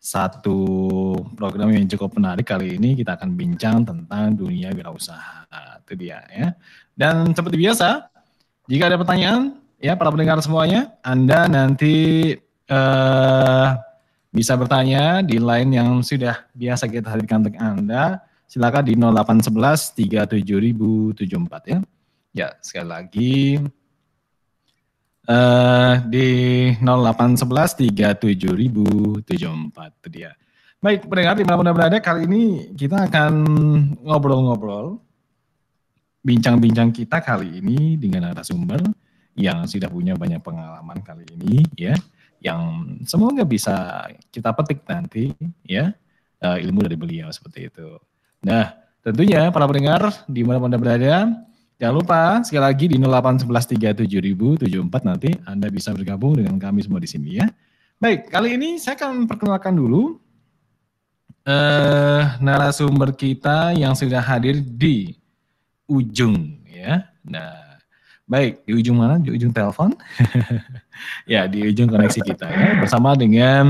satu program yang cukup menarik kali ini kita akan bincang tentang dunia wirausaha. Itu dia ya. Dan seperti biasa, jika ada pertanyaan ya para pendengar semuanya, Anda nanti uh, bisa bertanya di line yang sudah biasa kita hadirkan untuk Anda. Silakan di 0811 37074 ya. Ya, sekali lagi uh, di 0811 37074 itu dia. Baik, pendengar di mana berada kali ini kita akan ngobrol-ngobrol bincang-bincang kita kali ini dengan narasumber yang sudah punya banyak pengalaman kali ini ya yang semoga bisa kita petik nanti ya uh, ilmu dari beliau seperti itu. Nah, tentunya para pendengar di mana-mana berada, jangan lupa sekali lagi di 081137074 nanti Anda bisa bergabung dengan kami semua di sini ya. Baik, kali ini saya akan perkenalkan dulu uh, narasumber kita yang sudah hadir di ujung ya. Nah, Baik, di ujung mana? Di ujung telepon? ya, di ujung koneksi kita ya. Bersama dengan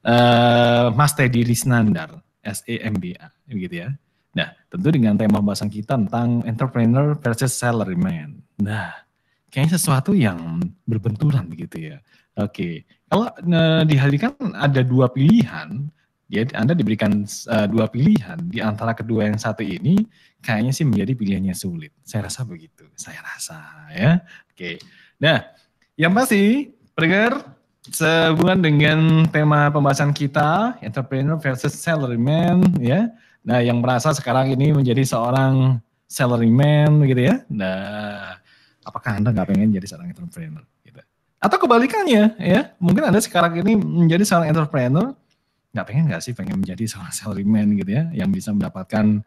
uh, Mas Teddy Risnandar, SEMBA, begitu ya. Tentu dengan tema pembahasan kita tentang entrepreneur versus salaryman. Nah, kayaknya sesuatu yang berbenturan begitu ya. Oke, kalau uh, dihadirkan ada dua pilihan, ya Anda diberikan uh, dua pilihan di antara kedua yang satu ini kayaknya sih menjadi pilihannya sulit. Saya rasa begitu. Saya rasa ya. Oke. Nah, yang pasti pendengar sehubungan dengan tema pembahasan kita entrepreneur versus salaryman ya. Nah, yang merasa sekarang ini menjadi seorang salaryman gitu ya. Nah, apakah Anda nggak pengen jadi seorang entrepreneur gitu. Atau kebalikannya ya. Mungkin Anda sekarang ini menjadi seorang entrepreneur nggak pengen nggak sih pengen menjadi seorang salaryman gitu ya yang bisa mendapatkan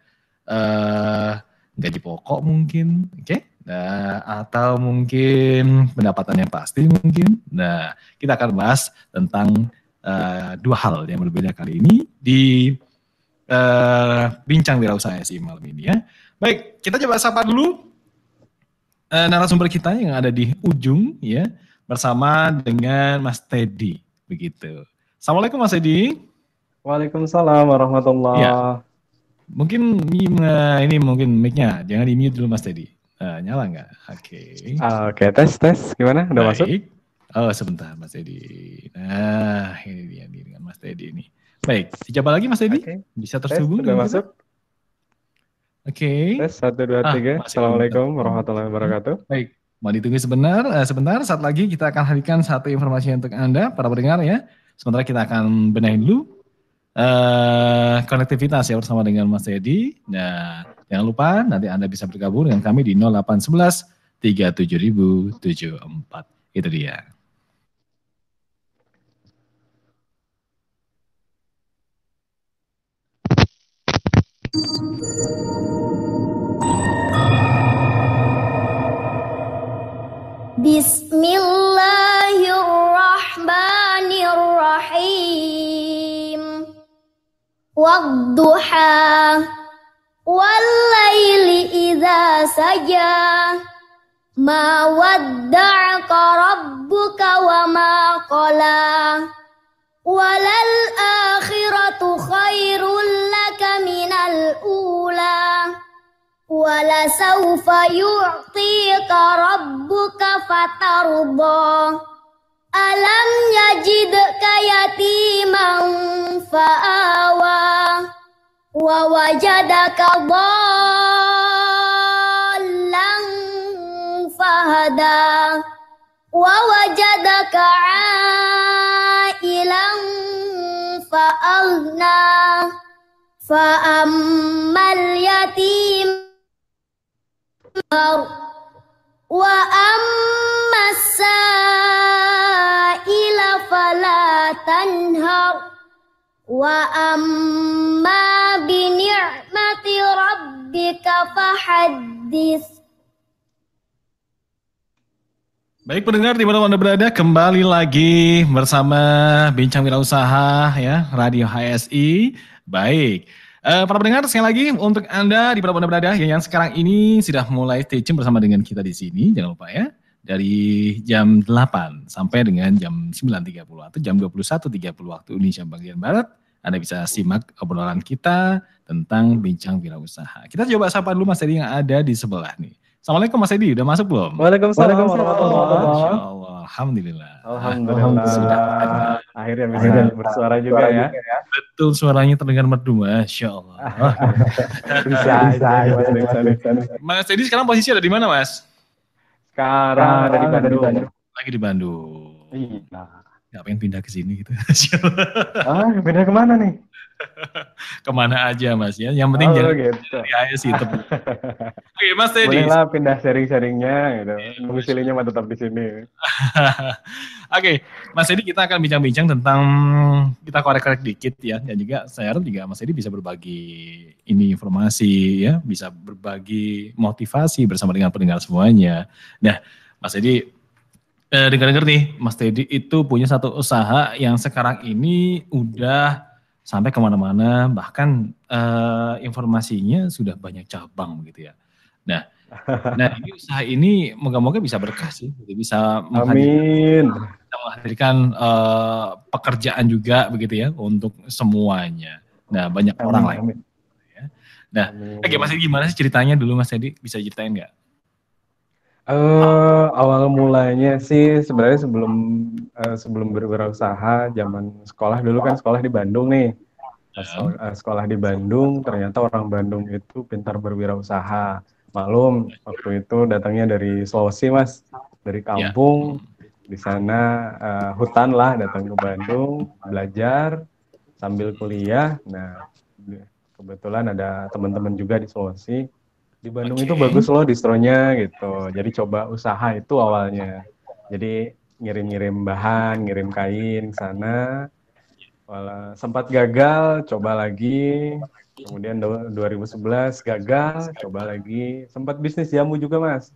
uh, gaji pokok mungkin, oke? Okay? Nah, atau mungkin pendapatan yang pasti mungkin. Nah, kita akan bahas tentang uh, dua hal yang berbeda kali ini di uh, bincang wirausaha SI malam ini ya. Baik, kita coba sapa dulu uh, narasumber kita yang ada di ujung ya bersama dengan Mas Teddy begitu. Assalamualaikum Mas Teddy. Waalaikumsalam warahmatullahi ya. Mungkin ini mungkin mic-nya, jangan di mute dulu Mas Teddy. Uh, nyala nggak? Oke. Okay. Uh, Oke, okay. tes tes gimana? Udah Baik. masuk? Oh sebentar Mas Teddy. Nah ini dia nih dengan Mas Teddy ini. Baik, dicoba lagi Mas Teddy. Okay. Bisa tersambung? Sudah masuk? Oke. Okay. Tes satu dua ah, tiga. Assalamualaikum warahmatullahi wabarakatuh. Baik, mau ditunggu sebentar. Uh, sebentar, saat lagi kita akan hadirkan satu informasi untuk anda para pendengar ya. Sementara kita akan benahi dulu uh, konektivitas ya bersama dengan Mas Edi. Nah, jangan lupa nanti Anda bisa bergabung dengan kami di 0811 37074. Itu dia. Bismillahirrahmanirrahim. والضحى والليل إذا سجى ما ودعك ربك وما قلى وللآخرة ولسوف يعطيك ربك فترضى Alam yajidka yatiman fa'awa wa wajadaka dhallan fahada wa wajadaka ailan fa'aghna wa ammas tanhar wa amma bi ni'mati rabbika fahaddits Baik pendengar di mana Anda berada kembali lagi bersama Bincang Wirausaha ya Radio HSI. Baik. Uh, para pendengar sekali lagi untuk Anda di mana berada yang sekarang ini sudah mulai stay tune bersama dengan kita di sini jangan lupa ya. dari jam 8 sampai dengan jam 9.30 atau jam 21.30 waktu Indonesia bagian Barat. Anda bisa simak obrolan kita tentang bincang wirausaha. Kita coba sapa dulu Mas Edi yang ada di sebelah nih. Assalamualaikum Mas Edi, udah masuk belum? Waalaikumsalam warahmatullahi Alhamdulillah. Alhamdulillah. Sudah akhirnya bisa Akhirnya bersuara juga ya. ya. Betul suaranya terdengar merdu, Masya Allah. bisa, bisa, bisa, bisa, bisa. Mas Edi sekarang posisi ada di mana Mas? Sekarang ada di Bandung. Lagi di Bandung. Iya. Gak pengen pindah ke sini gitu. ah, pindah ke mana nih? Ke mana aja mas ya. Yang penting oh, jangan gitu. di AS itu. Oke mas Teddy. Boleh lah pindah sharing-sharingnya gitu. Domisilinya mah tetap di sini. Oke, Mas Edi kita akan bincang-bincang tentang kita korek-korek dikit ya dan juga saya harap juga Mas Edi bisa berbagi ini informasi ya, bisa berbagi motivasi bersama dengan pendengar semuanya. Nah, Mas Edi eh, dengar-dengar nih, Mas Teddy itu punya satu usaha yang sekarang ini udah sampai ke mana-mana, bahkan eh, informasinya sudah banyak cabang gitu ya. Nah, nah ini usaha ini moga-moga bisa berkah sih, bisa menghadirkan, menghadirkan eh, pekerjaan juga begitu ya untuk semuanya. Nah, banyak amin, orang lain. Ya. Nah, oke Mas Edi gimana sih ceritanya dulu Mas Edi? Bisa ceritain nggak? Uh, awal mulanya sih sebenarnya sebelum uh, sebelum berwirausaha zaman sekolah dulu kan sekolah di Bandung nih. uh, sekolah di Bandung ternyata orang Bandung itu pintar berwirausaha. Malum waktu itu datangnya dari Sulawesi mas, dari ya. kampung di sana uh, hutan lah datang ke Bandung belajar sambil kuliah. Nah kebetulan ada teman-teman juga di Sulawesi di Bandung okay. itu bagus loh distronya gitu. Jadi coba usaha itu awalnya. Jadi ngirim-ngirim bahan, ngirim kain sana. Wala, sempat gagal, coba lagi. Kemudian 2011 gagal, coba lagi. Sempat bisnis jamu juga mas.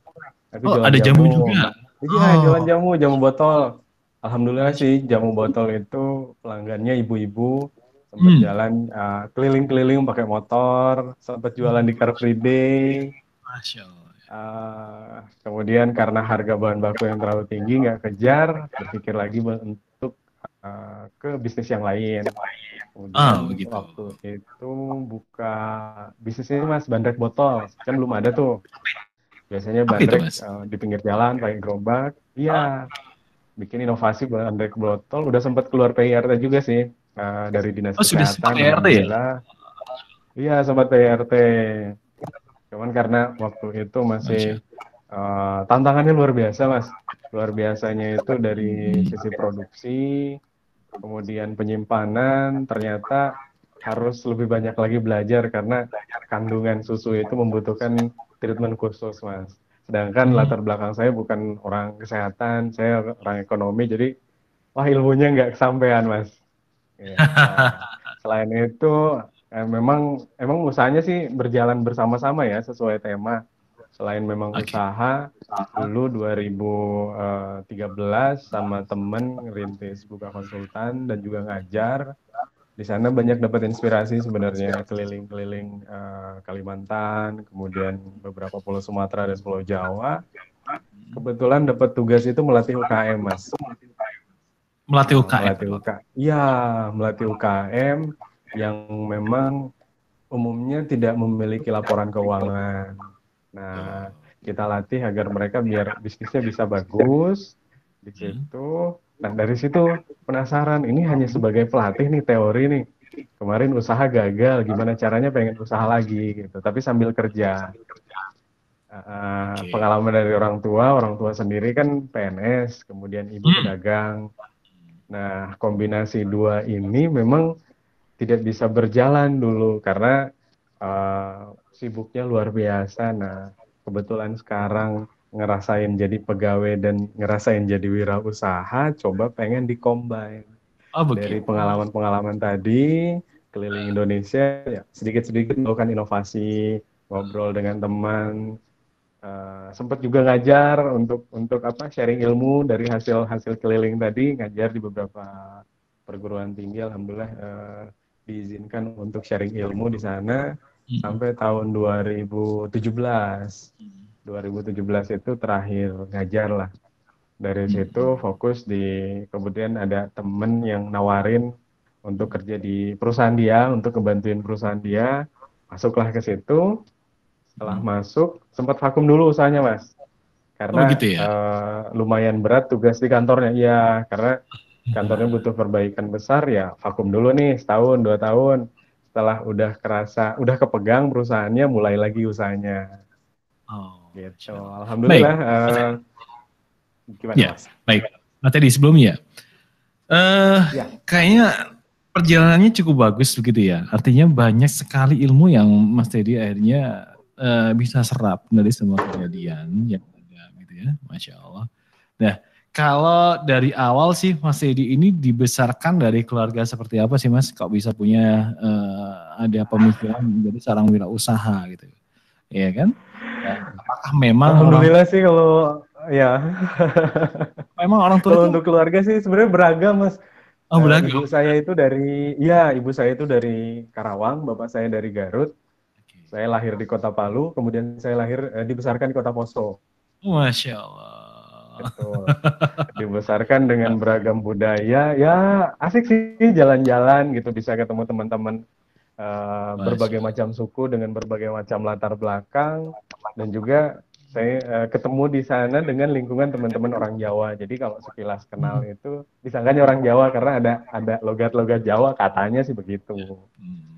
Tapi oh, ada jamu, jamu juga. Iya, oh. jualan jamu, jamu botol. Alhamdulillah sih jamu botol itu pelanggannya ibu-ibu sempat hmm. jalan uh, keliling-keliling pakai motor, sempat jualan di Car Free Day. Masya Allah. Uh, kemudian karena harga bahan baku yang terlalu tinggi nggak kejar, berpikir lagi untuk uh, ke bisnis yang lain. Kemudian oh, begitu. waktu itu buka bisnisnya mas bandrek botol, kan belum ada tuh. Biasanya bandrek uh, di pinggir jalan pakai gerobak. Iya, bikin inovasi bandrek botol. Udah sempat keluar PIRT juga sih uh, dari dinas oh, kesehatan. Sudah PRT ya? Iya, sobat PRT. Cuman karena waktu itu masih uh, tantangannya luar biasa, Mas. Luar biasanya itu dari sisi produksi, kemudian penyimpanan, ternyata harus lebih banyak lagi belajar karena kandungan susu itu membutuhkan treatment khusus, Mas. Sedangkan hmm. latar belakang saya bukan orang kesehatan, saya orang ekonomi, jadi wah ilmunya nggak kesampaian, Mas. Ya, selain itu eh, memang emang usahanya sih berjalan bersama-sama ya sesuai tema. Selain memang okay. usaha dulu 2013 eh, sama temen ngerintis buka konsultan dan juga ngajar. Di sana banyak dapat inspirasi sebenarnya keliling-keliling uh, Kalimantan, kemudian beberapa pulau Sumatera dan pulau Jawa. Kebetulan dapat tugas itu melatih UKM, Mas. Melatih UKM. Melatih UKM. Iya, melatih UKM yang memang umumnya tidak memiliki laporan keuangan. Nah, kita latih agar mereka biar bisnisnya bisa bagus di hmm. situ. Nah, dari situ penasaran, ini hanya sebagai pelatih nih teori nih. Kemarin usaha gagal, gimana caranya pengen usaha lagi gitu, tapi sambil kerja. Uh, pengalaman dari orang tua, orang tua sendiri kan PNS, kemudian ibu hmm. Nah, kombinasi dua ini memang tidak bisa berjalan dulu karena uh, sibuknya luar biasa. Nah, kebetulan sekarang ngerasain jadi pegawai dan ngerasain jadi wirausaha, coba pengen dikombin. Oh, Dari pengalaman-pengalaman tadi, keliling Indonesia, ya sedikit-sedikit melakukan inovasi, ngobrol dengan teman, Uh, sempat juga ngajar untuk untuk apa sharing ilmu dari hasil hasil keliling tadi ngajar di beberapa perguruan tinggi alhamdulillah uh, diizinkan untuk sharing ilmu di sana hmm. sampai tahun 2017 2017 itu terakhir ngajar lah. Dari Hmm. situ fokus di kemudian ada temen yang nawarin untuk kerja di perusahaan dia, untuk ngebantuin perusahaan dia. Masuklah ke situ. Setelah masuk, sempat vakum dulu usahanya, Mas. Karena Oh, gitu ya? eh, lumayan berat tugas di kantornya. Iya, karena kantornya butuh perbaikan besar ya vakum dulu nih setahun dua tahun setelah udah kerasa udah kepegang perusahaannya mulai lagi usahanya Oh, gitu Allah. alhamdulillah eh, gimana Ya. mas Baik, Mas Teddy sebelumnya, eh Ya. kayaknya perjalanannya cukup bagus begitu ya. Artinya banyak sekali ilmu yang Mas Teddy akhirnya eh, bisa serap dari semua kejadian yang ada gitu ya, masya Allah. Nah, kalau dari awal sih Mas Teddy ini dibesarkan dari keluarga seperti apa sih Mas? Kok bisa punya eh, ada pemikiran menjadi seorang wirausaha gitu, ya kan? Nah, apakah memang orang, alhamdulillah sih kalau ya memang orang tua kalau itu untuk keluarga sih sebenarnya beragam mas oh, Eh, beragam? ibu saya itu dari ya ibu saya itu dari Karawang bapak saya dari Garut. Saya lahir di kota Palu kemudian saya lahir eh, dibesarkan di kota Poso Masya Allah. Betul. Dibesarkan dengan beragam budaya, ya asik sih jalan-jalan gitu, bisa ketemu teman-teman eh, berbagai macam suku dengan berbagai macam latar belakang, dan juga saya eh, ketemu di sana dengan lingkungan teman-teman orang Jawa. Jadi kalau sekilas kenal itu disangkanya orang Jawa karena ada ada logat-logat Jawa, katanya sih begitu. Hmm.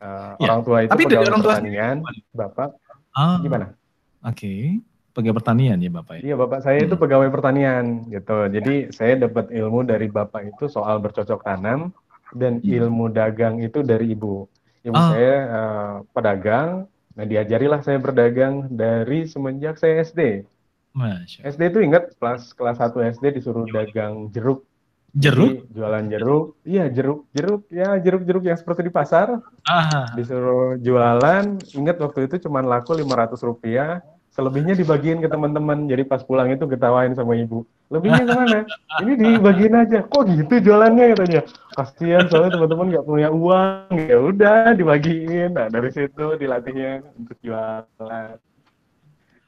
Eh, Ya, Orang tua itu tapi pegawai orang tua pertanian, bapak Ah, gimana? Oke, pegawai pertanian ya Bapak ya? Iya, bapak saya itu Hmm. pegawai pertanian gitu. Jadi saya dapat ilmu dari bapak itu soal bercocok tanam dan Hmm. ilmu dagang itu dari ibu. Ibu Ah. saya eh, pedagang. Nah, diajarilah saya berdagang dari semenjak saya SD. Masya. SD itu ingat kelas kelas 1 SD disuruh dagang jeruk. Jeruk? Jadi, jualan jeruk. Iya, jeruk. Jeruk ya jeruk-jeruk yang seperti di pasar Ah, disuruh jualan. Ingat waktu itu cuma laku 500 rupiah. Selebihnya dibagiin ke teman-teman. Jadi pas pulang itu ketawain sama ibu. Lebihnya ke mana? Ini dibagiin aja. Kok gitu jualannya katanya? Kasihan soalnya teman-teman nggak punya uang. Ya udah dibagiin. Nah dari situ dilatihnya untuk jualan.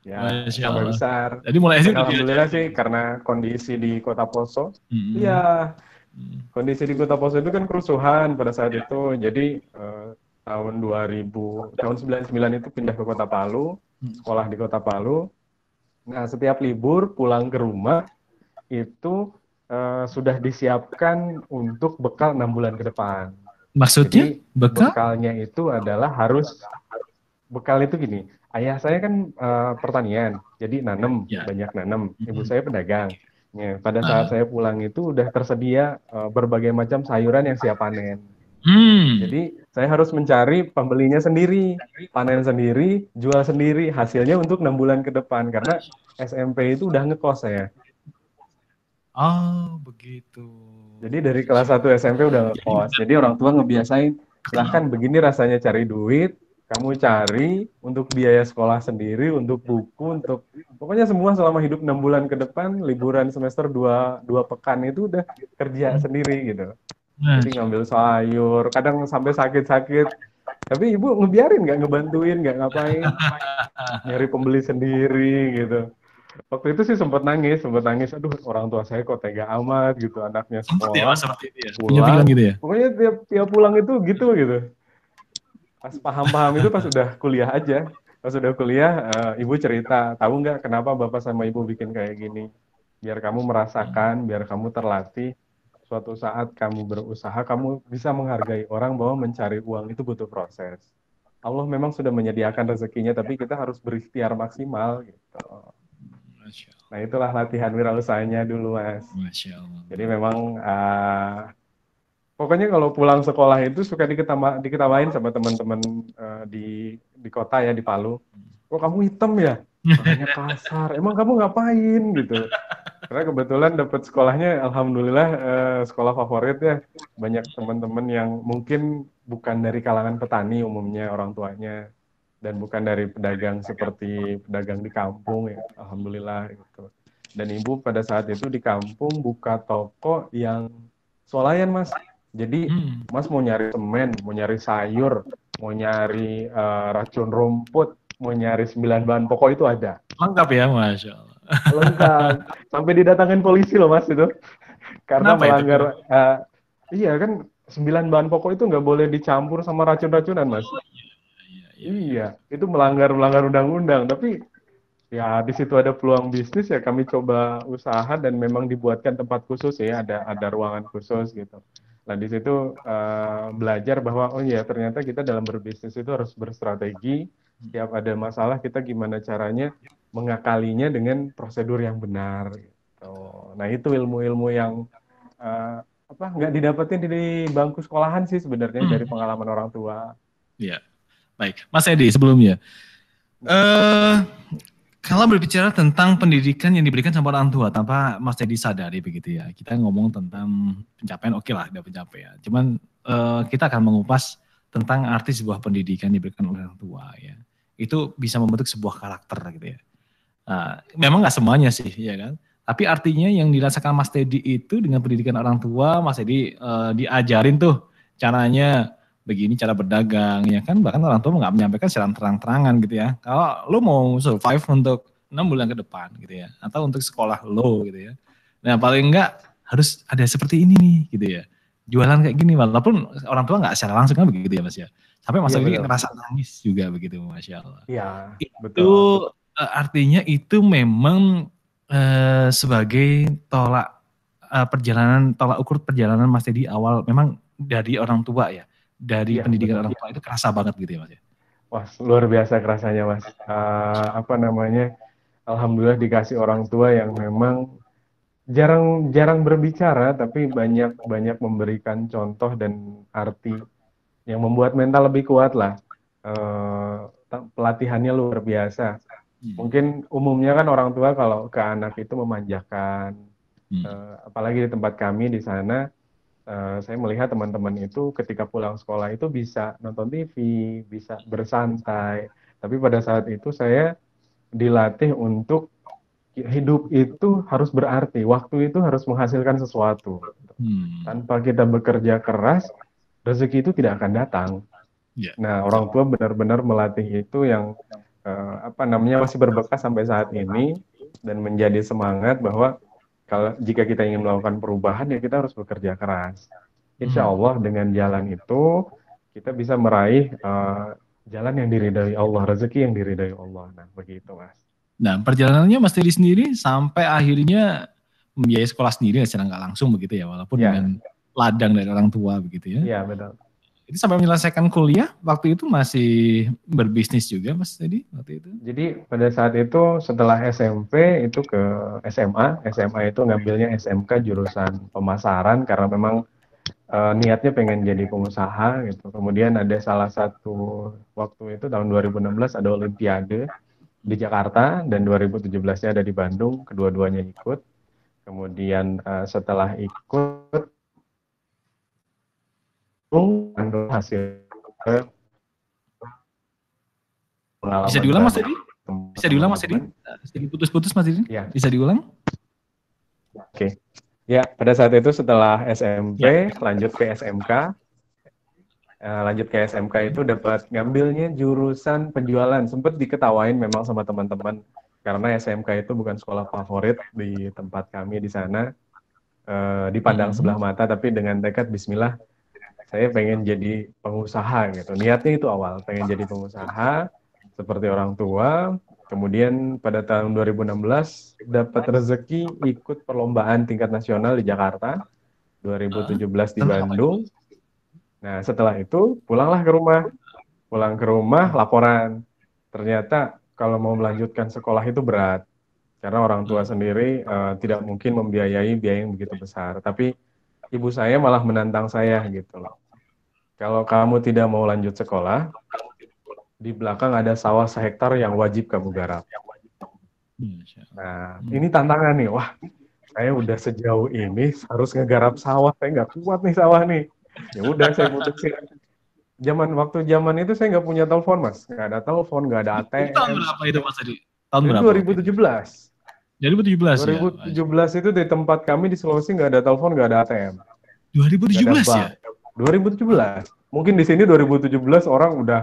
Ya Allah. besar. jadi mulai SD Dan udah Alhamdulillah sih karena kondisi di Kota Poso. Iya, Hmm. kondisi di Kota Poso itu kan kerusuhan pada saat itu. Jadi eh, tahun 2000, tahun 99 itu pindah ke Kota Palu, sekolah di Kota Palu. Nah, setiap libur pulang ke rumah itu eh, sudah disiapkan untuk bekal enam bulan ke depan. Maksudnya Jadi bekal? bekalnya itu adalah harus bekal itu gini. Ayah saya kan eh, pertanian, jadi nanem Ya. banyak nanem. Ibu Mhm. saya pedagang. Ya, pada Ah. saat saya pulang itu udah tersedia eh, berbagai macam sayuran yang siap panen. Hmm. Jadi saya harus mencari pembelinya sendiri, panen sendiri, jual sendiri. Hasilnya untuk enam bulan ke depan karena SMP itu udah ngekos saya. Oh, begitu. Jadi dari kelas 1 SMP udah ngekos. Jadi orang tua ngebiasain, silahkan begini rasanya cari duit, kamu cari untuk biaya sekolah sendiri, untuk buku, untuk pokoknya semua selama hidup enam bulan ke depan, liburan semester dua, dua pekan itu udah kerja sendiri gitu. Nah, Jadi ngambil sayur, kadang sampai sakit-sakit. Tapi ibu ngebiarin nggak ngebantuin, nggak ngapain, nyari pembeli sendiri gitu. Waktu itu sih sempat nangis, sempat nangis. Aduh, orang tua saya kok tega amat gitu, anaknya sempat ya sekolah. Mas, seperti itu ya. Pulang. Gitu ya? Pokoknya tiap, tiap pulang itu gitu gitu. Pas paham-paham itu pas udah kuliah aja. Pas udah kuliah, eh, ibu cerita, tahu nggak kenapa bapak sama ibu bikin kayak gini? Biar kamu merasakan, biar kamu terlatih. Suatu saat kamu berusaha, kamu bisa menghargai orang bahwa mencari uang itu butuh proses. Allah memang sudah menyediakan rezekinya, tapi kita harus berikhtiar maksimal gitu. Nah itulah latihan wirausahanya dulu, mas. Jadi memang eh, pokoknya kalau pulang sekolah itu suka diketama, diketawain sama teman-teman eh, di di kota ya di Palu. Kok kamu hitam ya? Makanya kasar. Emang kamu ngapain gitu? Karena kebetulan dapat sekolahnya, alhamdulillah eh, sekolah favorit ya. Banyak teman-teman yang mungkin bukan dari kalangan petani umumnya orang tuanya dan bukan dari pedagang seperti pedagang di kampung ya. Alhamdulillah gitu. Dan ibu pada saat itu di kampung buka toko yang swalayan mas. Jadi Hmm. mas mau nyari semen, mau nyari sayur, mau nyari eh, racun rumput, mau nyari sembilan bahan pokok itu ada. Lengkap ya, Masya Allah. Lengkap. Sampai didatangin polisi loh mas itu. Karena Kenapa itu? melanggar, eh, iya kan sembilan bahan pokok itu nggak boleh dicampur sama racun-racunan mas. Iya, iya. Iya, itu melanggar melanggar undang-undang. Tapi ya di situ ada peluang bisnis ya kami coba usaha dan memang dibuatkan tempat khusus ya, ada ada ruangan khusus gitu. Nah di situ eh, belajar bahwa oh iya ternyata kita dalam berbisnis itu harus berstrategi. Setiap ada masalah kita gimana caranya mengakalinya dengan prosedur yang benar. Gitu. Nah itu ilmu-ilmu yang eh, apa nggak didapetin di bangku sekolahan sih sebenarnya Hmm. dari pengalaman orang tua. Iya. Baik, Mas Edi sebelumnya. Eh kalau berbicara tentang pendidikan yang diberikan sama orang tua tanpa Mas Edi sadari begitu ya. Kita ngomong tentang pencapaian oke lah, ada pencapaian. Cuman eh, kita akan mengupas tentang arti sebuah pendidikan yang diberikan oleh orang tua ya. Itu bisa membentuk sebuah karakter gitu ya. Nah, memang nggak semuanya sih, ya kan. Tapi artinya yang dirasakan Mas Teddy itu dengan pendidikan orang tua, Mas Teddy eh, diajarin tuh caranya begini cara berdagang ya kan? Bahkan orang tua nggak menyampaikan secara terang-terangan gitu ya. Kalau lo mau survive untuk enam bulan ke depan gitu ya atau untuk sekolah lo gitu ya nah paling enggak harus ada seperti ini nih gitu ya. Jualan kayak gini walaupun orang tua nggak secara langsung kan begitu ya mas ya. Sampai mas Teddy betul. ngerasa nangis juga begitu masya Allah Iya, itu betul. eh, artinya itu memang eh, sebagai tolak eh, perjalanan tolak ukur perjalanan Mas Teddy awal memang dari orang tua ya dari Iya, pendidikan betul. orang tua itu kerasa banget gitu ya Mas ya Wah, luar biasa kerasanya, Mas. Eh, apa namanya? Alhamdulillah dikasih orang tua yang memang jarang jarang berbicara, tapi banyak banyak memberikan contoh dan arti yang membuat mental lebih kuat lah. Ta- pelatihannya luar biasa. Hmm. Mungkin umumnya kan orang tua kalau ke anak itu memanjakan, Hmm. Eh, apalagi di tempat kami di sana, eh, saya melihat teman-teman itu ketika pulang sekolah itu bisa nonton TV, bisa bersantai. Tapi pada saat itu saya dilatih untuk hidup itu harus berarti, waktu itu harus menghasilkan sesuatu. Hmm. Tanpa kita bekerja keras, rezeki itu tidak akan datang. Iya. Nah, orang tua benar-benar melatih itu yang eh, apa namanya masih berbekas sampai saat ini dan menjadi semangat bahwa kalau jika kita ingin melakukan perubahan ya kita harus bekerja keras. Insya Hmm. Allah dengan jalan itu kita bisa meraih eh, jalan yang diridai Allah, rezeki yang diridai Allah. Nah, begitu Mas. Nah perjalanannya Mas Teddy sendiri sampai akhirnya membiayai sekolah sendiri secara nggak langsung begitu ya walaupun Ya. dengan ladang dari orang tua begitu ya. Iya, betul. Itu sampai menyelesaikan kuliah waktu itu masih berbisnis juga Mas Teddy waktu itu. Jadi pada saat itu setelah SMP itu ke SMA, SMA itu ngambilnya SMK jurusan pemasaran karena memang eh, niatnya pengen jadi pengusaha gitu. Kemudian ada salah satu waktu itu tahun 2016 ada Olimpiade di Jakarta dan 2017-nya ada di Bandung, kedua-duanya ikut. Kemudian eh, setelah ikut hasil pengalaman Bisa diulang Mas. Teddy? Bisa diulang Mas Teddy? Sedikit putus-putus Mas Teddy? Ya. Bisa diulang? Ya, pada saat itu setelah SMP, lanjut ke SMK. Eh, lanjut ke SMK itu dapat ngambilnya jurusan penjualan. Sempat diketawain memang sama teman-teman karena SMK itu bukan sekolah favorit di tempat kami di sana. Eh, dipandang Mhm. sebelah mata, tapi dengan tekad Bismillah, saya pengen jadi pengusaha gitu. Niatnya itu awal, pengen jadi pengusaha seperti orang tua. Kemudian pada tahun 2016 dapat rezeki ikut perlombaan tingkat nasional di Jakarta, 2017 di Bandung. Nah, setelah itu pulanglah ke rumah. Pulang ke rumah, laporan. Ternyata kalau mau melanjutkan sekolah itu berat. Karena orang tua sendiri eh, tidak mungkin membiayai biaya yang begitu besar. Tapi ibu saya malah menantang saya gitu loh. Kalau kamu tidak mau lanjut sekolah, di belakang ada sawah sehektar yang wajib kamu garap. Nah, Hmm. ini tantangan nih. Wah, saya udah sejauh ini harus ngegarap sawah. Saya nggak kuat nih sawah nih. Ya udah, saya putusin. Zaman waktu zaman itu saya nggak punya telepon, mas. Nggak ada telepon, nggak ada Itu tahun ATM. berapa itu Mas Teddy? Tahun Itu berapa? 2017. 2017 ya? 2017 itu di tempat kami di Sulawesi nggak ada telepon, nggak ada ATM. 2017 ya? 2017. Mungkin di sini 2017 orang udah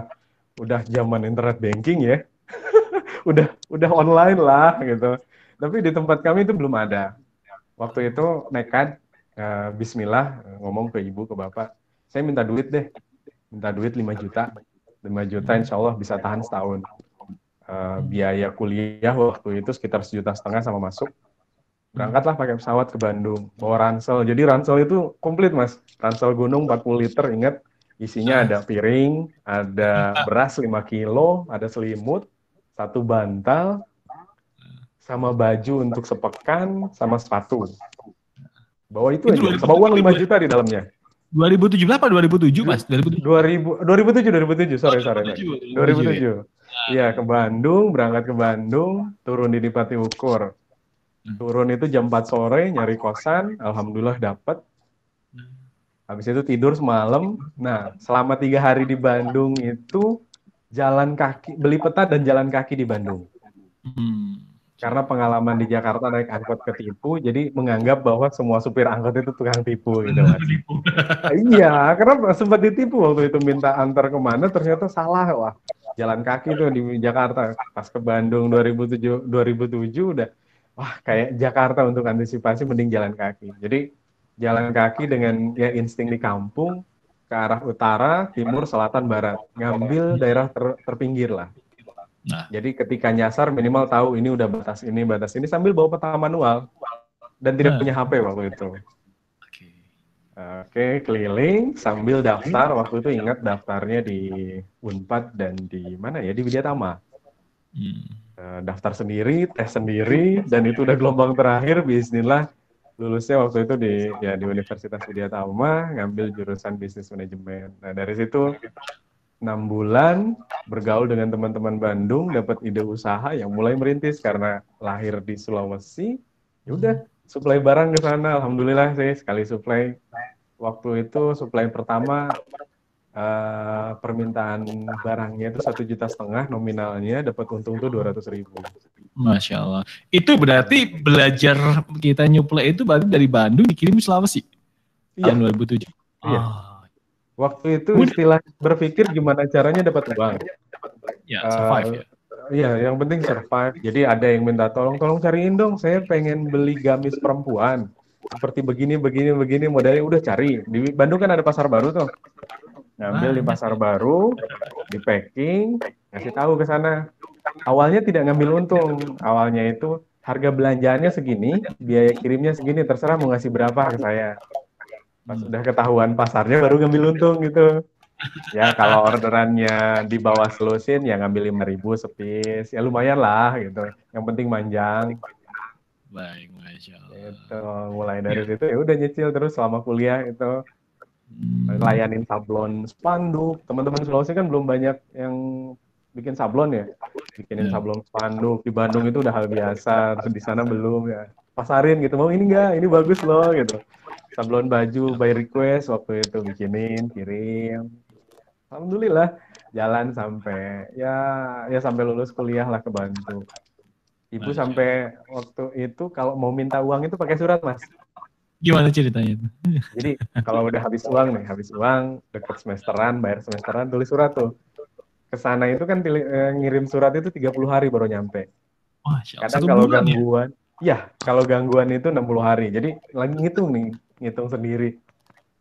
udah zaman internet banking ya. udah udah online lah gitu. Tapi di tempat kami itu belum ada. Waktu itu nekat uh, Bismillah ngomong ke ibu ke bapak, saya minta duit deh, minta duit 5 juta, 5 juta insya Allah bisa tahan setahun. Uh, biaya kuliah waktu itu sekitar sejuta setengah sama masuk. Berangkatlah pakai pesawat ke Bandung, bawa ransel. Jadi ransel itu komplit mas, ransel gunung 40 liter, ingat isinya ada piring, ada beras 5 kilo, ada selimut, satu bantal, sama baju untuk sepekan, sama sepatu. Bawa itu, itu aja, sama uang 5 juta di dalamnya. 2007 apa 2007 mas? 2007. 2000, 2007 2007 sorry sorry 2007. 2007. Iya ke Bandung, berangkat ke Bandung, turun di Dipati Ukur. Hmm. Turun itu jam 4 sore nyari kosan, alhamdulillah dapat. Hmm. Habis itu tidur semalam. Nah, selama tiga hari di Bandung itu jalan kaki, beli peta dan jalan kaki di Bandung. Hmm karena pengalaman di Jakarta naik angkot ketipu, jadi menganggap bahwa semua supir angkot itu tukang tipu gitu mas. iya, karena sempat ditipu waktu itu minta antar ke mana, ternyata salah wah. Jalan kaki tuh di Jakarta, pas ke Bandung 2007 2007 udah wah kayak Jakarta untuk antisipasi mending jalan kaki. Jadi jalan kaki dengan ya insting di kampung ke arah utara, timur, selatan, barat, ngambil daerah ter, terpinggir lah Nah. Jadi ketika nyasar minimal tahu ini udah batas ini, batas ini sambil bawa peta manual dan tidak nah. punya HP waktu itu. Oke, okay, keliling sambil daftar. Waktu itu ingat daftarnya di Unpad dan di mana ya di Widyatama. Hmm. Uh, daftar sendiri, tes sendiri, dan itu udah gelombang terakhir. Bismillah lulusnya waktu itu di ya di Universitas Widyatama ngambil jurusan bisnis manajemen. Nah dari situ enam bulan bergaul dengan teman-teman Bandung, dapat ide usaha yang mulai merintis karena lahir di Sulawesi. Ya udah, supply barang ke sana. Alhamdulillah sih sekali supply. Waktu itu supply pertama uh, permintaan barangnya itu satu juta setengah nominalnya, dapat untung tuh dua ratus ribu. Masya Allah. Itu berarti belajar kita nyuplai itu berarti dari Bandung dikirim Sulawesi iya. tahun 2007. Iya. Oh. Waktu itu istilah berpikir gimana caranya dapat uang. Ya, survive uh, ya. Iya, yang penting survive. Jadi ada yang minta tolong, tolong cariin dong. Saya pengen beli gamis perempuan. Seperti begini, begini, begini. Modelnya udah cari. Di Bandung kan ada pasar baru tuh. Ngambil di pasar baru, di packing, ngasih tahu ke sana. Awalnya tidak ngambil untung. Awalnya itu harga belanjaannya segini, biaya kirimnya segini. Terserah mau ngasih berapa ke saya. Pas hmm. udah ketahuan pasarnya baru ngambil untung gitu. Ya kalau orderannya di bawah selusin ya ngambil lima ribu sepis, ya lumayan lah gitu. Yang penting manjang. Baik, masya Allah. Itu mulai dari situ ya udah nyicil terus selama kuliah itu hmm. layanin sablon spanduk. Teman-teman Sulawesi kan belum banyak yang bikin sablon ya, bikinin yeah. sablon spanduk di Bandung itu udah hal biasa, terus di sana belum ya. Pasarin gitu, mau ini enggak, ini bagus loh gitu. Sablon baju by request waktu itu bikinin kirim. Alhamdulillah jalan sampai ya ya sampai lulus kuliah lah kebantu. Ibu sampai waktu itu kalau mau minta uang itu pakai surat mas gimana ceritanya itu jadi kalau udah habis uang nih habis uang deket semesteran bayar semesteran tulis surat tuh ke sana itu kan pilih, eh, ngirim surat itu 30 hari baru nyampe. Wah, Kadang kalau ya? gangguan, ya? ya kalau gangguan itu 60 hari. Jadi lagi ngitung nih, ngitung sendiri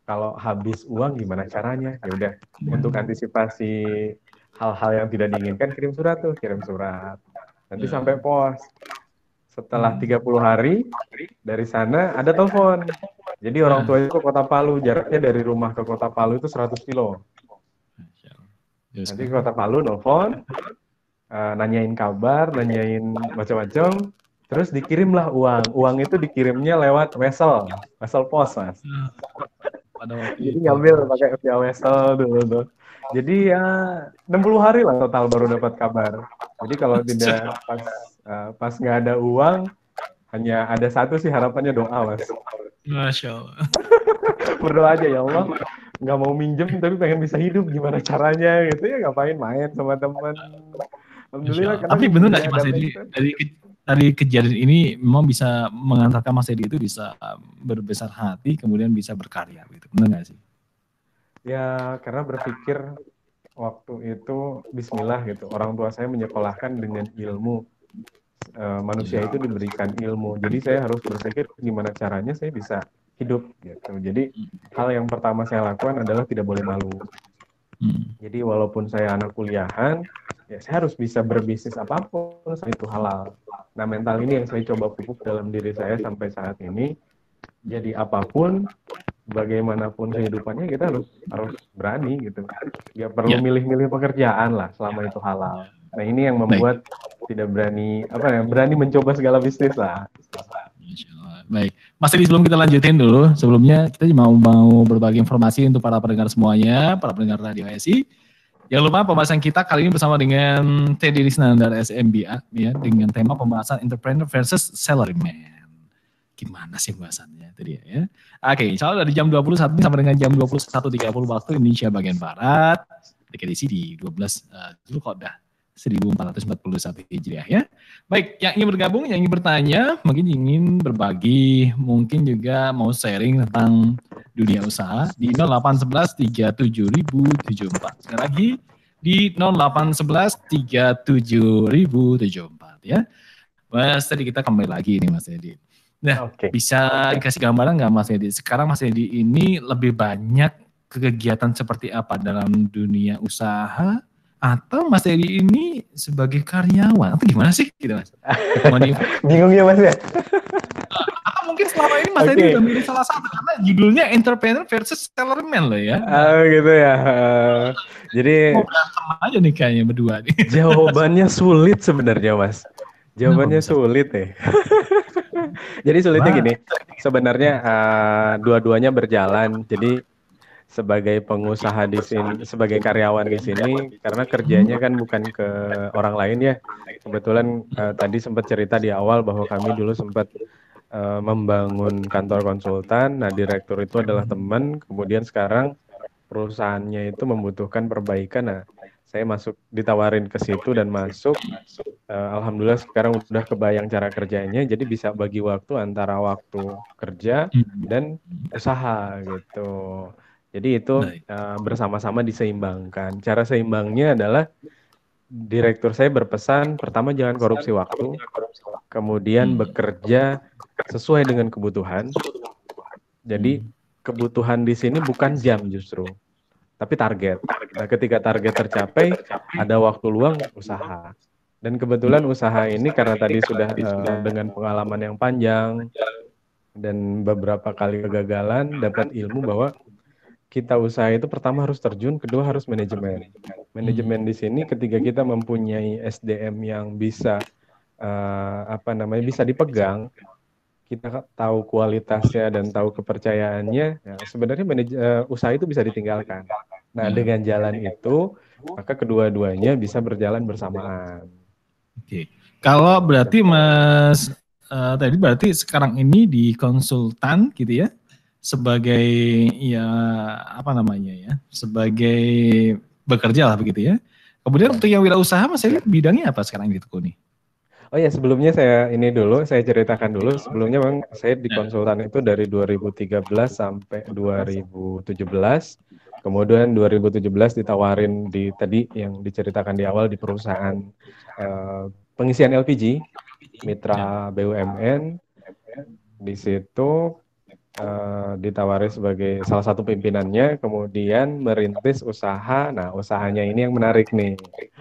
kalau habis uang gimana caranya ya udah hmm. untuk antisipasi hal-hal yang tidak diinginkan kirim surat tuh kirim surat nanti yeah. sampai pos setelah 30 hmm. hari dari sana ada telepon jadi orang tua itu ke kota Palu jaraknya dari rumah ke kota Palu itu 100 kilo nanti ke kota Palu telepon uh, nanyain kabar nanyain macam-macam Terus dikirimlah uang. Uang itu dikirimnya lewat wesel, wesel pos, Mas. Jadi ngambil pakai via wesel dulu tuh. Jadi ya 60 hari lah total baru dapat kabar. Jadi kalau tidak pas uh, pas nggak ada uang, hanya ada satu sih harapannya doa, Mas. Masya Allah. Berdoa aja ya Allah. Nggak mau minjem tapi pengen bisa hidup gimana caranya gitu ya ngapain main sama teman. Alhamdulillah. Tapi bener nggak Mas Edi dari dari kejadian ini memang bisa mengantarkan Mas Edi itu bisa berbesar hati kemudian bisa berkarya gitu benar nggak sih? Ya karena berpikir waktu itu Bismillah gitu. Orang tua saya menyekolahkan dengan ilmu. Uh, manusia itu diberikan ilmu. Jadi saya harus berpikir gimana caranya saya bisa hidup gitu. Jadi hal yang pertama saya lakukan adalah tidak boleh malu. Hmm. Jadi walaupun saya anak kuliahan, ya saya harus bisa berbisnis apa pun itu halal. Nah mental ini yang saya coba pupuk dalam diri saya sampai saat ini. Jadi apa pun, bagaimanapun kehidupannya kita harus harus berani gitu. Ya perlu milih-milih pekerjaan lah selama itu halal. Nah ini yang membuat Baik. tidak berani apa ya berani mencoba segala bisnis lah. Baik, Mas Edi sebelum kita lanjutin dulu, sebelumnya kita mau mau berbagi informasi untuk para pendengar semuanya, para pendengar radio SI Jangan lupa pembahasan kita kali ini bersama dengan Teddy Risnandar SMBA ya dengan tema pembahasan entrepreneur versus salaryman. Gimana sih pembahasannya tadi ya? Oke, insya Allah dari jam 21 sampai dengan jam 21.30 waktu Indonesia bagian Barat. Dekat di 12 uh, dulu kok dah 1441 Hijriah ya. Baik, yang ingin bergabung, yang ingin bertanya, mungkin ingin berbagi, mungkin juga mau sharing tentang dunia usaha di 0811 37074. Sekali lagi di 0811 37074 ya. Mas tadi kita kembali lagi nih Mas Edi. Nah, okay. bisa dikasih gambaran nggak Mas Edi? Sekarang Mas Edi ini lebih banyak kegiatan seperti apa dalam dunia usaha atau Mas Edi ini sebagai karyawan atau gimana sih gitu Mas? Bingung ya Mas ya? atau mungkin selama ini Mas okay. Edi udah milih salah satu karena judulnya entrepreneur versus salesman loh ya. Oh gitu ya. Uh, jadi mau berantem aja nih kayaknya berdua nih. Jawabannya sulit sebenarnya Mas. Jawabannya sulit ya. Jadi sulitnya gini, sebenarnya uh, dua-duanya berjalan. Jadi sebagai pengusaha di sini, sebagai karyawan di sini, karena kerjanya kan bukan ke orang lain ya. Kebetulan uh, tadi sempat cerita di awal bahwa kami dulu sempat uh, membangun kantor konsultan. Nah, direktur itu adalah teman. Kemudian sekarang perusahaannya itu membutuhkan perbaikan. Nah, saya masuk ditawarin ke situ dan masuk. Uh, Alhamdulillah sekarang udah kebayang cara kerjanya, jadi bisa bagi waktu antara waktu kerja dan usaha gitu. Jadi itu uh, bersama-sama diseimbangkan. Cara seimbangnya adalah direktur saya berpesan pertama jangan korupsi waktu, kemudian hmm. bekerja sesuai dengan kebutuhan. Jadi hmm. kebutuhan di sini bukan jam justru, tapi target. Nah, ketika target tercapai, ada waktu luang usaha. Dan kebetulan usaha ini karena tadi sudah uh, dengan pengalaman yang panjang dan beberapa kali kegagalan dapat ilmu bahwa kita usaha itu pertama harus terjun, kedua harus manajemen. Manajemen di sini ketika kita mempunyai SDM yang bisa uh, apa namanya bisa dipegang, kita tahu kualitasnya dan tahu kepercayaannya, ya, sebenarnya manaj- uh, usaha itu bisa ditinggalkan. Nah, hmm. dengan jalan itu, maka kedua-duanya bisa berjalan bersamaan. Oke, kalau berarti Mas uh, tadi berarti sekarang ini di konsultan gitu ya? Sebagai ya apa namanya ya sebagai bekerja lah begitu ya. Kemudian untuk yang wirausaha mas Eli bidangnya apa sekarang di Tekuni? Oh ya sebelumnya saya ini dulu saya ceritakan dulu. Sebelumnya bang saya di konsultan itu dari 2013 sampai 2017 kemudian 2017 ditawarin di tadi yang diceritakan di awal di perusahaan uh, pengisian LPG mitra BUMN di situ uh, ditawari sebagai salah satu pimpinannya, kemudian merintis usaha. Nah, usahanya ini yang menarik nih.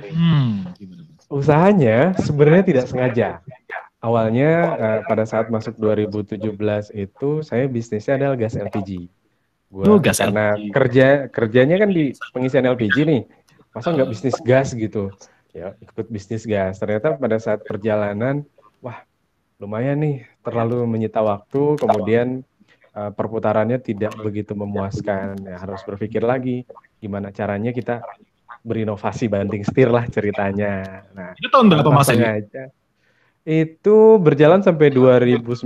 Hmm. Usahanya sebenarnya tidak sengaja. Awalnya uh, pada saat masuk 2017 itu saya bisnisnya adalah gas LPG. Gua oh, gas karena LPG. kerja kerjanya kan di pengisian LPG nih. Masa nggak bisnis gas gitu? Ya, ikut bisnis gas. Ternyata pada saat perjalanan, wah lumayan nih terlalu menyita waktu, kemudian uh, perputarannya tidak begitu memuaskan. Ya, harus berpikir lagi gimana caranya kita berinovasi banting setir lah ceritanya. Nah, itu tahun berapa mas aja. Itu berjalan sampai 2019,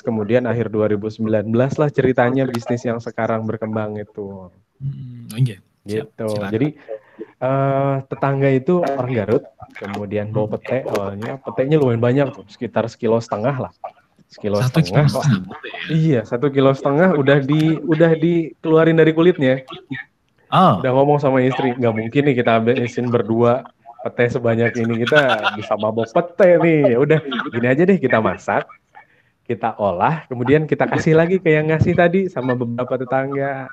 kemudian akhir 2019 lah ceritanya bisnis yang sekarang berkembang itu. Hmm, okay. Gitu. Siap, Jadi uh, tetangga itu orang Garut, kemudian bawa pete awalnya, petenya lumayan banyak tuh, sekitar sekilo setengah lah sekilo satu setengah kilo setengah. iya satu kilo setengah udah di udah dikeluarin dari kulitnya Oh, Udah ngomong sama istri, nggak mungkin nih kita habisin berdua pete sebanyak ini kita bisa mabok pete nih. Ya udah, gini aja deh kita masak, kita olah, kemudian kita kasih lagi ke yang ngasih tadi sama beberapa tetangga.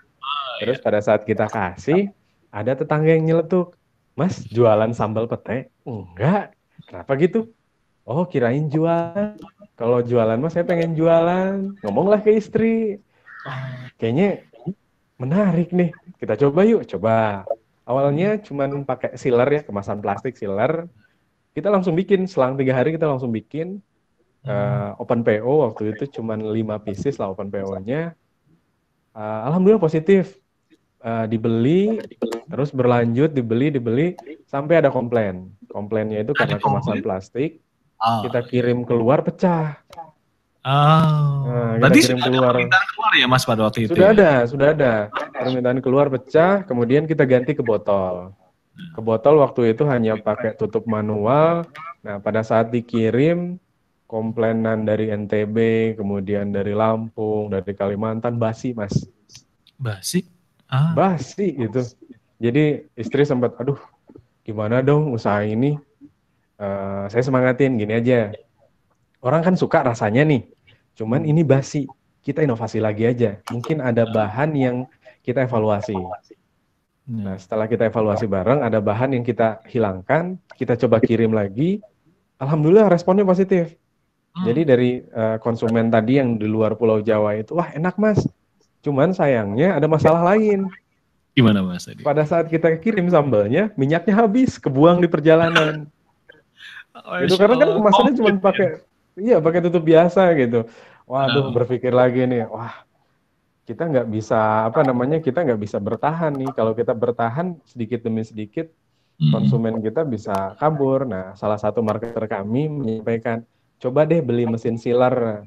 Terus pada saat kita kasih, ada tetangga yang nyeletuk, Mas jualan sambal pete? Enggak. Kenapa gitu? Oh kirain jualan. Kalau jualan mas saya pengen jualan. Ngomonglah ke istri. Kayaknya menarik nih. Kita coba yuk, coba. Awalnya cuman pakai sealer ya, kemasan plastik sealer. Kita langsung bikin, selang tiga hari kita langsung bikin. Eh, open PO waktu itu cuman 5 pieces lah open PO-nya. Eh, Alhamdulillah positif. Eh, dibeli, terus berlanjut, dibeli, dibeli, sampai ada komplain. Komplainnya itu karena kemasan plastik, oh. kita kirim keluar pecah. Oh. Nah, Berarti kirim sudah ada keluar. permintaan keluar ya Mas pada waktu itu Sudah ya? ada, sudah ada. Permintaan keluar pecah, kemudian kita ganti ke botol. Ke botol waktu itu hanya pakai tutup manual. Nah, pada saat dikirim, komplainan dari NTB, kemudian dari Lampung, dari Kalimantan, basi, Mas. Basi? Ah. Basi gitu. Jadi istri sempat, aduh, gimana dong usaha ini? Eh, saya semangatin, gini aja. Orang kan suka rasanya nih, cuman ini basi. Kita inovasi lagi aja. Mungkin ada bahan yang kita evaluasi. Nah, setelah kita evaluasi bareng, ada bahan yang kita hilangkan, kita coba kirim lagi. Alhamdulillah responnya positif. Hmm. Jadi dari eh, konsumen tadi yang di luar Pulau Jawa itu, wah enak mas. Cuman sayangnya ada masalah lain. Gimana Mas tadi? Pada saat kita kirim sambalnya, minyaknya habis, kebuang di perjalanan. Itu karena kan kemasannya cuma pakai, iya pakai tutup biasa gitu. Waduh, Oh. berpikir lagi nih, wah kita nggak bisa apa namanya, kita nggak bisa bertahan nih. Kalau kita bertahan sedikit demi sedikit, Hmm. konsumen kita bisa kabur. Nah, salah satu marketer kami menyampaikan, coba deh beli mesin sealer.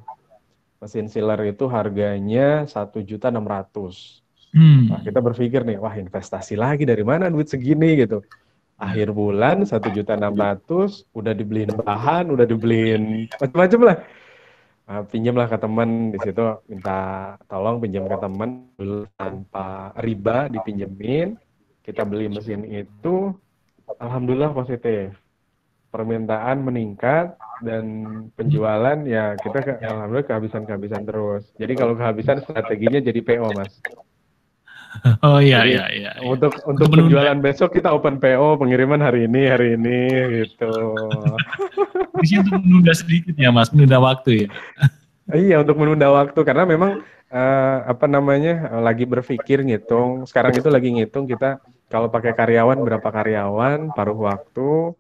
Mesin sealer itu harganya satu juta enam ratus. Hmm. Nah, kita berpikir nih, wah investasi lagi dari mana duit segini gitu. Akhir bulan satu juta enam ratus, udah dibeliin bahan, udah dibeliin macam-macam lah. Nah, pinjamlah ke teman di situ, minta tolong pinjam ke teman tanpa riba dipinjemin. Kita beli mesin itu, alhamdulillah positif. Permintaan meningkat dan penjualan ya kita ke, alhamdulillah kehabisan-kehabisan terus. Jadi kalau kehabisan strateginya jadi PO, Mas. Oh iya Jadi, iya iya. iya. Untuk untuk menunda. penjualan besok kita open PO pengiriman hari ini hari ini gitu. Sini untuk menunda sedikit ya Mas, menunda waktu ya. iya untuk menunda waktu karena memang eh, apa namanya lagi berpikir ngitung. Sekarang itu lagi ngitung kita kalau pakai karyawan berapa karyawan paruh waktu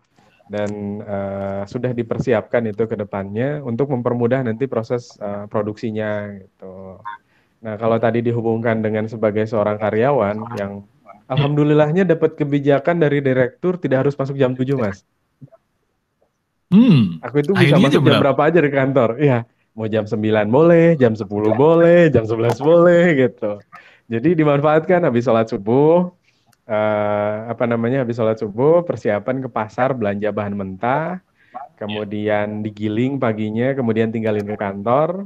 dan eh, sudah dipersiapkan itu ke depannya untuk mempermudah nanti proses eh, produksinya gitu. Nah kalau tadi dihubungkan dengan sebagai seorang karyawan yang alhamdulillahnya dapat kebijakan dari direktur tidak harus masuk jam 7 mas. Hmm. Aku itu bisa Akhirnya masuk jam jam berapa aja di kantor. Iya, mau jam 9 boleh, jam 10 boleh, jam 11 boleh gitu. Jadi dimanfaatkan habis sholat subuh, eh, apa namanya habis sholat subuh, persiapan ke pasar belanja bahan mentah, kemudian digiling paginya, kemudian tinggalin ke kantor,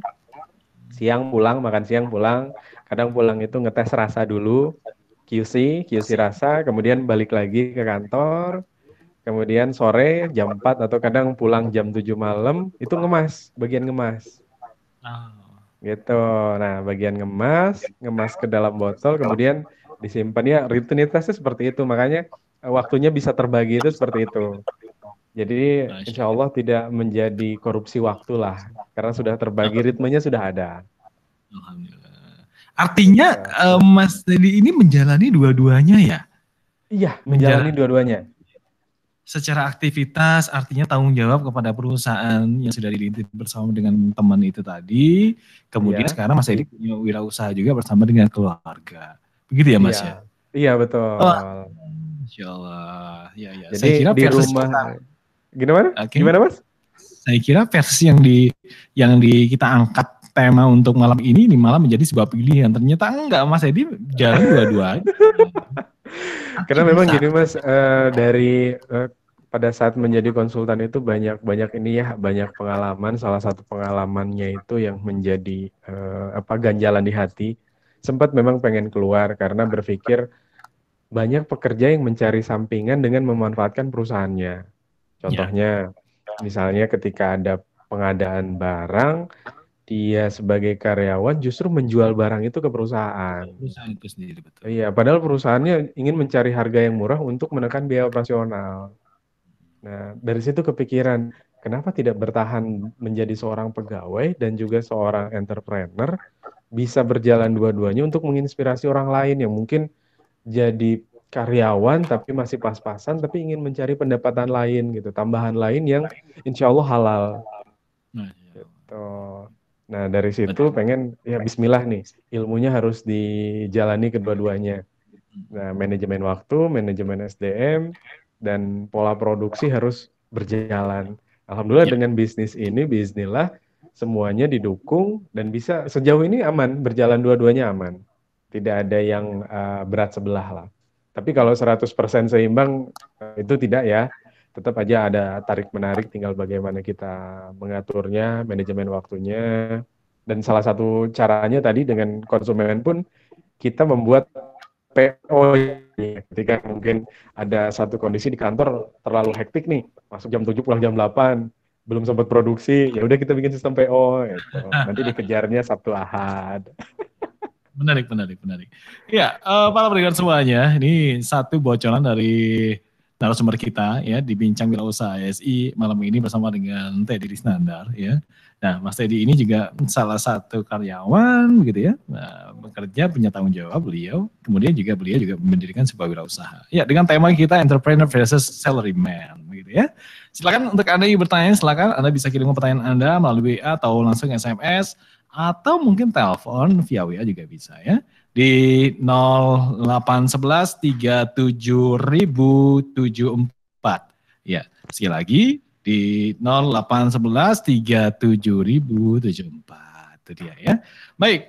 siang pulang, makan siang pulang, kadang pulang itu ngetes rasa dulu, QC, QC rasa, kemudian balik lagi ke kantor, Kemudian sore jam 4 atau kadang pulang jam 7 malam itu ngemas, bagian ngemas. Oh. Gitu. Nah, bagian ngemas, ngemas ke dalam botol kemudian disimpan ya rutinitasnya seperti itu. Makanya eh, waktunya bisa terbagi itu seperti itu. Jadi insya Allah tidak menjadi korupsi waktu lah karena sudah terbagi ritmenya sudah ada. Alhamdulillah. Artinya eh, Mas Dedi ini menjalani dua-duanya ya? Iya, menjalani dua-duanya. Secara aktivitas artinya tanggung jawab kepada perusahaan yang sudah dirintis bersama dengan teman itu tadi. Kemudian Iya. sekarang Mas Dedi punya wirausaha juga bersama dengan keluarga. Begitu ya Mas Iya. ya? Iya, betul. Oh, Insya Allah. Ya, ya. Jadi Saya kira di rumah kita, Gimana? Oke. Gimana, Mas? saya kira versi yang di yang di kita angkat tema untuk malam ini ini malah menjadi sebuah pilihan. Ternyata enggak Mas Edi jalan dua-duanya. Karena memang gini Mas, eh, dari eh, pada saat menjadi konsultan itu banyak banyak ini ya banyak pengalaman. Salah satu pengalamannya itu yang menjadi eh, apa ganjalan di hati. Sempat memang pengen keluar karena berpikir banyak pekerja yang mencari sampingan dengan memanfaatkan perusahaannya. Contohnya, misalnya ketika ada pengadaan barang, dia sebagai karyawan justru menjual barang itu ke perusahaan. Perusahaan itu sendiri betul. Iya, padahal perusahaannya ingin mencari harga yang murah untuk menekan biaya operasional. Nah, dari situ kepikiran, kenapa tidak bertahan menjadi seorang pegawai dan juga seorang entrepreneur, bisa berjalan dua-duanya untuk menginspirasi orang lain yang mungkin jadi karyawan tapi masih pas-pasan tapi ingin mencari pendapatan lain gitu, tambahan lain yang insya Allah halal. Nah, ya. Gitu. Nah, dari situ pengen ya bismillah nih, ilmunya harus dijalani kedua-duanya. Nah, manajemen waktu, manajemen SDM dan pola produksi harus berjalan. Alhamdulillah Ya. dengan bisnis ini bismillah semuanya didukung dan bisa sejauh ini aman, berjalan dua-duanya aman. Tidak ada yang uh, berat sebelah lah. Tapi kalau 100% seimbang itu tidak ya. Tetap aja ada tarik-menarik tinggal bagaimana kita mengaturnya, manajemen waktunya. Dan salah satu caranya tadi dengan konsumen pun kita membuat PO ketika mungkin ada satu kondisi di kantor terlalu hektik nih, masuk jam 7 pulang jam 8, belum sempat produksi, ya udah kita bikin sistem PO gitu. Nanti dikejarnya Sabtu Ahad. Menarik, menarik, menarik. Ya, eh, para pendengar semuanya, ini satu bocoran dari narasumber kita ya di Bincang Wirausaha ASI malam ini bersama dengan Teddy Risnandar ya. Nah, Mas Teddy ini juga salah satu karyawan gitu ya, nah, bekerja punya tanggung jawab beliau. Kemudian juga beliau juga mendirikan sebuah wirausaha. Ya, dengan tema kita entrepreneur versus salaryman gitu ya. Silakan untuk Anda yang bertanya, silakan Anda bisa kirim pertanyaan Anda melalui WA atau langsung SMS atau mungkin telepon via WA juga bisa ya di 0811 37074. Ya, sekali lagi di 0811 37074. Itu dia ya. Baik,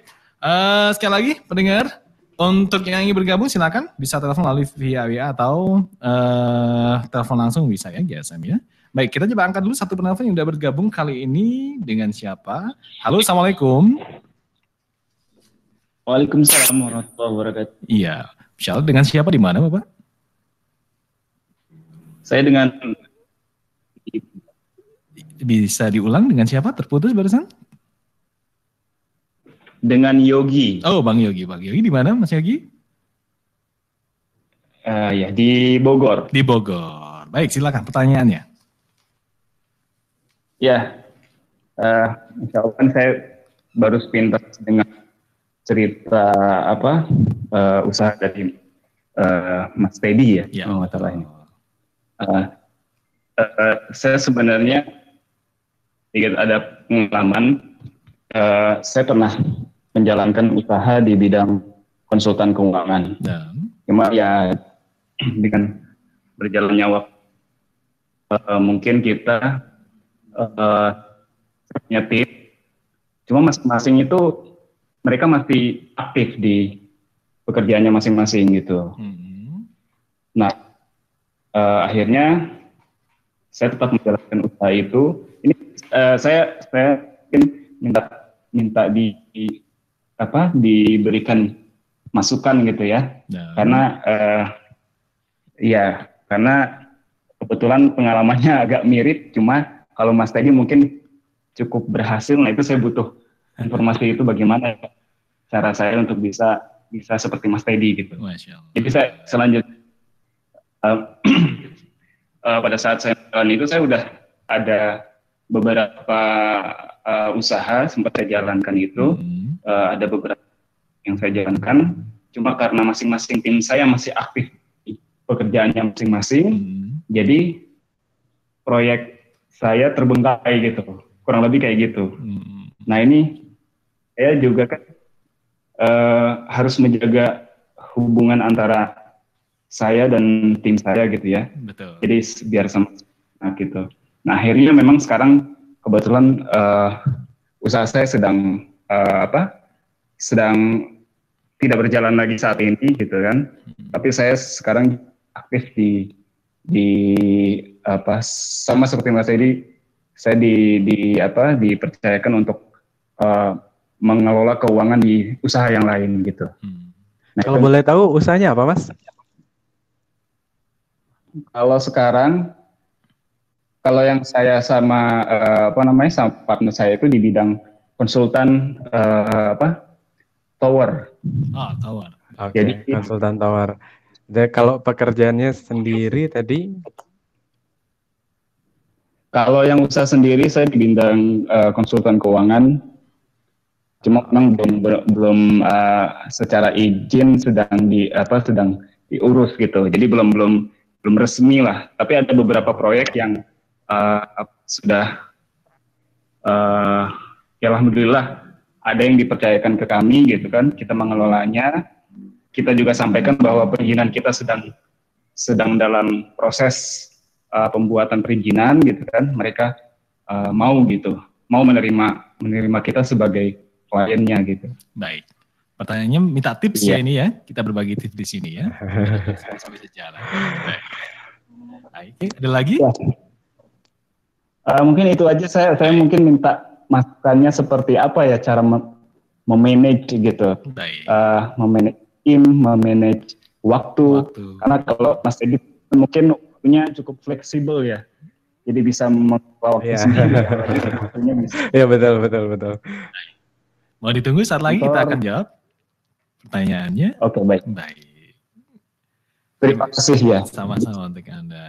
eh, sekali lagi pendengar untuk yang ingin bergabung silakan bisa telepon melalui via WA atau eh, telepon langsung bisa ya GSM ya. Baik, kita coba angkat dulu satu penelpon yang sudah bergabung kali ini dengan siapa? Halo, Assalamualaikum. Waalaikumsalam warahmatullahi wabarakatuh. Iya, Michelle dengan siapa di mana Bapak? Saya dengan Bisa diulang dengan siapa? Terputus barusan? dengan Yogi. Oh, Bang Yogi. Bang Yogi di mana Mas Yogi? Eh, ya di Bogor. Di Bogor. Baik, silakan pertanyaannya. Ya, eh insya Allah kan saya baru sepintas dengan cerita apa eh, usaha dari eh, Mas Teddy ya, Ya, kalau nggak salah ini. Eh, eh, saya sebenarnya sedikit ada pengalaman. Eh, saya pernah menjalankan usaha di bidang konsultan keuangan. Dan Cuma ya dengan berjalannya waktu eh, mungkin kita eh, nyetir. Cuma masing-masing itu mereka masih aktif di pekerjaannya masing-masing gitu. hmm, Nah, eh, akhirnya saya tetap menjalankan usaha itu. Ini eh, saya saya mungkin minta minta di, di- apa diberikan masukan gitu ya dan karena eh, ya karena kebetulan pengalamannya agak mirip cuma kalau Mas Teddy mungkin cukup berhasil nah itu saya butuh informasi itu bagaimana cara saya untuk bisa bisa seperti Mas Teddy gitu. Jadi saya selanjutnya eh, eh, pada saat saya jalan itu saya udah ada beberapa eh, usaha sempat saya jalankan itu. Hmm, eh, ada beberapa yang saya jalankan. Cuma karena masing-masing tim saya masih aktif pekerjaannya masing-masing hmm, jadi proyek saya terbengkalai gitu. Kurang lebih kayak gitu. Hmm, nah ini saya juga kan eh, harus menjaga hubungan antara saya dan tim saya gitu ya. Betul. jadi biar sama nah gitu. Nah akhirnya memang sekarang kebetulan eh, usaha saya sedang eh, apa sedang tidak berjalan lagi saat ini gitu kan. Tapi saya sekarang aktif di di apa sama seperti Mas Edi saya di di apa dipercayakan untuk eh, mengelola keuangan di usaha yang lain gitu Hmm. nah, Kalau itu- boleh tahu usahanya apa, Mas? Kalau sekarang, kalau yang saya sama uh, apa namanya sama partner saya itu di bidang konsultan uh, apa tower. Ah, tower. Oke, okay, Jadi konsultan tower. Jadi kalau pekerjaannya sendiri tadi? Kalau yang usaha sendiri saya di bidang uh, konsultan keuangan. Cuma memang belum belum uh, secara izin sedang di apa sedang diurus gitu. Jadi belum belum belum resmi lah, tapi ada beberapa proyek yang uh, sudah, uh, ya alhamdulillah ada yang dipercayakan ke kami gitu kan, kita mengelolanya. Kita juga sampaikan bahwa perizinan kita sedang sedang dalam proses uh, pembuatan perizinan gitu kan, mereka uh, mau gitu, mau menerima menerima kita sebagai kliennya gitu. Baik. Pertanyaannya minta tips yeah. ya ini ya. Kita berbagi tips di sini ya. Sampai sejalan. Baik. Ada lagi? Ya. Uh, mungkin itu aja saya saya mungkin minta masukannya seperti apa ya cara memanage gitu. Baik. Uh, memanage tim, memanage waktu. waktu. Karena kalau Mas Edi mungkin punya cukup fleksibel ya. Jadi bisa mengelola waktu yeah. sendiri. Iya betul betul betul. Mau ditunggu saat lagi kita akan jawab pertanyaannya. Oke, okay, baik. Baik. Terima kasih ya. Sama-sama untuk Anda.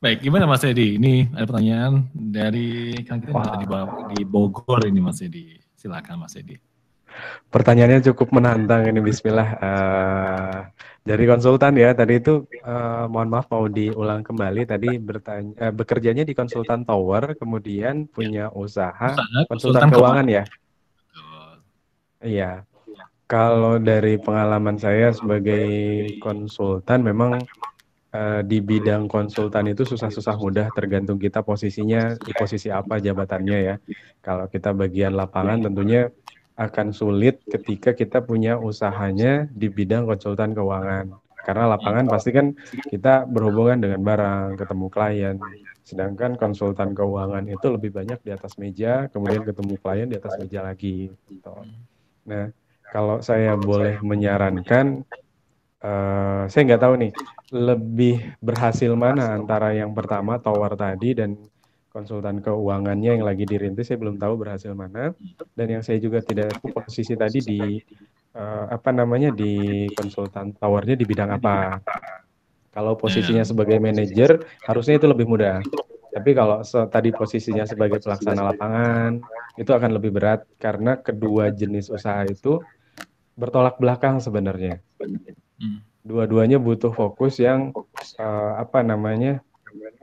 Baik, gimana Mas Edi? Ini ada pertanyaan dari kan kita wow. di, di Bogor ini Mas Edi. Silakan Mas Edi. Pertanyaannya cukup menantang ini Bismillah. Uh, dari konsultan ya tadi itu uh, mohon maaf mau diulang kembali tadi bertanya uh, bekerjanya di konsultan tower kemudian punya usaha, usaha konsultan, konsultan keuangan ya. Iya. Kalau dari pengalaman saya sebagai konsultan memang uh, di bidang konsultan itu susah-susah mudah tergantung kita posisinya di posisi apa jabatannya ya. Kalau kita bagian lapangan tentunya akan sulit ketika kita punya usahanya di bidang konsultan keuangan. Karena lapangan pasti kan kita berhubungan dengan barang, ketemu klien. Sedangkan konsultan keuangan itu lebih banyak di atas meja, kemudian ketemu klien di atas meja lagi. Gitu. Nah, kalau saya boleh menyarankan, uh, saya nggak tahu nih, lebih berhasil mana antara yang pertama tower tadi dan konsultan keuangannya yang lagi dirintis saya belum tahu berhasil mana dan yang saya juga tidak tahu posisi tadi di uh, apa namanya di konsultan towernya di bidang apa kalau posisinya sebagai manajer harusnya itu lebih mudah tapi kalau so, tadi posisinya sebagai pelaksana lapangan itu akan lebih berat karena kedua jenis usaha itu bertolak belakang sebenarnya. Hmm. Dua-duanya butuh fokus yang uh, apa namanya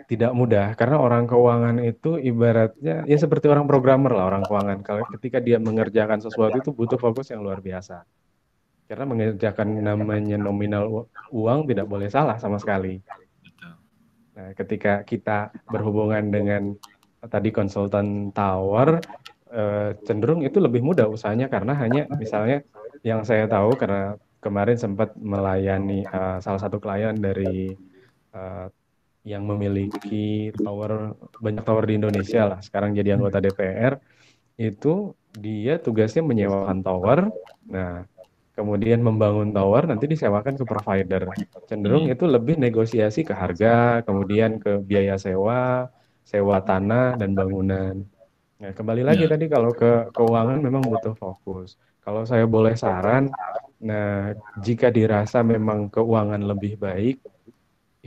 tidak mudah karena orang keuangan itu ibaratnya ya seperti orang programmer lah orang keuangan. Kalau ketika dia mengerjakan sesuatu itu butuh fokus yang luar biasa. Karena mengerjakan namanya nominal uang tidak boleh salah sama sekali. Nah, ketika kita berhubungan dengan tadi konsultan tower eh, cenderung itu lebih mudah usahanya karena hanya misalnya yang saya tahu karena kemarin sempat melayani uh, salah satu klien dari uh, yang memiliki tower banyak tower di Indonesia lah. Sekarang jadi anggota DPR itu dia tugasnya menyewakan tower. Nah kemudian membangun tower nanti disewakan ke provider. Cenderung itu lebih negosiasi ke harga kemudian ke biaya sewa sewa tanah dan bangunan. Nah kembali lagi ya. tadi kalau ke keuangan memang butuh fokus. Kalau saya boleh saran, nah jika dirasa memang keuangan lebih baik,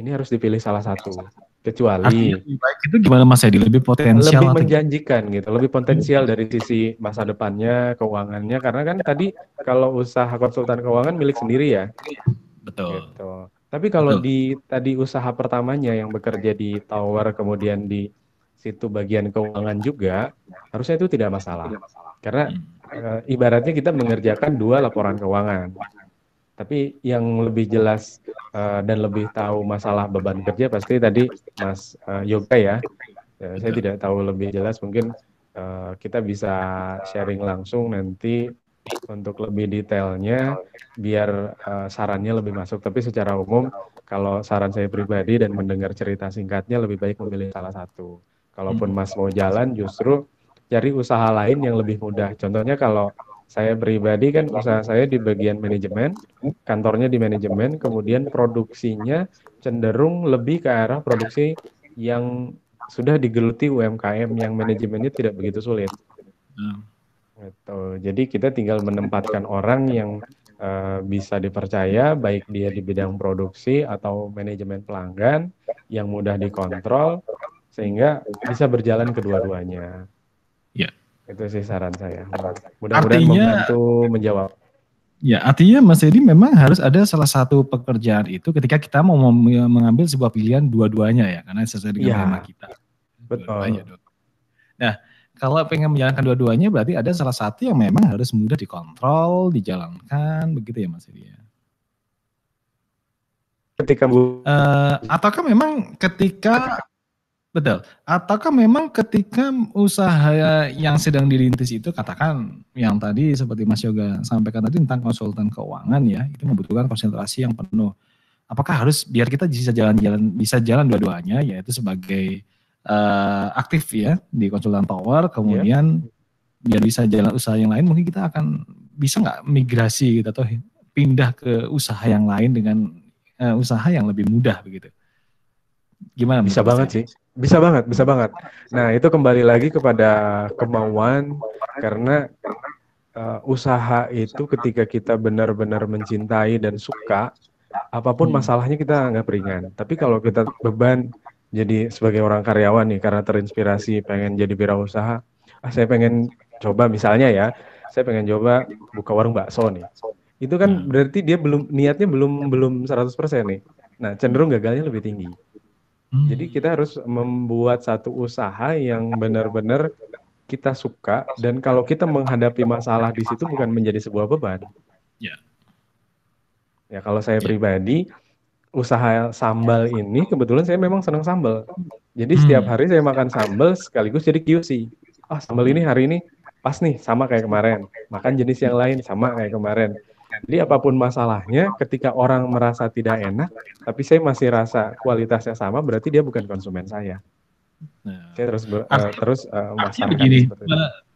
ini harus dipilih salah satu. Kecuali baik itu gimana Mas Edi? Lebih potensial lebih menjanjikan gitu, lebih potensial dari sisi masa depannya, keuangannya karena kan tadi kalau usaha konsultan keuangan milik sendiri ya. Betul. Gitu. Tapi kalau Betul. di tadi usaha pertamanya yang bekerja di tower kemudian di situ bagian keuangan juga, harusnya itu tidak masalah. Karena hmm uh, ibaratnya kita mengerjakan dua laporan keuangan. Tapi yang lebih jelas uh, dan lebih tahu masalah beban kerja pasti tadi Mas uh, Yoga ya. Uh, saya tidak tahu lebih jelas mungkin uh, kita bisa sharing langsung nanti untuk lebih detailnya biar uh, sarannya lebih masuk. Tapi secara umum kalau saran saya pribadi dan mendengar cerita singkatnya lebih baik memilih salah satu. Kalaupun Mas mau jalan justru cari usaha lain yang lebih mudah. Contohnya kalau saya pribadi kan usaha saya di bagian manajemen, kantornya di manajemen, kemudian produksinya cenderung lebih ke arah produksi yang sudah digeluti UMKM yang manajemennya tidak begitu sulit. Hmm. Gitu. Jadi kita tinggal menempatkan orang yang uh, bisa dipercaya, baik dia di bidang produksi atau manajemen pelanggan yang mudah dikontrol, sehingga bisa berjalan kedua-duanya. Itu sih saran saya. Mudah-mudahan membantu menjawab. Ya, artinya Mas Edi memang harus ada salah satu pekerjaan itu ketika kita mau mengambil sebuah pilihan dua-duanya ya, karena sesuai dengan ya, tema kita. Betul. Nah, kalau pengen menjalankan dua-duanya berarti ada salah satu yang memang harus mudah dikontrol, dijalankan, begitu ya Mas Edi ya. Ketika Bu uh, ataukah memang ketika Betul. Ataukah memang ketika usaha yang sedang dirintis itu katakan yang tadi seperti Mas Yoga sampaikan tadi tentang konsultan keuangan ya, itu membutuhkan konsentrasi yang penuh. Apakah harus biar kita bisa jalan-jalan bisa jalan dua-duanya yaitu sebagai uh, aktif ya di konsultan tower, kemudian yeah. biar bisa jalan usaha yang lain mungkin kita akan bisa nggak migrasi gitu atau pindah ke usaha yang lain dengan uh, usaha yang lebih mudah begitu. Gimana? Bisa banget sih bisa banget, bisa banget. Nah, itu kembali lagi kepada kemauan karena uh, usaha itu ketika kita benar-benar mencintai dan suka, apa pun hmm. masalahnya kita nggak ringan. Tapi kalau kita beban jadi sebagai orang karyawan nih karena terinspirasi pengen jadi wirausaha, ah saya pengen coba misalnya ya, saya pengen coba buka warung bakso nih. Itu kan hmm. berarti dia belum niatnya belum belum 100% nih. Nah, cenderung gagalnya lebih tinggi. Hmm. Jadi kita harus membuat satu usaha yang benar-benar kita suka dan kalau kita menghadapi masalah di situ bukan menjadi sebuah beban. Ya. Ya kalau saya ya. pribadi usaha sambal ini kebetulan saya memang senang sambal. Jadi hmm. setiap hari saya makan sambal sekaligus jadi QC. Ah oh, sambal ini hari ini pas nih sama kayak kemarin. Makan jenis yang lain sama kayak kemarin. Jadi apa pun masalahnya, ketika orang merasa tidak enak, tapi saya masih rasa kualitasnya sama, berarti dia bukan konsumen saya. Nah, saya terus ber, uh, terus uh, begini,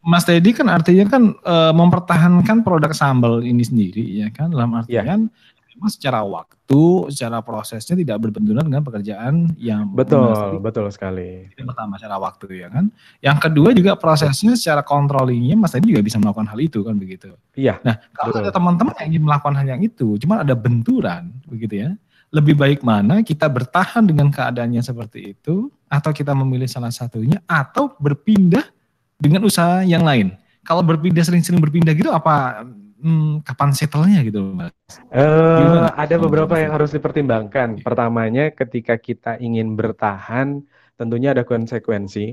Mas Teddy kan artinya kan uh, mempertahankan produk sambal ini sendiri ya kan dalam iya. artian yeah memang secara waktu, secara prosesnya tidak berbenturan dengan pekerjaan yang betul, betul sekali. Itu pertama secara waktu ya kan. Yang kedua juga prosesnya secara controllingnya Mas tadi juga bisa melakukan hal itu kan begitu. Iya. Nah kalau betul. ada teman-teman yang ingin melakukan hal yang itu, cuma ada benturan begitu ya. Lebih baik mana kita bertahan dengan keadaannya seperti itu, atau kita memilih salah satunya, atau berpindah dengan usaha yang lain. Kalau berpindah sering-sering berpindah gitu apa hmm, kapan settlenya gitu mas? Uh, ada beberapa yang harus dipertimbangkan. Iya. Pertamanya ketika kita ingin bertahan, tentunya ada konsekuensi.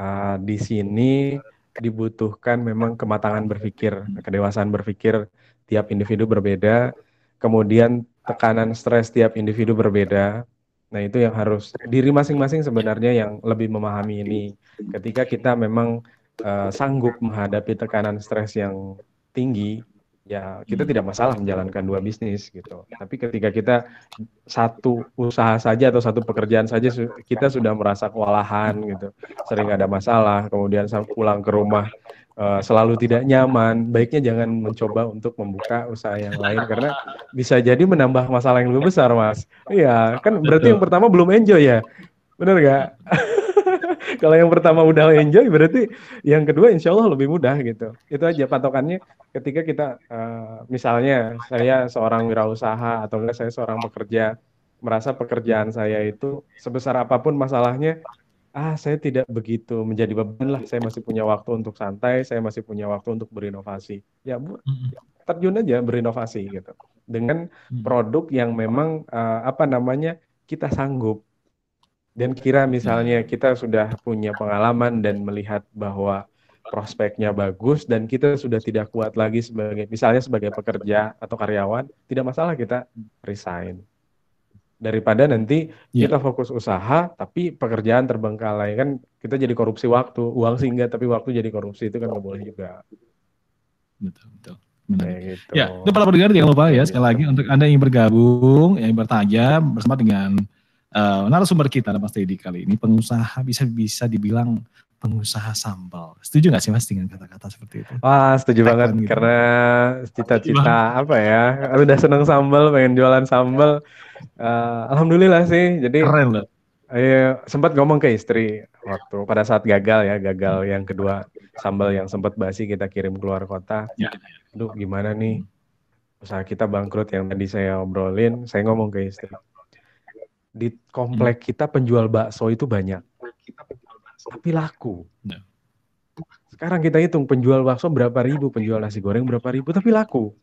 Uh, di sini dibutuhkan memang kematangan berpikir, kedewasaan berpikir tiap individu berbeda. Kemudian tekanan stres tiap individu berbeda. Nah itu yang harus diri masing-masing sebenarnya yang lebih memahami ini. Ketika kita memang uh, sanggup menghadapi tekanan stres yang tinggi, ya kita hmm. tidak masalah menjalankan dua bisnis gitu. Tapi ketika kita satu usaha saja atau satu pekerjaan saja kita sudah merasa kewalahan gitu, sering ada masalah, kemudian pulang ke rumah uh, selalu tidak nyaman, baiknya jangan mencoba untuk membuka usaha yang lain karena bisa jadi menambah masalah yang lebih besar, Mas. Iya, kan berarti yang pertama belum enjoy ya. Benar nggak? Kalau yang pertama udah enjoy berarti yang kedua insya Allah lebih mudah gitu. Itu aja patokannya ketika kita uh, misalnya saya seorang wirausaha atau enggak saya seorang pekerja merasa pekerjaan saya itu sebesar apa pun masalahnya ah saya tidak begitu menjadi beban lah. Saya masih punya waktu untuk santai saya masih punya waktu untuk berinovasi. Ya bu terjun aja berinovasi gitu. Dengan produk yang memang uh, apa namanya kita sanggup dan kira misalnya kita sudah punya pengalaman dan melihat bahwa prospeknya bagus dan kita sudah tidak kuat lagi sebagai misalnya sebagai pekerja atau karyawan, tidak masalah kita resign. Daripada nanti yeah. kita fokus usaha tapi pekerjaan terbengkalai kan kita jadi korupsi waktu, uang sehingga tapi waktu jadi korupsi itu kan nggak boleh juga. Betul, betul. gitu. Ya, itu para pendengar jangan lupa ya sekali lagi untuk Anda yang bergabung, yang bertanya bersama dengan uh, narasumber kita Mas Teddy kali ini pengusaha bisa bisa dibilang pengusaha sambal. Setuju nggak sih mas dengan kata-kata seperti itu? Wah, setuju Tagline banget gitu. karena cita-cita apa ya? Udah seneng sambal, pengen jualan sambal. Eh, Alhamdulillah sih. Jadi Keren loh. eh, sempat ngomong ke istri waktu pada saat gagal ya, gagal yang kedua sambal yang sempat basi kita kirim keluar kota. Ya. Aduh, gimana nih? Usaha kita bangkrut yang tadi saya obrolin, saya ngomong ke istri. Di komplek kita penjual bakso itu banyak, tapi laku. Ya. Sekarang kita hitung penjual bakso berapa ribu, penjual nasi goreng berapa ribu, tapi laku.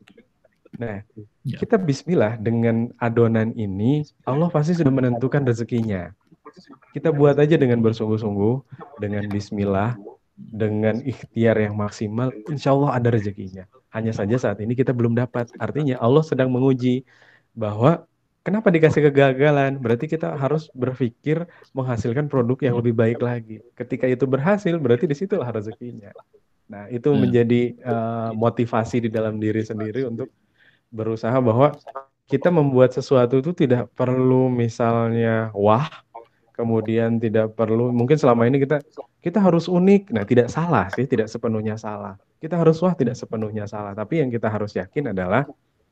Nah, Ya. kita bismillah dengan adonan ini, Allah pasti sudah menentukan rezekinya. Kita buat aja dengan bersungguh-sungguh, dengan bismillah, dengan ikhtiar yang maksimal, insya Allah ada rezekinya. Hanya saja saat ini kita belum dapat. Artinya Allah sedang menguji bahwa kenapa dikasih kegagalan? Berarti kita harus berpikir menghasilkan produk yang lebih baik lagi. Ketika itu berhasil, berarti di situlah rezekinya. Nah, itu Hmm. menjadi eh, motivasi di dalam diri sendiri untuk berusaha bahwa kita membuat sesuatu itu tidak perlu misalnya wah, kemudian tidak perlu mungkin selama ini kita kita harus unik. Nah, tidak salah sih, tidak sepenuhnya salah. Kita harus wah tidak sepenuhnya salah, tapi yang kita harus yakin adalah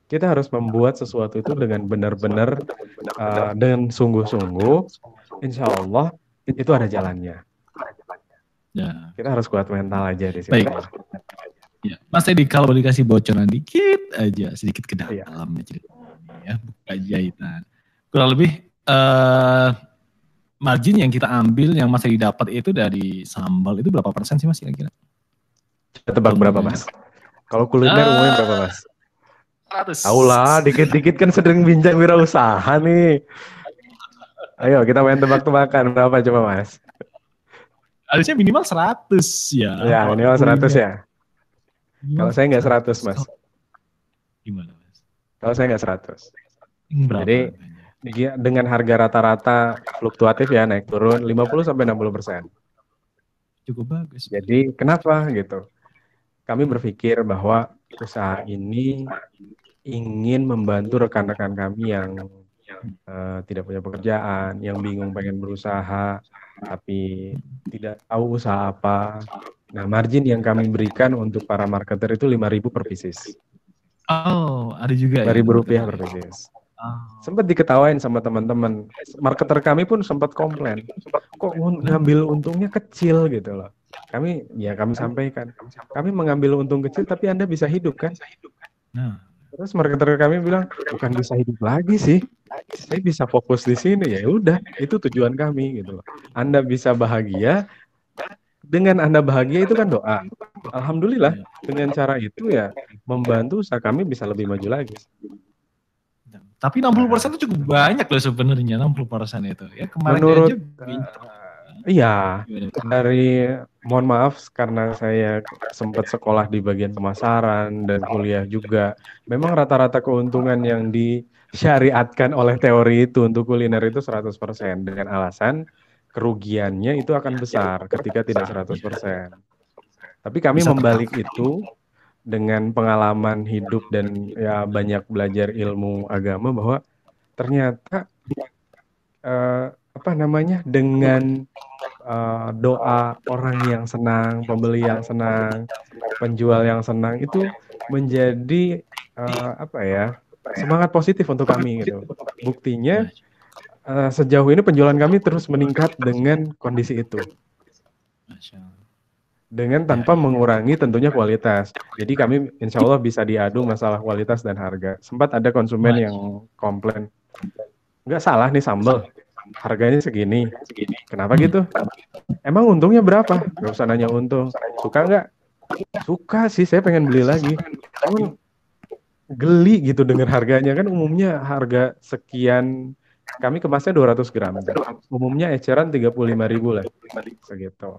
kita harus membuat sesuatu itu dengan benar-benar uh, dengan sungguh-sungguh. Insya Allah itu ada jalannya. Ya. Kita harus kuat mental aja di situ. Baik. Ya. Mas Edi kalau boleh dikasih bocoran dikit aja, sedikit ke Iya. dalam ceritanya ya, buka jahitan. Kurang lebih eh margin yang kita ambil yang Mas Edi dapat itu dari sambal itu berapa persen sih Mas kira-kira? Tebak berapa mas? Kalau kuliner Ah. umumnya berapa mas? 100. Tahu lah, dikit-dikit kan sering bincang wirausaha nih. Ayo kita main tebak-tebakan berapa coba mas? Harusnya minimal 100 ya. Ya minimal 100 ya. Kalau saya nggak 100 mas. Gimana Mas? Kalau saya nggak 100. Berapa Jadi, dengan harga rata-rata fluktuatif ya naik turun 50 sampai 60 persen. cukup bagus. Jadi kenapa gitu? Kami berpikir bahwa usaha ini ingin membantu rekan-rekan kami yang eh, tidak punya pekerjaan, yang bingung pengen berusaha tapi tidak tahu usaha apa. Nah, margin yang kami berikan untuk para marketer itu 5.000 per pieces. Oh, ada juga 5.000 ya. rupiah per pieces. Oh. Sempat diketawain sama teman-teman. Marketer kami pun sempat komplain. Kok ngambil untungnya kecil gitu loh. Kami ya kami sampaikan. Kami mengambil untung kecil tapi Anda bisa hidup kan? Nah, Terus marketer kami bilang bukan bisa hidup lagi sih. Saya bisa fokus di sini ya udah itu tujuan kami gitu loh. Anda bisa bahagia dengan Anda bahagia itu kan doa. Alhamdulillah dengan cara itu ya membantu usaha kami bisa lebih maju lagi. tapi 60% itu cukup banyak loh sebenarnya 60% itu. Ya kemarin Menurut aja bincang. Iya, dari mohon maaf karena saya sempat sekolah di bagian pemasaran dan kuliah juga. Memang rata-rata keuntungan yang disyariatkan oleh teori itu untuk kuliner itu 100% dengan alasan kerugiannya itu akan besar ketika tidak 100%. Tapi kami membalik itu dengan pengalaman hidup dan ya banyak belajar ilmu agama bahwa ternyata eh, apa namanya dengan eh, doa orang yang senang, pembeli yang senang, penjual yang senang itu menjadi eh, apa ya semangat positif untuk kami gitu. Buktinya eh, sejauh ini penjualan kami terus meningkat dengan kondisi itu, dengan tanpa mengurangi tentunya kualitas. Jadi kami insya Allah bisa diadu masalah kualitas dan harga. Sempat ada konsumen yang komplain, nggak salah nih sambal, harganya segini. Kenapa gitu? Emang untungnya berapa? Gak usah nanya untung. Suka nggak? Suka sih, saya pengen beli lagi. Namun geli gitu dengan harganya kan umumnya harga sekian kami kemasnya 200 gram. Umumnya eceran 35.000 lah. Segitu.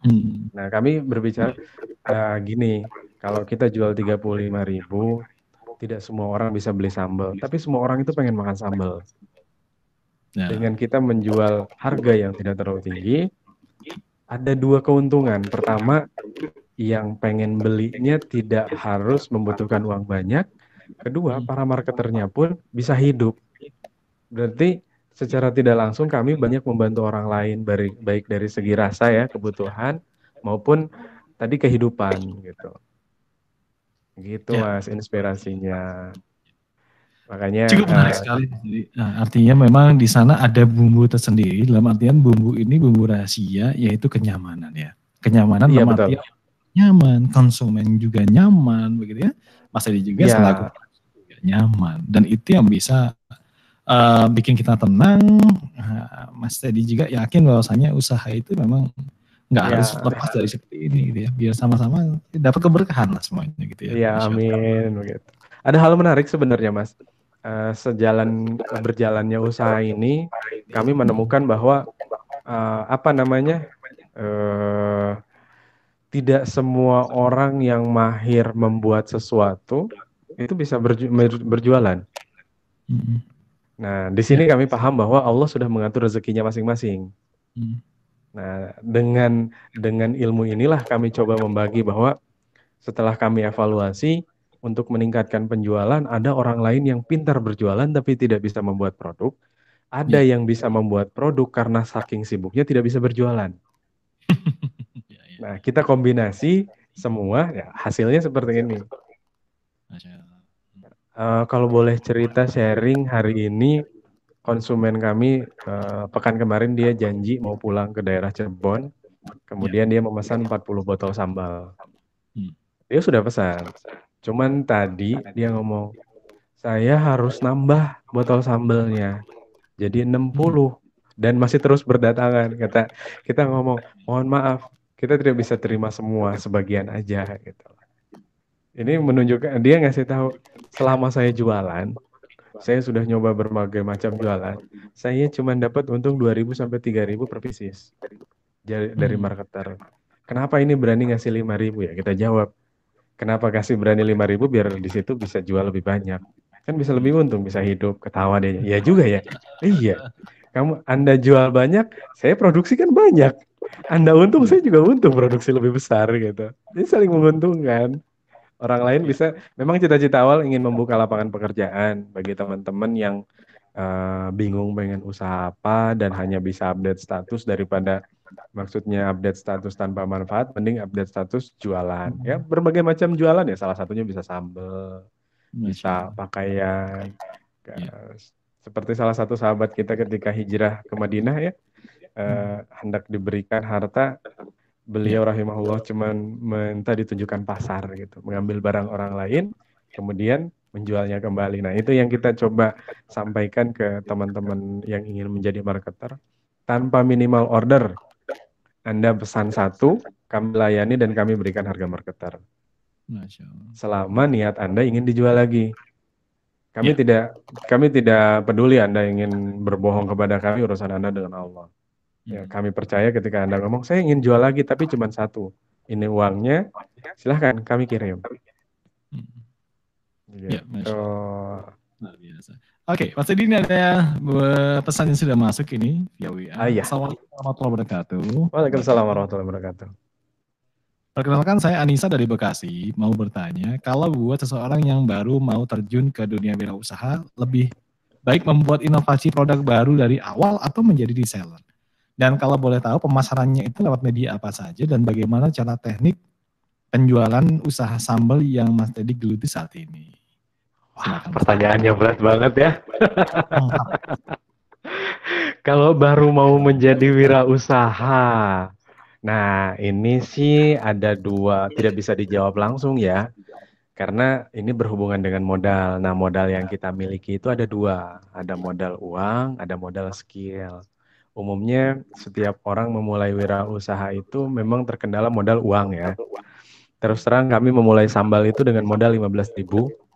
Hmm. Nah, kami berbicara eh, gini, kalau kita jual 35.000 tidak semua orang bisa beli sambal, tapi semua orang itu pengen makan sambal. Nah, Dengan kita menjual harga yang tidak terlalu tinggi, ada dua keuntungan. Pertama, yang pengen belinya tidak harus membutuhkan uang banyak. Kedua, para marketernya pun bisa hidup. Berarti secara tidak langsung kami banyak membantu orang lain, baik dari segi rasa ya, kebutuhan, maupun tadi kehidupan gitu. Gitu Ya. Mas inspirasinya. Makanya Cukup menarik eh, sekali. Jadi, nah, artinya memang di sana ada bumbu tersendiri. Dalam artian bumbu ini bumbu rahasia, yaitu kenyamanan ya. Kenyamanan Iya, dalam betul. artian nyaman, konsumen juga nyaman, begitu ya. Mas Edi juga Iya. selaku juga nyaman. Dan itu yang bisa eh, bikin kita tenang. Nah, Mas Teddy juga yakin bahwasanya usaha itu memang nggak Iya. harus lepas dari seperti ini gitu ya. Biar sama-sama dapat keberkahan lah semuanya gitu ya. Iya, amin begitu. Ada hal menarik sebenarnya, Mas. Eh, sejalan berjalannya usaha ini, kami menemukan bahwa eh, apa namanya, eh, tidak semua orang yang mahir membuat sesuatu itu bisa berju- berjualan. Mm-mm. Nah, di sini kami paham bahwa Allah sudah mengatur rezekinya masing-masing. Mm. Nah, dengan dengan ilmu inilah kami coba membagi bahwa setelah kami evaluasi untuk meningkatkan penjualan, ada orang lain yang pintar berjualan tapi tidak bisa membuat produk. Ada yang bisa membuat produk karena saking sibuknya tidak bisa berjualan. Ya, ya. Nah, kita kombinasi semua, ya hasilnya seperti ini. Eh, kalau boleh cerita sharing hari ini, konsumen kami eh, pekan kemarin dia janji mau pulang ke daerah Cirebon, kemudian dia memesan 40 botol sambal. Hmm. Dia sudah pesan, cuman tadi dia ngomong, saya harus nambah botol sambalnya, jadi 60 dan masih terus berdatangan. Kata kita ngomong, mohon maaf, kita tidak bisa terima semua, sebagian aja gitu. Ini menunjukkan dia ngasih tahu selama saya jualan, saya sudah nyoba berbagai macam jualan, saya cuma dapat untung 2000 sampai 3000 per pieces dari, dari Hmm. marketer. Kenapa ini berani ngasih 5000 ya? Kita jawab. Kenapa kasih berani 5000 biar di situ bisa jual lebih banyak. Kan bisa lebih untung, bisa hidup, ketawa dia. Ya juga ya. Iya. Kamu Anda jual banyak, saya produksi kan banyak. Anda untung, saya juga untung produksi lebih besar gitu. Ini saling menguntungkan. Orang lain bisa, memang cita-cita awal ingin membuka lapangan pekerjaan bagi teman-teman yang eh, bingung pengen usaha apa dan hanya bisa update status daripada maksudnya update status tanpa manfaat, mending update status jualan. Ya berbagai macam jualan ya, salah satunya bisa sambel, bisa pakaian. Ya. Seperti salah satu sahabat kita ketika hijrah ke Madinah ya, eh, hendak diberikan harta, beliau rahimahullah cuman minta ditunjukkan pasar gitu, mengambil barang orang lain, kemudian menjualnya kembali. Nah itu yang kita coba sampaikan ke teman-teman yang ingin menjadi marketer, tanpa minimal order. Anda pesan satu, kami layani dan kami berikan harga marketer selama niat Anda ingin dijual lagi. Kami Ya. tidak kami tidak peduli Anda ingin berbohong kepada kami urusan Anda dengan Allah. Ya, Hmm. kami percaya ketika Anda ngomong saya ingin jual lagi tapi cuma satu. Ini uangnya, silahkan kami kirim. Gitu. Ya, Masya biasa. Oke, Mas Edi ini ada pesan yang sudah masuk ini via WA. Ah, iya. Assalamualaikum warahmatullahi wabarakatuh. Waalaikumsalam warahmatullahi wabarakatuh. Perkenalkan saya Anissa dari Bekasi, mau bertanya, kalau buat seseorang yang baru mau terjun ke dunia wirausaha, lebih baik membuat inovasi produk baru dari awal atau menjadi reseller? Dan kalau boleh tahu pemasarannya itu lewat media apa saja dan bagaimana cara teknik penjualan usaha sambal yang Mas Teddy geluti saat ini? Silakan. Pertanyaannya berat banget ya. Kalau baru mau menjadi wirausaha. Nah, ini sih ada dua, tidak bisa dijawab langsung ya. Karena ini berhubungan dengan modal. Nah, modal yang kita miliki itu ada dua. Ada modal uang, ada modal skill. Umumnya setiap orang memulai wirausaha itu memang terkendala modal uang ya. Terus terang kami memulai sambal itu dengan modal 15.000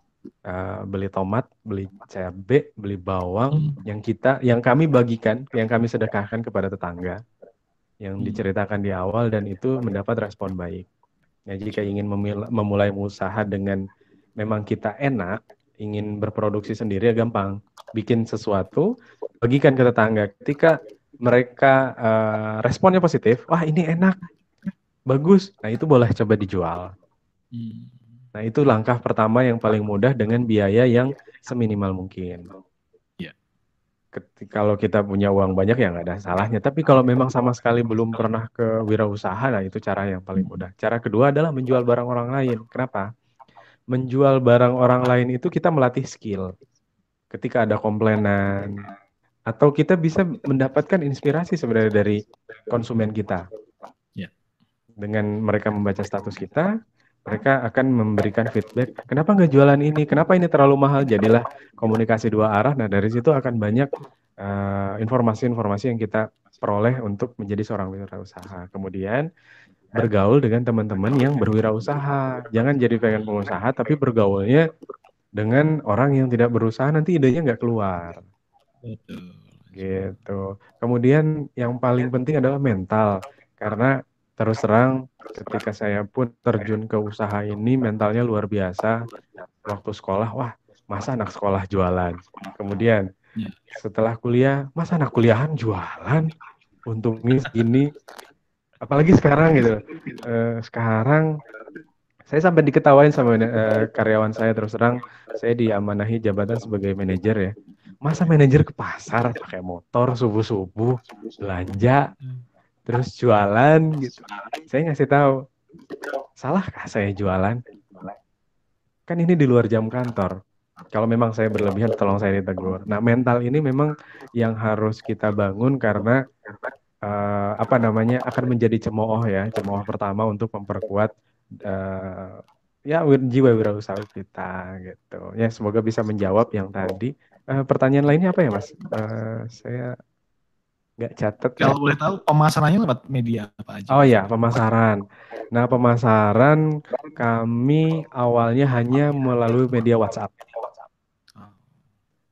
Eh, beli tomat, beli cabai, beli bawang yang kita yang kami bagikan, yang kami sedekahkan kepada tetangga yang Hmm. diceritakan di awal dan itu mendapat respon baik. Nah, jika ingin memulai usaha dengan memang kita enak, ingin berproduksi sendiri ya gampang. Bikin sesuatu, bagikan ke tetangga. Ketika mereka eh, responnya positif, wah ini enak, bagus. Nah, itu boleh coba dijual. Hmm. Nah, itu langkah pertama yang paling mudah dengan biaya yang seminimal mungkin. Iya. ketika kalau kita punya uang banyak ya nggak ada salahnya. Tapi kalau memang sama sekali belum pernah ke wirausaha, nah itu cara yang paling mudah. Cara kedua adalah menjual barang orang lain. Kenapa? Menjual barang orang lain itu kita melatih skill. Ketika ada komplainan, atau kita bisa mendapatkan inspirasi sebenarnya dari konsumen kita. Ya. Dengan mereka membaca status kita, mereka akan memberikan feedback. Kenapa nggak jualan ini? Kenapa ini terlalu mahal? Jadilah komunikasi dua arah. Nah dari situ akan banyak eh, informasi-informasi uh, yang kita peroleh untuk menjadi seorang wirausaha. Kemudian bergaul dengan teman-teman yang berwirausaha. Jangan jadi pengen pengusaha, tapi bergaulnya dengan orang yang tidak berusaha nanti idenya nggak keluar. Betul. Gitu. Kemudian yang paling penting adalah mental, karena terus terang ketika saya pun terjun ke usaha ini mentalnya luar biasa. Waktu sekolah wah masa anak sekolah jualan? Kemudian ya. setelah kuliah masa anak kuliahan jualan? Untungnya ini apalagi sekarang gitu. Uh, sekarang saya sampai diketawain sama uh, karyawan saya terus terang saya diamanahi jabatan sebagai manajer ya. Masa manajer ke pasar pakai motor subuh subuh belanja terus jualan gitu. Saya ngasih tahu, salahkah saya jualan? Kan ini di luar jam kantor. Kalau memang saya berlebihan, tolong saya ditegur. Nah, mental ini memang yang harus kita bangun karena uh, apa namanya akan menjadi cemooh ya, cemooh pertama untuk memperkuat uh, ya jiwa wirausaha kita gitu. Ya semoga bisa menjawab yang tadi. Uh, pertanyaan lainnya apa ya, Mas? Uh, saya nggak catat kalau ya. boleh tahu pemasarannya lewat media apa aja? Oh ya pemasaran. Nah pemasaran kami awalnya hanya melalui media WhatsApp.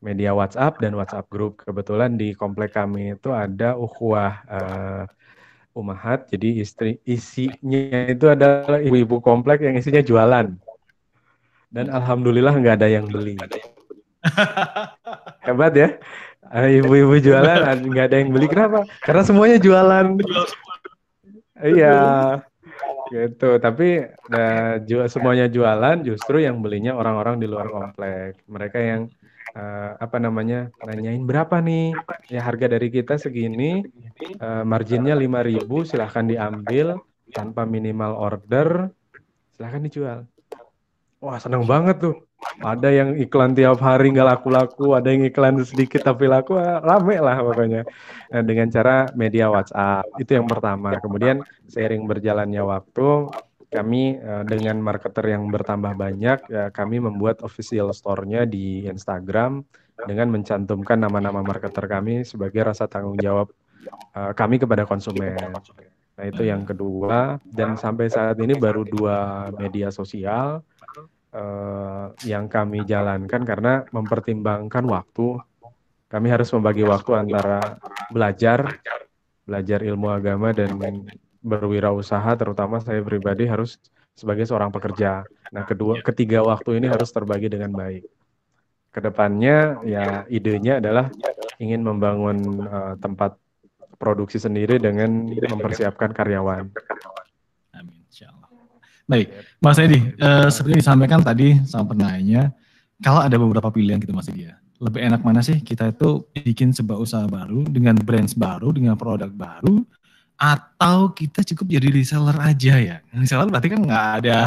Media WhatsApp dan WhatsApp grup kebetulan di komplek kami itu ada ukhuwah uh, umahat. Jadi istri isinya itu adalah ibu-ibu komplek yang isinya jualan. Dan alhamdulillah nggak ada yang beli. Hebat ya ibu-ibu jualan nggak ada yang beli kenapa? Karena semuanya jualan. Iya, gitu. Tapi nah, ju semuanya jualan, justru yang belinya orang-orang di luar komplek. Mereka yang uh, apa namanya nanyain berapa nih? Ya harga dari kita segini, uh, marginnya 5000 silahkan diambil tanpa minimal order, silahkan dijual. Wah seneng banget tuh ada yang iklan tiap hari nggak laku-laku, ada yang iklan sedikit tapi laku, ah, rame lah pokoknya. Nah, dengan cara media WhatsApp itu yang pertama. Kemudian seiring berjalannya waktu, kami uh, dengan marketer yang bertambah banyak, ya, kami membuat official store-nya di Instagram dengan mencantumkan nama-nama marketer kami sebagai rasa tanggung jawab kami kepada konsumen. Nah itu yang kedua dan sampai saat ini baru dua media sosial uh, yang kami jalankan karena mempertimbangkan waktu. Kami harus membagi waktu antara belajar, belajar ilmu agama dan berwirausaha, terutama saya pribadi harus sebagai seorang pekerja. Nah, kedua, ketiga waktu ini harus terbagi dengan baik. Ke depannya, ya idenya adalah ingin membangun uh, tempat produksi sendiri dengan mempersiapkan karyawan. Baik, Mas Edi, uh, seperti disampaikan tadi sama penanya, kalau ada beberapa pilihan gitu Mas Edi ya, lebih enak mana sih kita itu bikin sebuah usaha baru dengan brand baru, dengan produk baru, atau kita cukup jadi reseller aja ya? Reseller berarti kan nggak ada.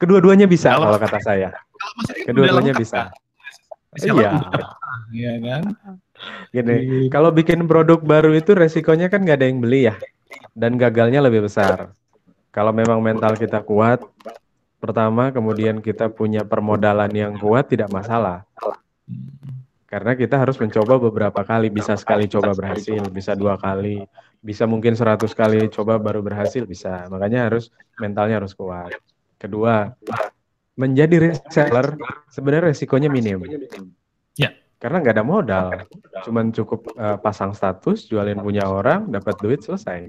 Kedua-duanya bisa kalau, kata saya. Kedua-duanya bisa. Iya. Iya kan? Gini, kalau bikin produk baru itu resikonya kan nggak ada yang beli ya dan gagalnya lebih besar. Kalau memang mental kita kuat, pertama kemudian kita punya permodalan yang kuat tidak masalah. Karena kita harus mencoba beberapa kali, bisa sekali coba berhasil, bisa dua kali, bisa mungkin seratus kali coba baru berhasil, bisa. Makanya harus mentalnya harus kuat. Kedua, menjadi reseller sebenarnya resikonya minim. Ya. Karena nggak ada modal, cuman cukup uh, pasang status, jualin punya orang, dapat duit selesai.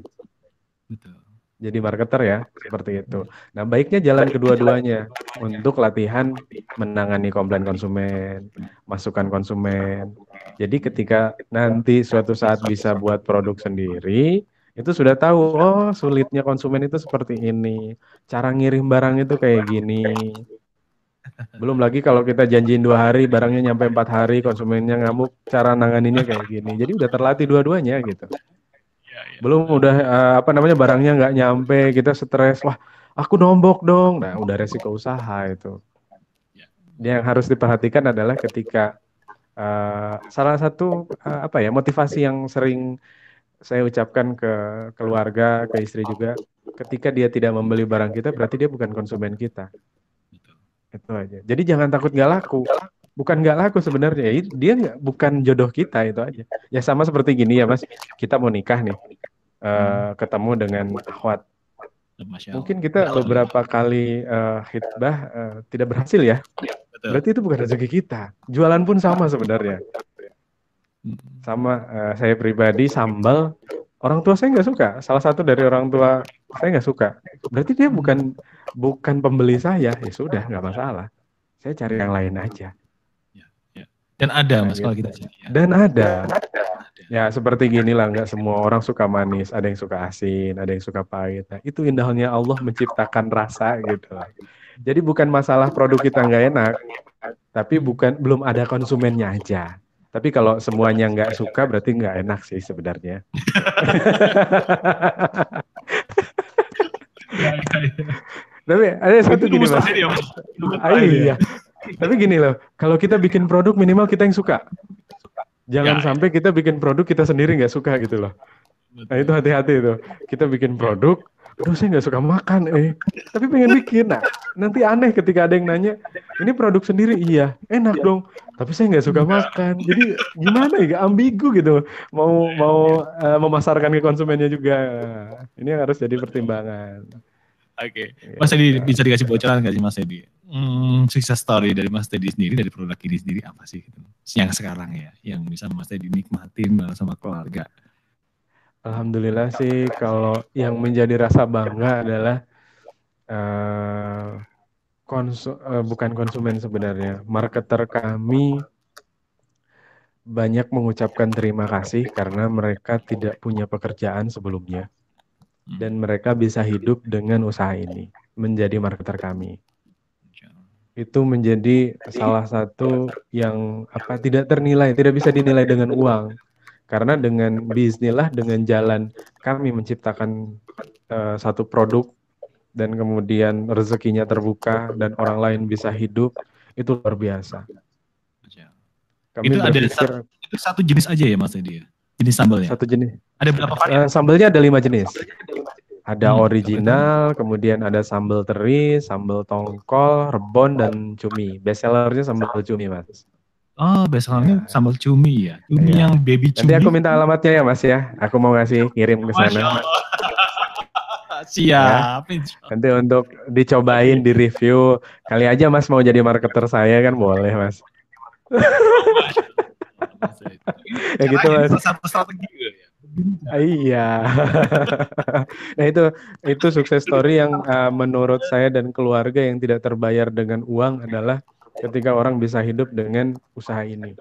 Betul. Jadi marketer ya, seperti itu. Nah, baiknya jalan kedua-duanya untuk latihan menangani komplain konsumen, masukan konsumen. Jadi ketika nanti suatu saat bisa buat produk sendiri, itu sudah tahu, oh sulitnya konsumen itu seperti ini, cara ngirim barang itu kayak gini. Belum lagi kalau kita janjiin dua hari, barangnya nyampe empat hari, konsumennya ngamuk, cara nanganinnya kayak gini. Jadi udah terlatih dua-duanya gitu. Belum udah eh, apa namanya barangnya nggak nyampe, kita stres, wah aku nombok dong. Nah udah resiko usaha itu. Ya. Yang harus diperhatikan adalah ketika eh, salah satu eh, apa ya motivasi yang sering saya ucapkan ke keluarga, ke istri juga, ketika dia tidak membeli barang kita berarti dia bukan konsumen kita. Itu aja. Jadi jangan takut nggak laku. Bukan nggak laku sebenarnya, dia nggak bukan jodoh kita itu aja. Ya sama seperti gini ya mas, kita mau nikah nih, eh, ketemu dengan akhwat. Mungkin kita beberapa kali eh, hitbah eh, tidak berhasil ya. Betul. Berarti itu bukan rezeki kita. Jualan pun sama sebenarnya. Hmm. Sama eh, saya pribadi sambal orang tua saya nggak suka. Salah satu dari orang tua saya nggak suka. Berarti dia bukan bukan pembeli saya. Ya sudah nggak masalah. Saya cari yang lain aja. Dan ada Nah, mas gitu. kalau kita cari ya. Dan ada. Ya seperti gini lah, nggak semua orang suka manis, ada yang suka asin, ada yang suka pahit. Nah, itu indahnya Allah menciptakan rasa gitu. Jadi bukan masalah produk kita nggak enak, tapi bukan belum ada konsumennya aja. Tapi kalau semuanya nggak suka berarti nggak enak sih sebenarnya. Tapi ada satu gini mas. Ah, iya. Tapi gini loh, kalau kita bikin produk minimal kita yang suka. Jangan Ya, ya. sampai kita bikin produk kita sendiri nggak suka gitu loh. Nah itu hati-hati itu. Kita bikin produk, aduh saya nggak suka makan eh. Tapi pengen bikin. Nah nanti aneh ketika ada yang nanya, ini produk sendiri iya, enak dong. Tapi saya nggak suka makan. Jadi gimana ya, ambigu gitu. Mau mau eh, memasarkan ke konsumennya juga. Ini yang harus jadi pertimbangan. Oke. Iya. Mas Teddy bisa dikasih bocoran nggak sih Mas Teddy? Hmm, sukses story dari Mas Teddy sendiri dari produk ini sendiri apa sih? gitu? Yang sekarang ya, yang bisa Mas Teddy nikmatin bareng sama keluarga. Alhamdulillah sih kalau yang menjadi rasa bangga adalah eh konsu- eh, bukan konsumen sebenarnya, marketer kami banyak mengucapkan terima kasih karena mereka tidak punya pekerjaan sebelumnya. Dan mereka bisa hidup dengan usaha ini menjadi marketer kami. Itu menjadi salah satu yang apa tidak ternilai, tidak bisa dinilai dengan uang. Karena dengan bismillah dengan jalan kami menciptakan eh, satu produk dan kemudian rezekinya terbuka dan orang lain bisa hidup itu luar biasa. Kami Itu ada berpikir Itu satu jenis aja ya Mas Teddy ya? Jenis sambalnya? satu jenis. Ada berapa varian? Eh, sambelnya ada lima jenis. Ada Hmm, original, kemudian ada sambal teri, sambal tongkol, rebon, dan cumi. Best sellernya sambal cumi, Mas. Oh, biasanya sambal cumi ya. Cumi Iya. yang baby cumi. Nanti aku minta alamatnya ya, Mas ya. Aku mau ngasih kirim ke sana. Siap. Nanti untuk dicobain, di review. Kali aja Mas mau jadi marketer saya kan boleh, Mas. Ya gitu, Mas. salah satu strategi ya. Iya. nah itu itu sukses story yang uh, menurut saya dan keluarga yang tidak terbayar dengan uang adalah ketika orang bisa hidup dengan usaha ini.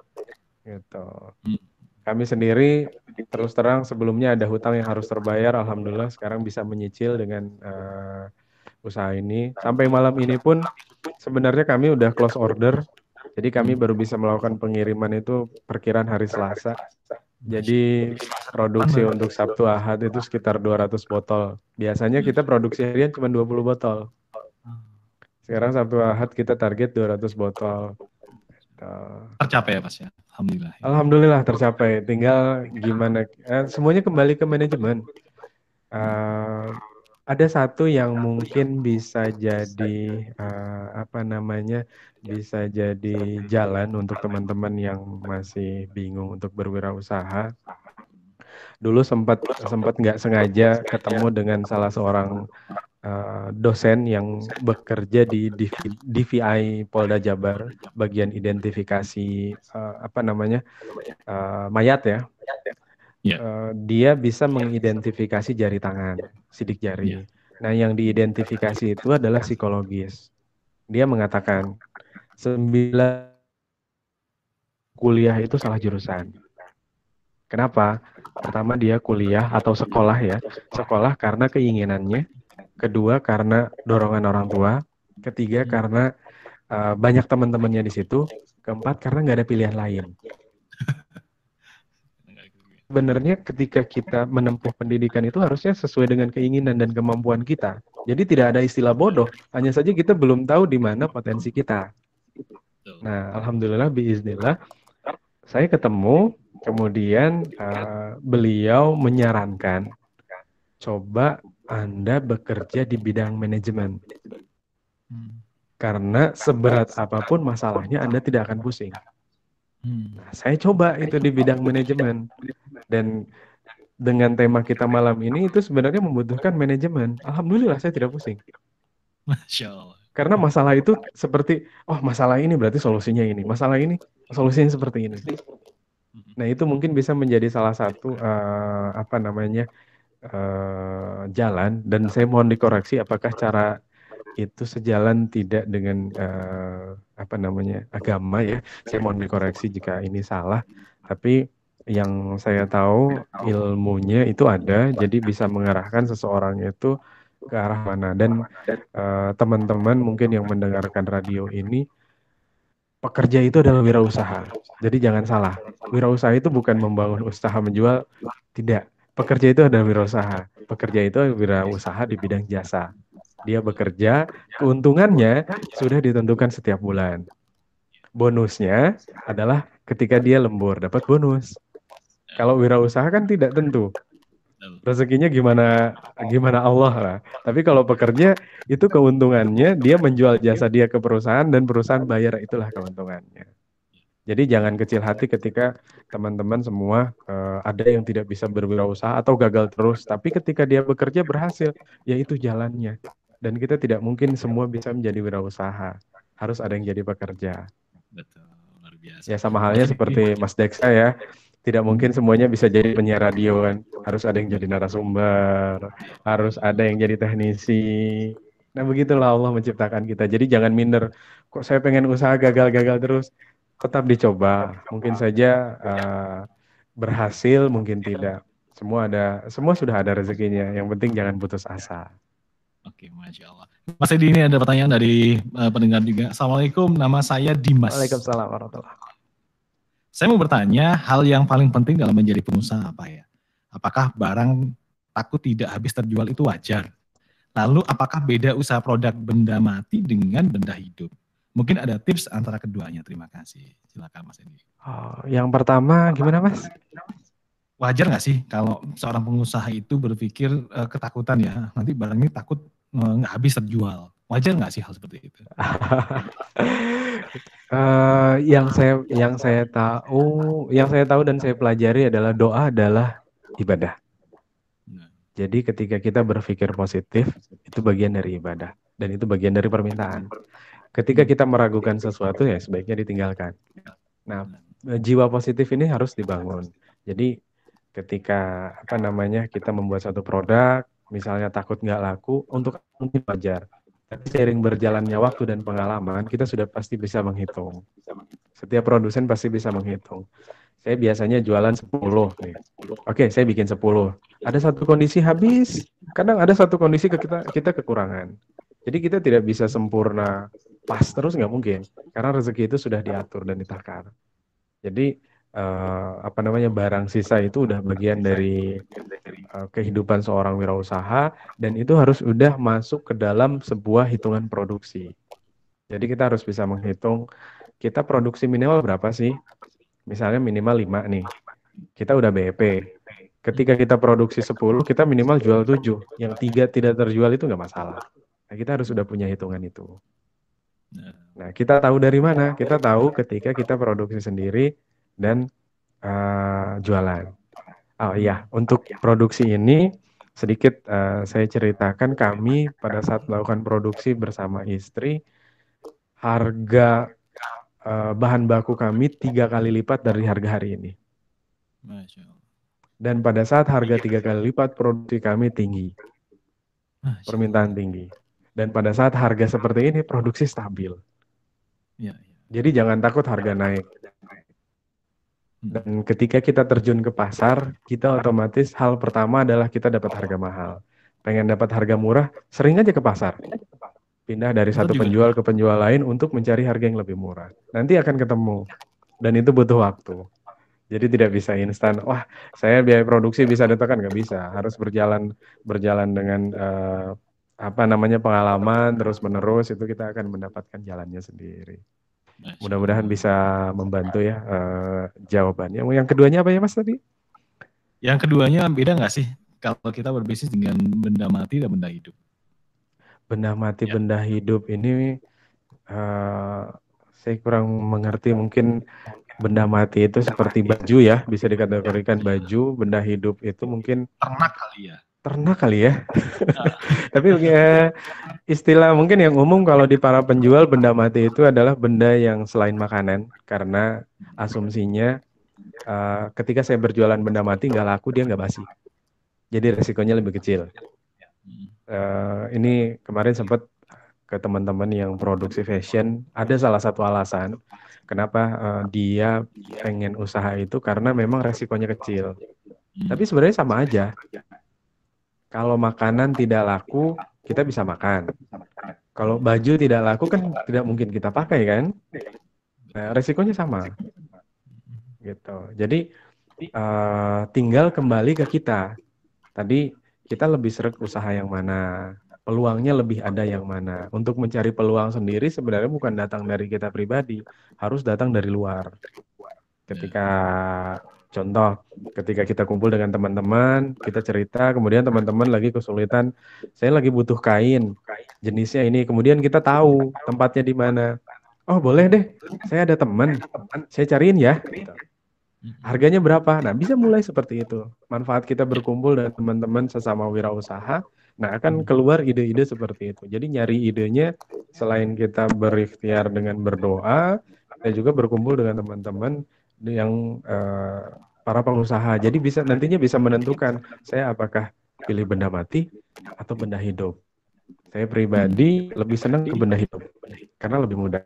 Gitu. Hmm. Kami sendiri terus terang sebelumnya ada hutang yang harus terbayar, alhamdulillah sekarang bisa menyicil dengan uh, usaha ini. Sampai malam ini pun sebenarnya kami udah close order. Jadi kami baru bisa melakukan pengiriman itu perkiraan hari Selasa. Jadi produksi untuk Sabtu Ahad itu sekitar 200 botol. Biasanya kita produksi harian cuma 20 botol. Sekarang Sabtu Ahad kita target 200 botol. Tercapai ya Mas ya. Alhamdulillah. Alhamdulillah tercapai. Tinggal gimana? eh, semuanya kembali ke manajemen. Uh, ada satu yang mungkin bisa jadi eh, apa namanya bisa jadi jalan untuk teman-teman yang masih bingung untuk berwirausaha. Dulu sempat sempat nggak sengaja ketemu dengan salah seorang eh, dosen yang bekerja di DV- DVI Polda Jabar bagian identifikasi eh, apa namanya eh, mayat ya. Ya. Eh, dia bisa mengidentifikasi jari tangan, sidik jari. Ya. Nah, yang diidentifikasi itu adalah psikologis. Dia mengatakan sembilan kuliah itu salah jurusan. Kenapa? Pertama dia kuliah atau sekolah ya, sekolah karena keinginannya. Kedua karena dorongan orang tua. Ketiga karena uh, banyak teman-temannya di situ. Keempat karena nggak ada pilihan lain. Sebenarnya ketika kita menempuh pendidikan itu harusnya sesuai dengan keinginan dan kemampuan kita. Jadi tidak ada istilah bodoh, hanya saja kita belum tahu di mana potensi kita. Nah, alhamdulillah biiznillah saya ketemu kemudian uh, beliau menyarankan coba Anda bekerja di bidang manajemen. Hmm. Karena seberat apa pun masalahnya Anda tidak akan pusing. Hmm. Nah, saya coba itu di bidang manajemen dan dengan tema kita malam ini itu sebenarnya membutuhkan manajemen. Alhamdulillah saya tidak pusing. Masya Allah. Karena masalah itu seperti, oh masalah ini berarti solusinya ini, masalah ini solusinya seperti ini. Nah itu mungkin bisa menjadi salah satu uh, apa namanya uh, jalan dan saya mohon dikoreksi apakah cara itu sejalan tidak dengan uh, apa namanya agama ya. Saya mohon dikoreksi jika ini salah. Tapi yang saya tahu ilmunya itu ada, jadi bisa mengarahkan seseorang itu ke arah mana. Dan uh, teman-teman mungkin yang mendengarkan radio ini, pekerja itu adalah wirausaha. Jadi jangan salah, wirausaha itu bukan membangun usaha menjual, tidak. Pekerja itu adalah wirausaha. Pekerja itu wirausaha di bidang jasa dia bekerja, keuntungannya sudah ditentukan setiap bulan. Bonusnya adalah ketika dia lembur dapat bonus. Kalau wirausaha kan tidak tentu. Rezekinya gimana gimana Allah lah. Tapi kalau pekerja itu keuntungannya dia menjual jasa dia ke perusahaan dan perusahaan bayar itulah keuntungannya. Jadi jangan kecil hati ketika teman-teman semua uh, ada yang tidak bisa berwirausaha atau gagal terus, tapi ketika dia bekerja berhasil, ya itu jalannya dan kita tidak mungkin semua bisa menjadi wirausaha. Harus ada yang jadi pekerja. Betul, luar biasa. Ya sama halnya seperti Mas Deksa ya. Tidak mungkin semuanya bisa jadi penyiar radio kan. Harus ada yang jadi narasumber, harus ada yang jadi teknisi. Nah begitulah Allah menciptakan kita. Jadi jangan minder. Kok saya pengen usaha gagal-gagal terus. Tetap dicoba. Mungkin saja uh, berhasil, mungkin tidak. Semua ada, semua sudah ada rezekinya. Yang penting jangan putus asa. Oke, masya Allah. Mas Edi ini ada pertanyaan dari uh, pendengar juga. Assalamualaikum, nama saya Dimas. Waalaikumsalam warahmatullahi Saya mau bertanya, hal yang paling penting dalam menjadi pengusaha apa ya? Apakah barang takut tidak habis terjual itu wajar? Lalu apakah beda usaha produk benda mati dengan benda hidup? Mungkin ada tips antara keduanya. Terima kasih. Silakan Mas Edi. Oh, yang pertama gimana Mas? wajar nggak sih kalau seorang pengusaha itu berpikir uh, ketakutan ya nanti barangnya takut eh, nggak habis terjual wajar nggak sih hal seperti itu? uh, yang saya yang saya tahu yang saya tahu dan saya pelajari adalah doa adalah ibadah. Jadi ketika kita berpikir positif itu bagian dari ibadah dan itu bagian dari permintaan. Ketika kita meragukan sesuatu ya sebaiknya ditinggalkan. Nah, jiwa positif ini harus dibangun. Jadi ketika apa namanya kita membuat satu produk misalnya takut nggak laku untuk mungkin wajar tapi seiring berjalannya waktu dan pengalaman kita sudah pasti bisa menghitung. Setiap produsen pasti bisa menghitung. Saya biasanya jualan 10 nih. Oke saya bikin 10 ada satu kondisi habis. Kadang ada satu kondisi ke kita kita kekurangan. Jadi kita tidak bisa sempurna pas terus nggak mungkin. Karena rezeki itu sudah diatur dan ditakar jadi uh, apa namanya barang sisa itu udah bagian dari uh, kehidupan seorang wirausaha dan itu harus udah masuk ke dalam sebuah hitungan produksi. Jadi kita harus bisa menghitung kita produksi minimal berapa sih? Misalnya minimal 5 nih. Kita udah BEP. Ketika kita produksi 10, kita minimal jual 7. Yang tiga tidak terjual itu nggak masalah. Nah, kita harus sudah punya hitungan itu. Nah, kita tahu dari mana? Kita tahu ketika kita produksi sendiri, dan uh, jualan. Oh iya, untuk produksi ini sedikit uh, saya ceritakan kami pada saat melakukan produksi bersama istri harga uh, bahan baku kami tiga kali lipat dari harga hari ini. Dan pada saat harga tiga kali lipat produksi kami tinggi, permintaan tinggi. Dan pada saat harga seperti ini produksi stabil. Ya, ya. Jadi jangan takut harga naik dan ketika kita terjun ke pasar, kita otomatis hal pertama adalah kita dapat harga mahal. Pengen dapat harga murah, sering aja ke pasar. pindah dari satu penjual ke penjual lain untuk mencari harga yang lebih murah. Nanti akan ketemu dan itu butuh waktu. Jadi tidak bisa instan. Wah, saya biaya produksi bisa ditekan nggak bisa. Harus berjalan berjalan dengan eh, apa namanya pengalaman terus menerus itu kita akan mendapatkan jalannya sendiri. Mudah-mudahan bisa membantu ya eh, jawabannya. Yang keduanya apa ya Mas tadi? Yang keduanya beda nggak sih kalau kita berbisnis dengan benda mati dan benda hidup? Benda mati, Ya. benda hidup ini eh, saya kurang mengerti. Mungkin benda mati itu seperti baju ya, bisa dikategorikan baju. Benda hidup itu mungkin Ternak kali ya. Ternak kali ya. Tapi eh, istilah mungkin yang umum kalau di para penjual benda mati itu adalah benda yang selain makanan karena asumsinya eh, ketika saya berjualan benda mati nggak laku dia nggak basi. Jadi resikonya lebih kecil. Eh, ini kemarin sempat ke teman-teman yang produksi fashion ada salah satu alasan kenapa eh, dia pengen usaha itu karena memang resikonya kecil. Tapi sebenarnya sama aja. Kalau makanan tidak laku, kita bisa makan. Kalau baju tidak laku kan tidak mungkin kita pakai kan? Nah, resikonya sama. Gitu. Jadi eh, tinggal kembali ke kita. Tadi kita lebih seret usaha yang mana? Peluangnya lebih ada yang mana? Untuk mencari peluang sendiri sebenarnya bukan datang dari kita pribadi, harus datang dari luar. Ketika contoh, ketika kita kumpul dengan teman-teman, kita cerita, kemudian teman-teman lagi kesulitan, saya lagi butuh kain, jenisnya ini, kemudian kita tahu tempatnya di mana. Oh boleh deh, saya ada teman, saya cariin ya. Harganya berapa? Nah, bisa mulai seperti itu. Manfaat kita berkumpul dengan teman-teman sesama wirausaha, nah akan keluar ide-ide seperti itu. Jadi nyari idenya selain kita berikhtiar dengan berdoa, kita juga berkumpul dengan teman-teman yang eh, para pengusaha. Jadi bisa nantinya bisa menentukan saya apakah pilih benda mati atau benda hidup. Saya pribadi lebih senang ke benda hidup karena lebih mudah.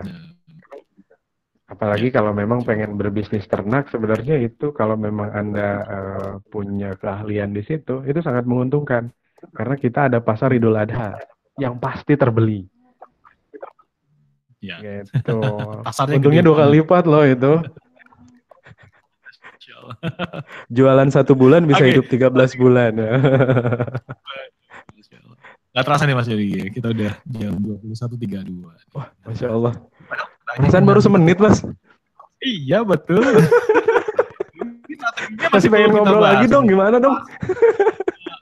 Apalagi kalau memang pengen berbisnis ternak, sebenarnya itu kalau memang Anda eh, punya keahlian di situ, itu sangat menguntungkan. Karena kita ada pasar Idul Adha yang pasti terbeli. Ya. Gitu. Pasarnya Untungnya dua kali lipat loh itu. Jualan satu bulan bisa Oke. hidup 13 bulan. Gak terasa nih Mas Yodi, kita udah jam 21.32. Wah, Masya Allah. Perasaan baru semenit, Mas. Iya betul. Masih pengen ngobrol lagi dong, gimana dong?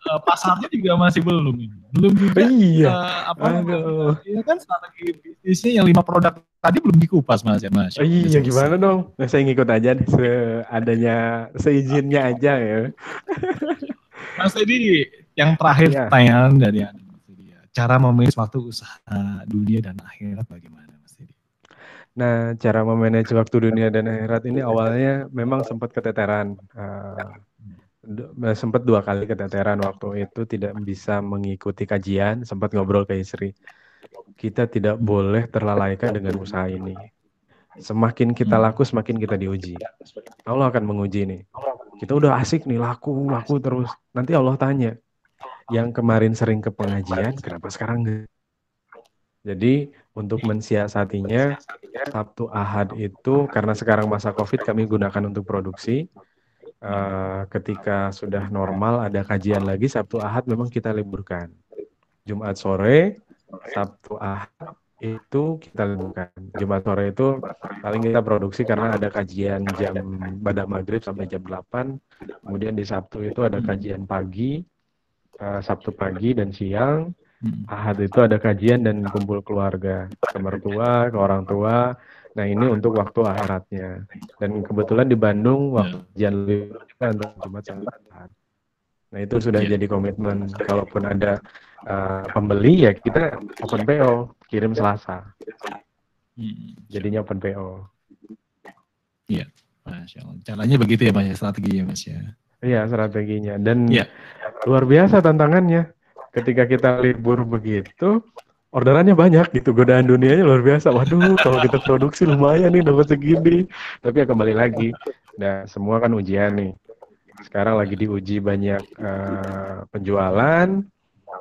Eh, pasarnya juga masih belum ini. Belum juga Iya. eh, apa Aduh. ya kan strategi bisnisnya yang lima produk tadi belum dikupas Mas ya Mas. Oh, iya, gimana dong? Nah, saya ngikut aja seadanya, seizinnya aja ya. Mas Teddy, yang terakhir Iya. pertanyaan dari Anda ya. Cara memilih waktu usaha dunia dan akhirat bagaimana Mas Teddy? Nah, cara memanage waktu dunia dan akhirat ini awalnya memang sempat keteteran. Du- sempat dua kali keteteran waktu itu tidak bisa mengikuti kajian, sempat ngobrol ke istri. Kita tidak boleh terlalaikan dengan usaha ini. Semakin kita laku, semakin kita diuji. Allah akan menguji nih. Kita udah asik nih, laku, laku terus. Nanti Allah tanya, yang kemarin sering ke pengajian, kenapa sekarang enggak? Jadi untuk mensiasatinya, Sabtu Ahad itu karena sekarang masa Covid kami gunakan untuk produksi. Eh, ketika sudah normal ada kajian lagi Sabtu Ahad memang kita liburkan. Jumat sore, Sabtu Ahad itu kita liburkan. Jumat sore itu paling kita produksi karena ada kajian jam pada maghrib sampai jam 8. Kemudian di Sabtu itu ada kajian pagi, eh, Sabtu pagi dan siang. Hmm. Ahad itu ada kajian dan kumpul keluarga, ke mertua, ke orang tua. Nah ini untuk waktu akhiratnya. Dan kebetulan di Bandung waktu kajian lebih untuk Jumat Ahad. Nah itu sudah Iya. jadi komitmen. Kalaupun ada uh, pembeli ya kita open PO, kirim Selasa. Hmm. Jadinya open PO. Masya Allah. Caranya begitu ya Mas ya, strateginya Mas ya. Iya strateginya. Dan Iya. luar biasa tantangannya. Ketika kita libur begitu, orderannya banyak gitu. Godaan dunianya luar biasa. Waduh, kalau kita produksi lumayan nih dapat segini. Tapi ya kembali lagi. Nah, semua kan ujian nih. Sekarang lagi diuji banyak eh, penjualan.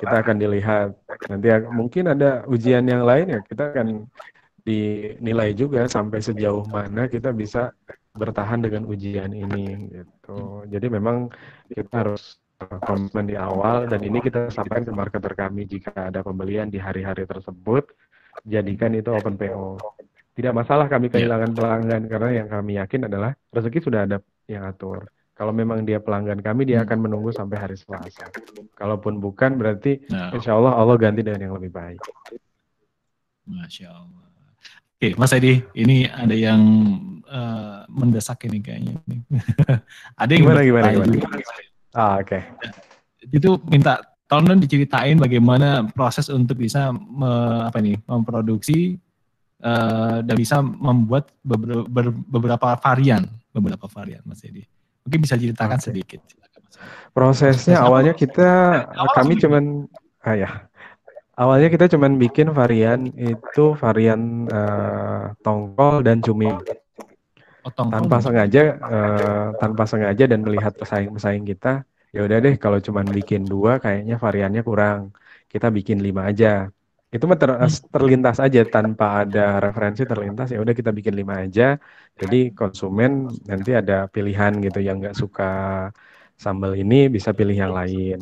kita akan dilihat. Nanti ak- mungkin ada ujian yang lain ya, kita akan dinilai juga sampai sejauh mana kita bisa bertahan dengan ujian ini gitu. Jadi memang kita harus uh, komitmen di awal dan ini kita sampaikan ke marketer kami jika ada pembelian di hari-hari tersebut, jadikan itu open PO. Tidak masalah kami Iya. kehilangan pelanggan karena yang kami yakin adalah rezeki sudah ada yang atur. Kalau memang dia pelanggan kami, dia Hmm. akan menunggu sampai hari Selasa. Kalaupun bukan, berarti Nah, insya Allah Allah ganti dengan yang lebih baik. Masya Allah. Oke, Mas Edi, ini ada yang eh, mendesak ini kayaknya. ada yang Gimana, gimana, bertanya gimana? Ah, oke. Itu minta tolong dong diceritain bagaimana proses untuk bisa me- apa nih memproduksi eh, dan bisa membuat beber- ber- beberapa varian, beberapa varian, Mas Edi. Mungkin bisa ceritakan Oke. sedikit. Silakan, Mas Edi. Prosesnya Proses awalnya kita Awal kami cuman ah ya. Awalnya kita cuman bikin varian itu varian eh, tongkol dan cumi. Tongkol Tanpa sengaja eh, tanpa sengaja dan melihat pesaing-pesaing kita, ya udah deh kalau cuman bikin dua kayaknya variannya kurang. Kita bikin lima aja. Itu mah ter- terlintas aja tanpa ada referensi terlintas ya udah kita bikin lima aja. Jadi konsumen nanti ada pilihan gitu yang nggak suka sambal ini bisa pilih yang lain.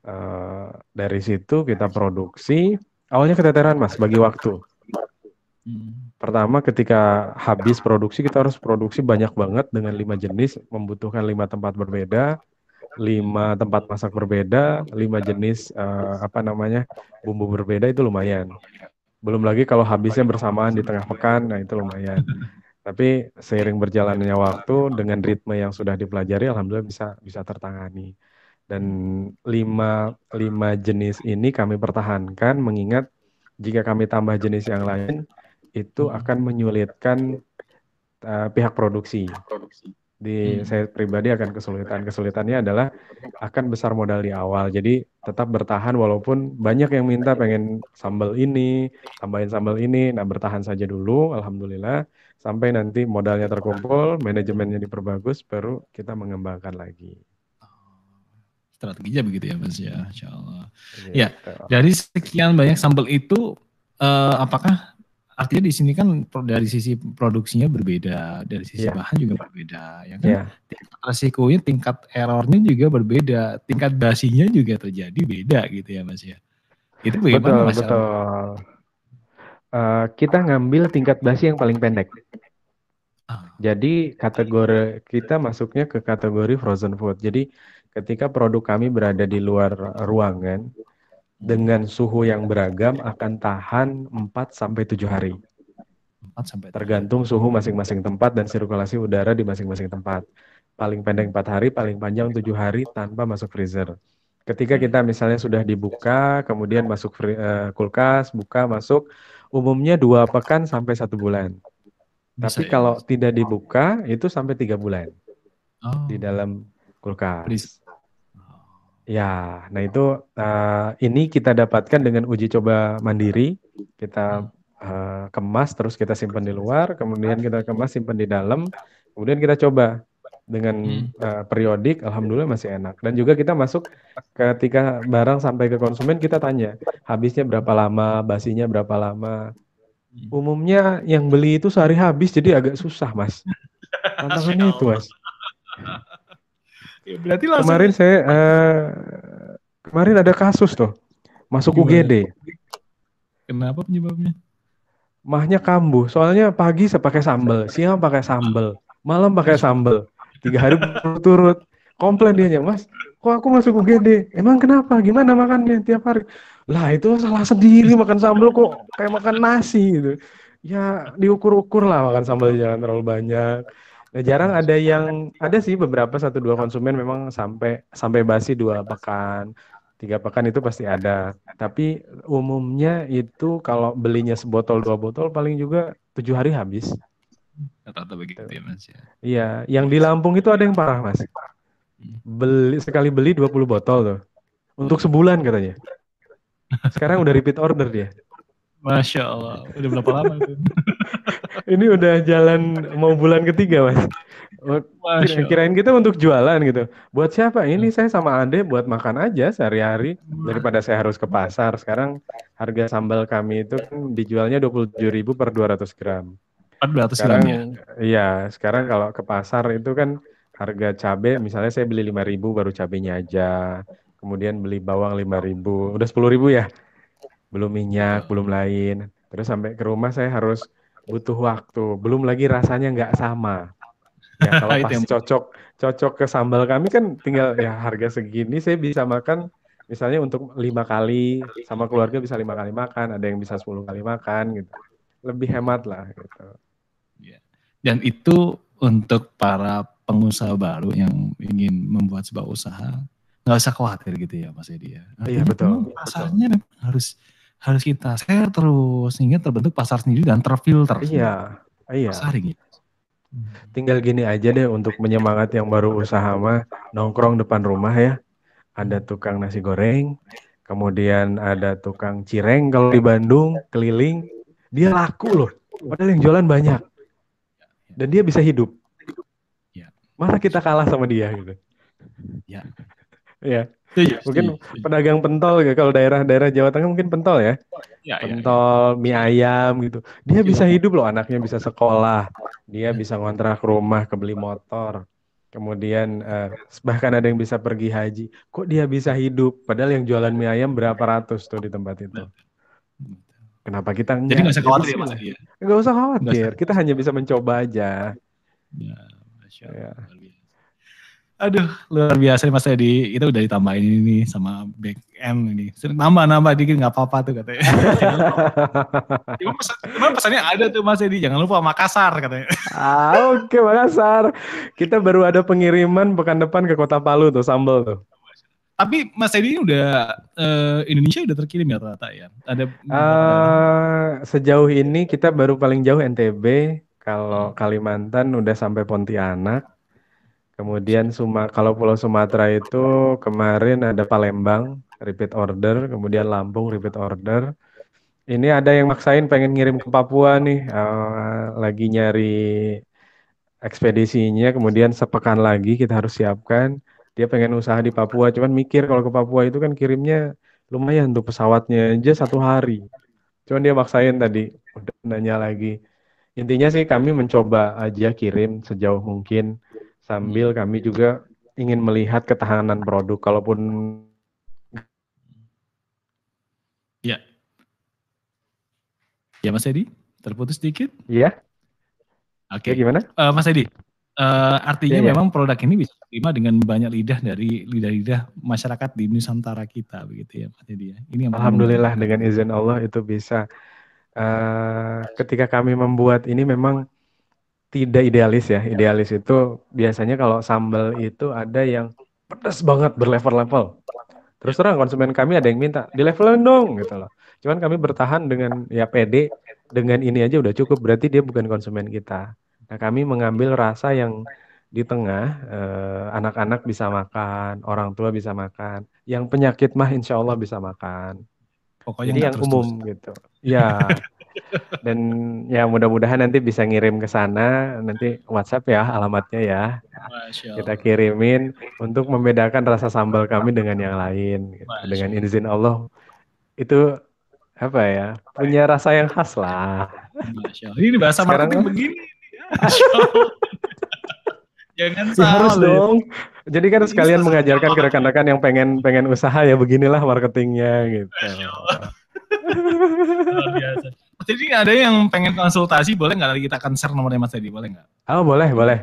Eh, dari situ kita produksi. Awalnya keteteran mas, bagi waktu. Hmm. Pertama ketika habis produksi kita harus produksi banyak banget dengan lima jenis, membutuhkan lima tempat berbeda, lima tempat masak berbeda, lima jenis eh, apa namanya bumbu berbeda itu lumayan. Belum lagi kalau habisnya bersamaan di tengah pekan, nah itu lumayan. Tapi seiring berjalannya waktu dengan ritme yang sudah dipelajari, alhamdulillah bisa bisa tertangani. Dan lima lima jenis ini kami pertahankan, mengingat jika kami tambah jenis yang lain itu akan menyulitkan uh, pihak produksi. Di Hmm. saya pribadi akan kesulitan. Kesulitannya adalah akan besar modal di awal. Jadi tetap bertahan walaupun banyak yang minta pengen sambal ini, tambahin sambal ini. Nah, bertahan saja dulu alhamdulillah sampai nanti modalnya terkumpul, manajemennya diperbagus baru kita mengembangkan lagi. Strateginya begitu ya Mas ya, Insya Allah. Ya, Gitu. Dari sekian banyak sambal itu, eh, apakah artinya di sini kan dari sisi produksinya berbeda, dari sisi Iya. bahan juga berbeda, ya kan? Ya, Tingkat resikonya, tingkat errornya juga berbeda, tingkat basinya juga terjadi beda gitu ya Mas ya. Itu betul, bagaimana Mas? betul. Eh, kita ngambil tingkat basi yang paling pendek. Ah, Jadi kategori kita masuknya ke kategori frozen food. Jadi ketika produk kami berada di luar ruangan dengan suhu yang beragam akan tahan 4 sampai 7 hari. 4 sampai Tergantung suhu masing-masing tempat dan sirkulasi udara di masing-masing tempat. Paling pendek 4 hari, paling panjang 7 hari tanpa masuk freezer. Ketika kita misalnya sudah dibuka, kemudian masuk fri- eh, kulkas, buka, masuk, umumnya dua pekan sampai satu bulan. Bisa Tapi ya, kalau tidak dibuka, itu sampai tiga bulan Oh, di dalam kulkas. Ya, nah itu eh, ini kita dapatkan dengan uji coba mandiri. Kita eh, kemas terus kita simpan di luar, kemudian kita kemas simpan di dalam, kemudian kita coba dengan Hmm. eh, periodik. Alhamdulillah masih enak. Dan juga kita masuk ketika barang sampai ke konsumen kita tanya habisnya berapa lama, basinya berapa lama. Hmm. Umumnya yang beli itu sehari habis, jadi agak susah mas. Tantangannya itu mas. Ya, berarti langsung Kemarin saya eh, kemarin ada kasus tuh masuk Gimana? UGD, kenapa penyebabnya? mahnya kambuh. Soalnya pagi saya pakai sambal, siang pakai sambal, malam pakai sambal, tiga hari berturut. Komplain dia mas, kok aku masuk UGD? Emang kenapa? Gimana makannya tiap hari? Lah itu salah sendiri makan sambal kok kayak makan nasi gitu. Ya diukur-ukur lah makan sambal jangan terlalu banyak. Nah, jarang ada yang ada sih beberapa satu dua konsumen memang sampai sampai basi dua pekan, tiga pekan itu pasti ada. Tapi umumnya itu kalau belinya sebotol dua botol paling juga tujuh hari habis. Rata-rata begitu ya Mas ya. Iya, yang di Lampung itu ada yang parah mas. Beli sekali beli 20 botol tuh, untuk sebulan katanya. Sekarang udah repeat order dia. Masya Allah. Udah berapa lama itu? Ini udah jalan mau bulan ketiga, Mas. Masya. Kirain kita untuk jualan gitu. Buat siapa? Ini saya sama Ade buat makan aja sehari-hari daripada saya harus ke pasar. Sekarang harga sambal kami itu kan dijualnya 27.000 per 200 gram. 400 gram Sekarang ya. iya, sekarang kalau ke pasar itu kan harga cabai misalnya saya beli 5.000 baru cabenya aja. Kemudian beli bawang 5.000. Udah 10.000 ya? Belum minyak, belum lain. Terus sampai ke rumah saya harus butuh waktu. Belum lagi rasanya nggak sama. Ya kalau pas cocok cocok ke sambal kami kan tinggal ya harga segini saya bisa makan misalnya untuk lima kali sama keluarga bisa lima kali makan, ada yang bisa 10 kali makan gitu. Lebih hemat lah gitu. Dan itu untuk para pengusaha baru yang ingin membuat sebuah usaha, nggak usah khawatir gitu ya Mas Edi ya. Iya, betul, memang. Pasarnya harus harus kita share terus sehingga terbentuk pasar sendiri dan terfilter. Iya, iya. Saring ya. Tinggal gini aja deh untuk menyemangat yang baru usaha mah nongkrong depan rumah ya. Ada tukang nasi goreng, kemudian ada tukang cireng kalau di Bandung keliling, dia laku loh. Padahal yang jualan banyak. Dan dia bisa hidup. Ya. Masa kita kalah sama dia gitu. Ya. Ya, Setuju, mungkin setuju, setuju. pedagang pentol ya kalau daerah-daerah Jawa Tengah mungkin pentol ya. Ya, ya, ya. pentol, mie ayam gitu. Dia bisa hidup loh, anaknya bisa sekolah, dia bisa ngontrak rumah, kebeli motor. Kemudian eh, bahkan ada yang bisa pergi haji. Kok dia bisa hidup? Padahal yang jualan mie ayam berapa ratus tuh di tempat itu. Kenapa kita enggak? Jadi nggak usah khawatir ya. Mas ya. Nggak usah khawatir. Kita hanya bisa mencoba aja. Ya, Masya Allah, Ya. Aduh, luar biasa nih Mas Edi. Kita udah ditambahin ini nih sama back end ini. Nambah-nambah dikit nggak apa-apa tuh katanya. Cuma pesan, cuman pesannya ada tuh Mas Edi. Jangan lupa Makassar katanya. Ah, oke Makassar. Kita baru ada pengiriman pekan depan ke Kota Palu tuh sambal tuh. Tapi Mas Edi ini udah eh, Indonesia udah terkirim ya rata ya. Ada Eh, sejauh ini kita baru paling jauh NTB, kalau Kalimantan udah sampai Pontianak. Kemudian Suma, kalau Pulau Sumatera itu kemarin ada Palembang repeat order, kemudian Lampung repeat order. Ini ada yang maksain pengen ngirim ke Papua nih, eh, lagi nyari ekspedisinya, kemudian sepekan lagi kita harus siapkan. Dia pengen usaha di Papua, cuman mikir kalau ke Papua itu kan kirimnya lumayan tuh pesawatnya aja satu hari. Cuman dia maksain tadi, udah nanya lagi. Intinya sih kami mencoba aja kirim sejauh mungkin sambil kami juga ingin melihat ketahanan produk. Kalaupun ya Mas Edi terputus sedikit. ya, Oke. ya gimana? Eh, Mas Edi, eh, artinya Iya, iya. memang produk ini bisa diterima dengan banyak lidah dari lidah-lidah masyarakat di Nusantara kita begitu ya Mas Edi ya. Ini yang Alhamdulillah dengan izin Allah itu bisa. Eh, ketika kami membuat ini memang tidak idealis ya. Idealis itu biasanya kalau sambal itu ada yang pedas banget berlevel-level. Terus terang konsumen kami ada yang minta di levelin dong gitu loh. Cuman kami bertahan dengan ya pede dengan ini aja udah cukup berarti dia bukan konsumen kita. Nah kami mengambil rasa yang di tengah eh, anak-anak bisa makan, orang tua bisa makan, yang penyakit mah insya Allah bisa makan. Pokoknya Jadi yang terus-terus. umum gitu. Ya. Dan ya mudah-mudahan nanti bisa ngirim ke sana, nanti WhatsApp ya alamatnya ya. Kita kirimin untuk membedakan rasa sambal kami dengan yang lain gitu. Dengan izin Allah itu apa ya? Punya rasa yang khas lah. Masya Allah. Ini bahasa Sekarang marketing kan- begini. Jangan Ya harus salah. ya. dong. Jadi kan sekalian mengajarkan ke rekan-rekan yang pengen pengen usaha ya beginilah marketingnya gitu. Luar biasa. Jadi ada yang pengen konsultasi, boleh nggak kita akan share nomornya Mas Edi, boleh nggak? Oh boleh boleh.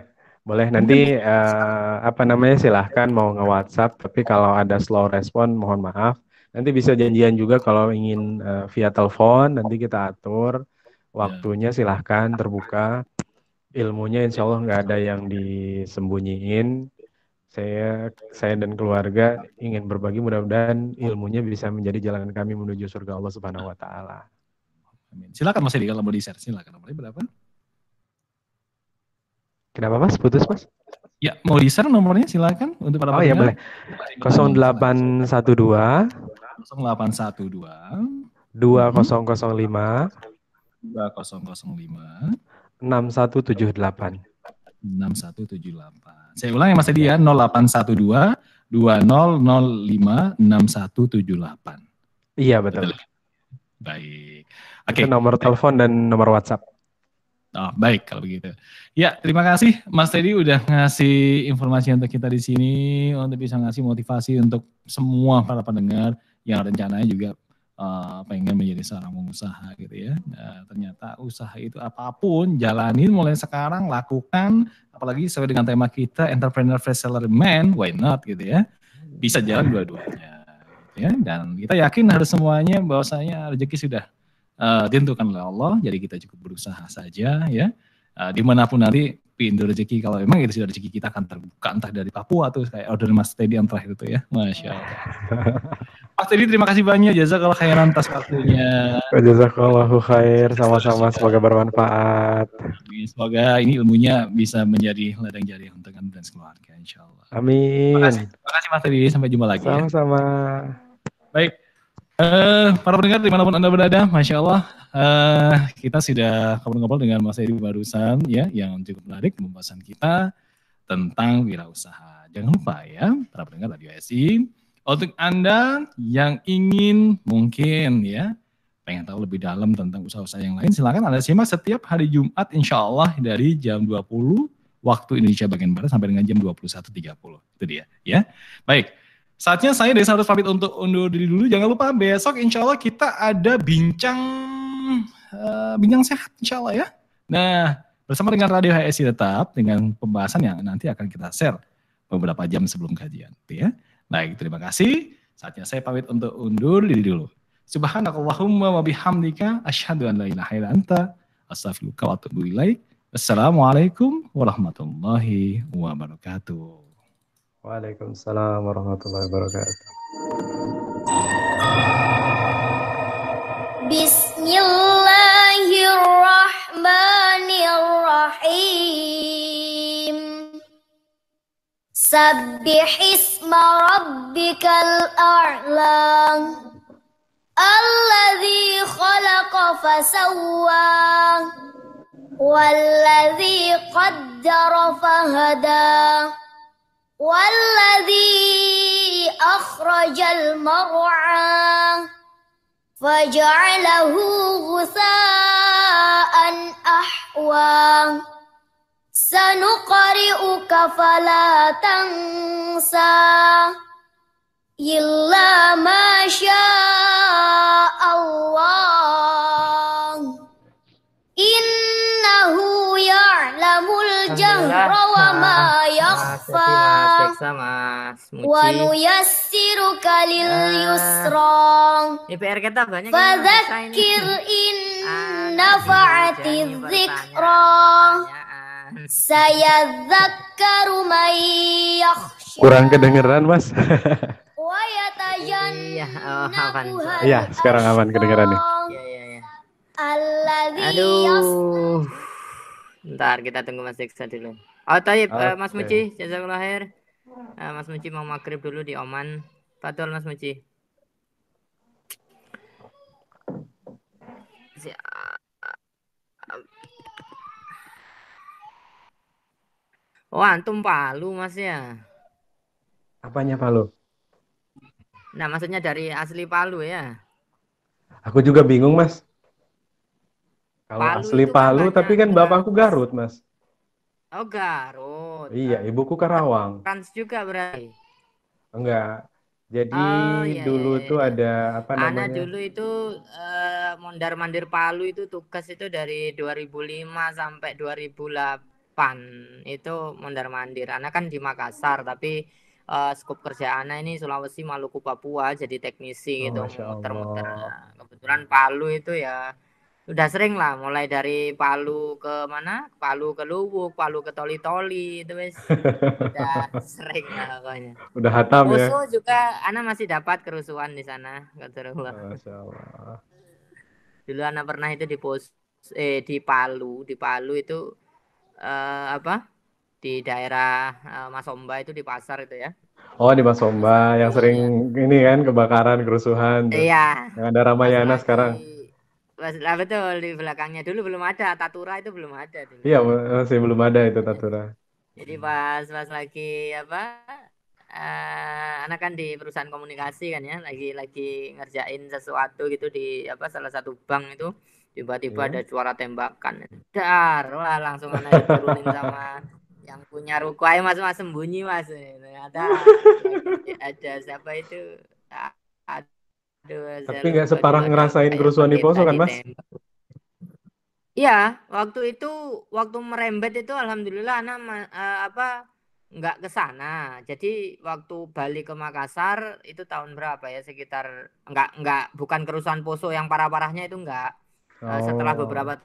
Boleh. Nanti eh, apa namanya silahkan mau nge WhatsApp tapi kalau ada slow respon mohon maaf. Nanti bisa janjian juga kalau ingin eh, via telepon nanti kita atur waktunya silahkan terbuka. Ilmunya insya Allah nggak ada yang disembunyiin. Saya saya dan keluarga ingin berbagi mudah-mudahan ilmunya bisa menjadi jalan kami menuju surga Allah Subhanahu Wa Taala Amin. Silakan Mas Edi kalau mau di share, silakan nomornya berapa? kenapa mas putus mas Ya, mau di share nomornya silakan untuk para oh ya boleh pendengar. 0812 0812 2005 2005 6178. 6178. Saya ulang ya Mas Edi ya 0812 2005 6178. Iya betul. Baik. Oke. Itu nomor telepon dan nomor WhatsApp. Oh, baik kalau begitu. Ya, terima kasih Mas Teddy udah ngasih informasi untuk kita di sini untuk bisa ngasih motivasi untuk semua para pendengar yang rencananya juga uh, pengen menjadi seorang pengusaha gitu ya. Nah, ternyata usaha itu apa pun jalanin mulai sekarang lakukan apalagi sesuai dengan tema kita entrepreneur fresh seller man, why not gitu ya. Bisa jalan dua-duanya. Ya, dan kita yakin harus semuanya bahwasanya rezeki sudah uh, ditentukan oleh Allah. Jadi kita cukup berusaha saja ya. Uh, di mana pun nanti pintu rezeki kalau memang itu sudah rezeki kita akan terbuka entah dari Papua atau kayak order Mas Teddy yang terakhir itu ya. Masya Allah. Mas Teddy terima kasih banyak kalau khairan atas waktunya. Jazakallahu khair sama-sama semoga bermanfaat. Semoga ini ilmunya bisa menjadi ladang jari untuk Anda dan keluarga insya Allah. Amin. Terima kasih, terima kasih Mas Teddy sampai jumpa lagi. Ya. Sama-sama. Ya. Baik. Uh, para pendengar di mana pun anda berada, masya Allah, uh, kita sudah ngobrol-ngobrol dengan Mas Edi barusan ya, yang cukup menarik pembahasan kita tentang wirausaha. Jangan lupa ya, para pendengar radio SI, untuk anda yang ingin mungkin ya, pengen tahu lebih dalam tentang usaha-usaha yang lain, silakan anda simak setiap hari Jumat, insya Allah dari jam 20 waktu Indonesia bagian barat sampai dengan jam 21.30. Itu dia ya. Baik. Saatnya saya dari Sahabat pamit untuk undur diri dulu. Jangan lupa besok insya Allah kita ada bincang uh, bincang sehat insya Allah ya. Nah bersama dengan Radio HSI tetap dengan pembahasan yang nanti akan kita share beberapa jam sebelum kajian. Ya. Baik terima kasih. Saatnya saya pamit untuk undur diri dulu. Subhanakallahumma wa bihamdika asyhadu an la ilaha illa anta astaghfiruka wa atubu ilaik. Assalamualaikum warahmatullahi wabarakatuh. وعليكم السلام ورحمة الله وبركاته. بسم الله الرحمن الرحيم سبح اسم ربك الأعلى الذي خلق فسوى والذي قدر فهدى والذي أخرج المرعى فجعله غثاء أحوى. سنقرئك فلا تنسى إلا ما شاء الله. Yang rawa ma yakhfa. Wa nuyassiruka lil yusra. Ini kita banyak fadzakir in nafa'ati dzikra saya zakaru kurang kedengeran mas. Iya, aman. Iya, sekarang aman kedengeran nih. Aduh. Ntar kita tunggu Mas Diksa dulu. Oh, Taib, okay. uh, Mas Muci, jazakallah khair. Uh, Mas Muci mau maghrib dulu di Oman. Fatul Mas Muci. Oh, antum Palu, Mas ya? Apanya Palu? Nah, maksudnya dari asli Palu ya? Aku juga bingung, Mas. Kalau asli kan Palu, kan tapi kan bapakku Garut, Mas. Oh, Garut. Iya, ibuku Karawang. Trans juga berarti. Enggak. Jadi oh, iya, dulu iya, iya. tuh ada apa namanya? Anak dulu itu uh, mondar mandir Palu itu tugas itu dari 2005 sampai 2008 itu mondar mandir. Anak kan di Makassar tapi uh, skop kerjaannya ini Sulawesi, Maluku, Papua jadi teknisi oh, gitu muter-muter. Kebetulan Palu itu ya udah sering lah mulai dari Palu ke mana Palu ke Luwuk Palu ke Toli Toli itu wes udah sering lah pokoknya udah hatam ya juga anak masih dapat kerusuhan di sana Masya Allah. dulu anak pernah itu di pos eh di Palu di Palu itu eh, apa di daerah uh, Masomba itu di pasar itu ya Oh, di Mas Somba yang sering ini kan kebakaran, kerusuhan. Iya. Yang ada Ramayana sekarang lah betul di belakangnya. Dulu belum ada tatura itu belum ada dulu. Iya masih belum ada itu tatura. Jadi pas pas lagi apa uh, anak kan di perusahaan komunikasi kan ya lagi lagi ngerjain sesuatu gitu di apa salah satu bank itu. Tiba-tiba iya. ada suara tembakan. Dar wah langsung anak turunin sama yang punya ruko. Ayo mas mas sembunyi mas. Ada ada siapa itu? Ada tapi nggak separah ngerasain ya, kerusuhan di Poso kan, Mas? Iya, waktu itu waktu merembet itu alhamdulillah anak uh, eh, apa nggak ke sana. Jadi waktu balik ke Makassar itu tahun berapa ya sekitar nggak nggak bukan kerusuhan Poso yang parah-parahnya itu nggak. Eh, oh. Uh, setelah beberapa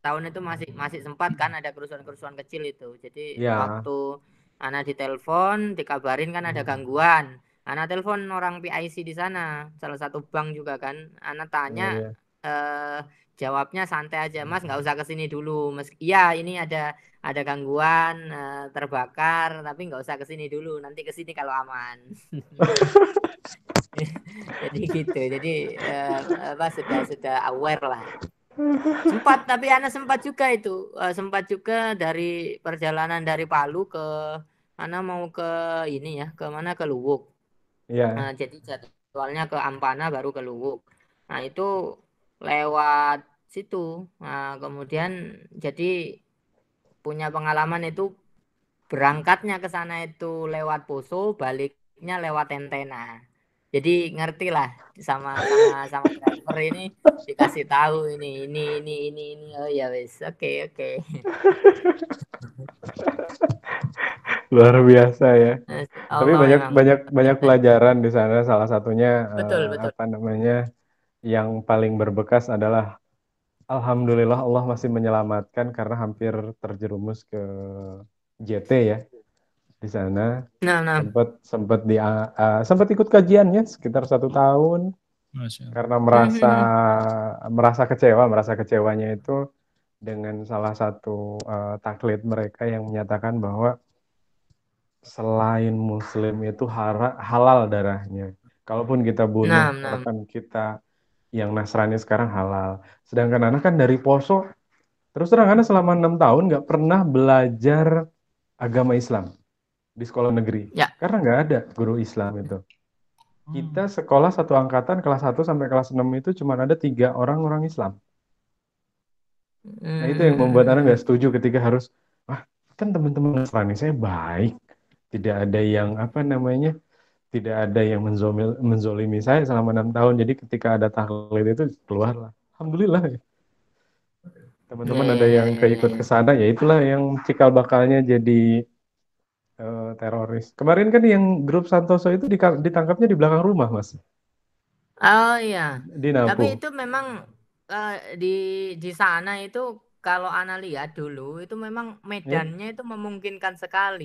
tahun itu masih masih sempat kan ada kerusuhan-kerusuhan kecil itu. Jadi ya. waktu anak ditelepon, dikabarin kan ada gangguan. Anak telepon orang PIC di sana, salah satu bank juga kan. Anak tanya Iya, iya. eh jawabnya santai aja mas nggak usah ke sini dulu. Meski iya ini ada ada gangguan eh, terbakar tapi nggak usah ke sini dulu. Nanti ke sini kalau aman. Jadi gitu. Jadi eh, apa sudah sudah aware lah. Sempat tapi anak sempat juga itu eh, sempat juga dari perjalanan dari Palu ke anak mau ke ini ya ke mana? Ke Luwuk Iya. Nah, jadi jadwalnya ke Ampana baru ke Luwuk. Nah, itu lewat situ. Nah, kemudian jadi punya pengalaman itu berangkatnya ke sana itu lewat Poso, baliknya lewat Tentena. Jadi ngerti lah sama sama sama driver ini dikasih tahu ini ini ini ini ini oh ya wes oke oke Luar biasa ya. Tapi Allah banyak memang banyak banyak pelajaran di sana. Salah satunya Betul, eh, betul. apa namanya yang paling berbekas adalah Alhamdulillah Allah masih menyelamatkan karena hampir terjerumus ke JT ya di sana. nah nah Sempat sempat di eh, sempat ikut kajiannya sekitar satu tahun Masya karena merasa merasa kecewa, merasa kecewanya itu dengan salah satu eh, taklid mereka yang menyatakan bahwa selain Muslim itu hara- halal darahnya. Kalaupun kita bunuh Nah, nah. rekan kita yang Nasrani sekarang halal. Sedangkan anak kan dari Poso, terus terang anak selama enam tahun nggak pernah belajar agama Islam di sekolah negeri. Ya. Karena nggak ada guru Islam itu. Kita sekolah satu angkatan kelas 1 sampai kelas 6 itu cuma ada tiga orang orang Islam. Nah itu yang membuat anak nggak setuju ketika harus, ah kan teman-teman Nasrani saya baik, tidak ada yang apa namanya, tidak ada yang menzomil, menzolimi saya selama enam tahun. Jadi ketika ada taklid itu keluarlah, alhamdulillah. ya. Teman-teman Ya, ada ya, yang ya, keikut ke sana, ya itulah yang cikal bakalnya jadi eh, teroris. Kemarin kan yang grup Santoso itu ditangkapnya di belakang rumah, Mas, Oh iya. di Tapi itu memang eh, di di sana itu kalau Ana lihat dulu itu memang medannya itu memungkinkan sekali.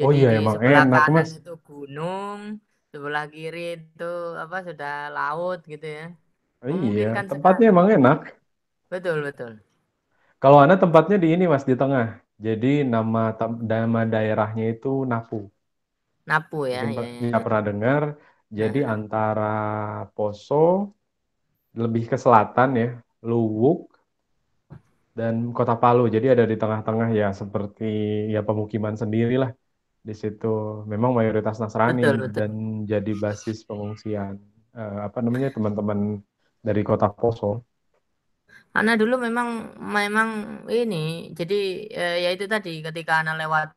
Ya. Oh Jadi iya, di emang sebelah enak, kanan Mas. itu gunung, sebelah kiri itu apa sudah laut gitu ya. Oh iya, tempatnya sekali. emang enak. Betul betul. Kalau Anda tempatnya di ini Mas di tengah. Jadi nama nama daerahnya itu Napu. Napu ya, Mungkin ya, ya. pernah dengar. Jadi antara Poso lebih ke selatan ya, Luwuk dan Kota Palu. Jadi ada di tengah-tengah ya seperti ya pemukiman sendirilah di situ. Memang mayoritas Nasrani Betul, betul. dan jadi basis pengungsian eh, apa namanya teman-teman dari Kota Poso. Ana dulu memang memang ini jadi eh, ya itu tadi ketika Ana lewat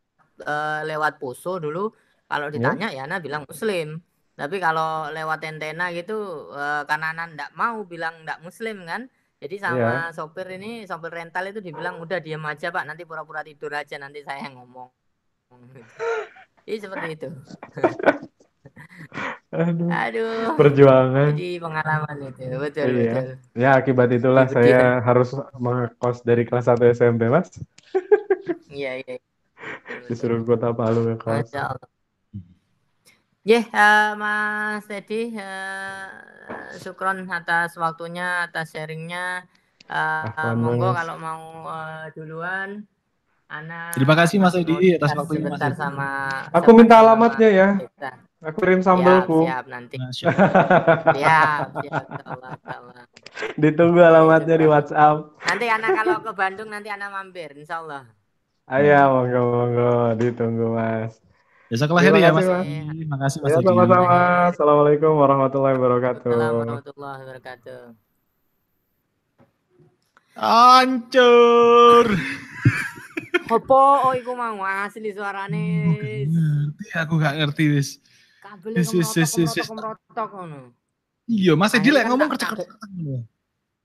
eh, lewat Poso dulu kalau Ya. ditanya ya Ana bilang Muslim. Tapi kalau lewat Tentena gitu eh, karena Ana ndak mau bilang ndak Muslim kan. Jadi sama sopir ini sopir rental itu dibilang udah diam aja Pak nanti pura-pura tidur aja nanti saya yang ngomong. Jadi seperti itu. Aduh, Aduh. perjuangan. Jadi pengalaman itu betul Iya. betul. Ya, akibat itulah Itu saya harus mengekos dari kelas 1 SMP, Mas. Iya iya. Betul, betul. Disuruh ke Kota Palu ngekos. Masya Allah. Yeh, eh, Mas Teddy, eh, syukron atas waktunya, atas sharingnya. Eh, Afwan, monggo Mas. kalau mau eh, duluan, Ana Terima kasih, Mas Edi, atas waktunya, Mas Edi. sama Aku siapa minta sama alamatnya ya. kita. Aku kirim Siap, sambelku. siap nanti. Siap, siap. insyaallah. Ditunggu alamatnya di WhatsApp. Nanti anak kalau ke Bandung nanti anak mampir, insya Allah. Ayo, monggo monggo ditunggu Mas. Terima khair ya kasih, Mas. Edi. Makasih Mas Ya Edi. sama-sama. Assalamualaikum warahmatullahi wabarakatuh. Assalamualaikum warahmatullahi wabarakatuh. Hancur. Apa oh iku mau asli suarane Ngerti, aku gak ngerti wis. Kabel kemerotok ngono. Iya, Mas Edi lek ngomong kercek tak- kercek.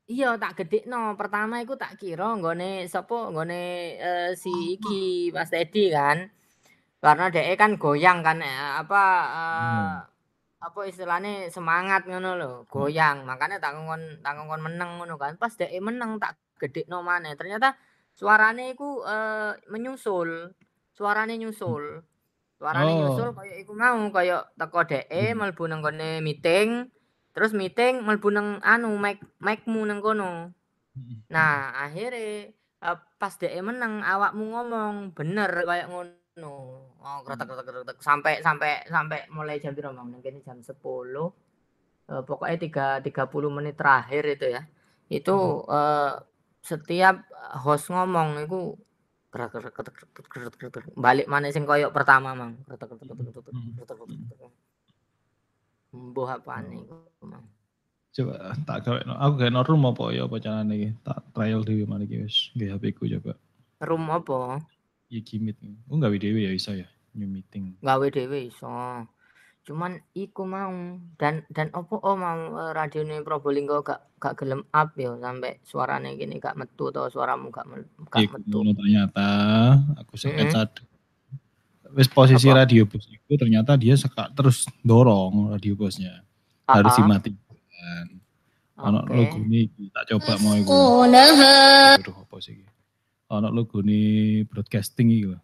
Iya tak gedekno. Pertama iku tak kira nggone sapa nggone eh, si iki Mas Teddy kan. Karena dhek kan goyang kan eh, apa eh, apa istilahnya semangat ngono lho, goyang. Makanya tak ngongkon tak ngongkon meneng ngono kan. Pas dhek meneng tak gedekno maneh. Ternyata suarane iku eh, menyusul. Suarane nyusul. Suarane Oh. nyusul kaya iku mau kaya teko dheke mlebu nang kene meeting. Terus meeting mlebu nang anu mic mic-mu nang kono. Nah, akhirnya eh, pas dhek meneng awakmu ngomong bener kayak ngono. Oh, kretek kretek kretek sampai sampai sampai mulai jam piro Mang? Nang kene jam 10. Eh, pokoknya tiga 30 menit terakhir itu ya. Itu eh, setiap host ngomong itu balik mana sing koyok pertama Mang. Mbuh apane Mang. Coba tak gawe no. Aku gawe no room apa ya apa carane iki? Tak trial dhewe mana iki wis. Nggih HP ku coba. Room apa? Iki meet. Oh gawe dhewe ya iso ya. New meeting. gawe dhewe iso cuman iku mau dan dan opo oh mau e, radio ini Probolinggo gak gak gelem up ya sampai suaranya gini gak metu atau suaramu gak, gak iku metu. ternyata aku sempat mm -hmm. wis posisi apa? radio bus itu ternyata dia suka terus dorong radio busnya harus dimati harus anak okay. logo tak coba mau itu anak logo ini broadcasting gitu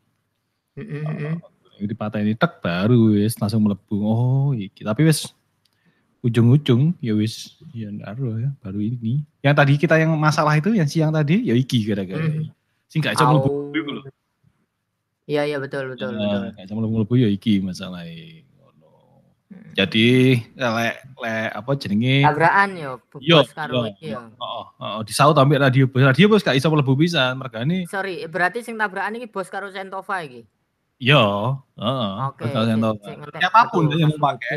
mm -hmm dipateni tek baru wis langsung melebu. Oh, iki. Tapi wis ujung-ujung ya wis ya baru ya baru ini. Yang tadi kita yang masalah itu yang siang tadi ya iki gara-gara. Mhm. Sing gak iso mlebu Au. iku lho. Iya iya betul betul betul. Nah, gak iso mlebu ya iki. Ngono. Hmm. Jadi lek lek apa jenenge? Tabrakan yo bos karo iki yo. Heeh, heeh, disaut ambek radio bos. Radio bos gak iso mlebu pisan, mergane Sorry, berarti sing tabrakan iki bos karo Sentova iki. Yo, heeh. Oke. Bakal sing- sento- sing ngentek- Siapa pun yang mau pakai.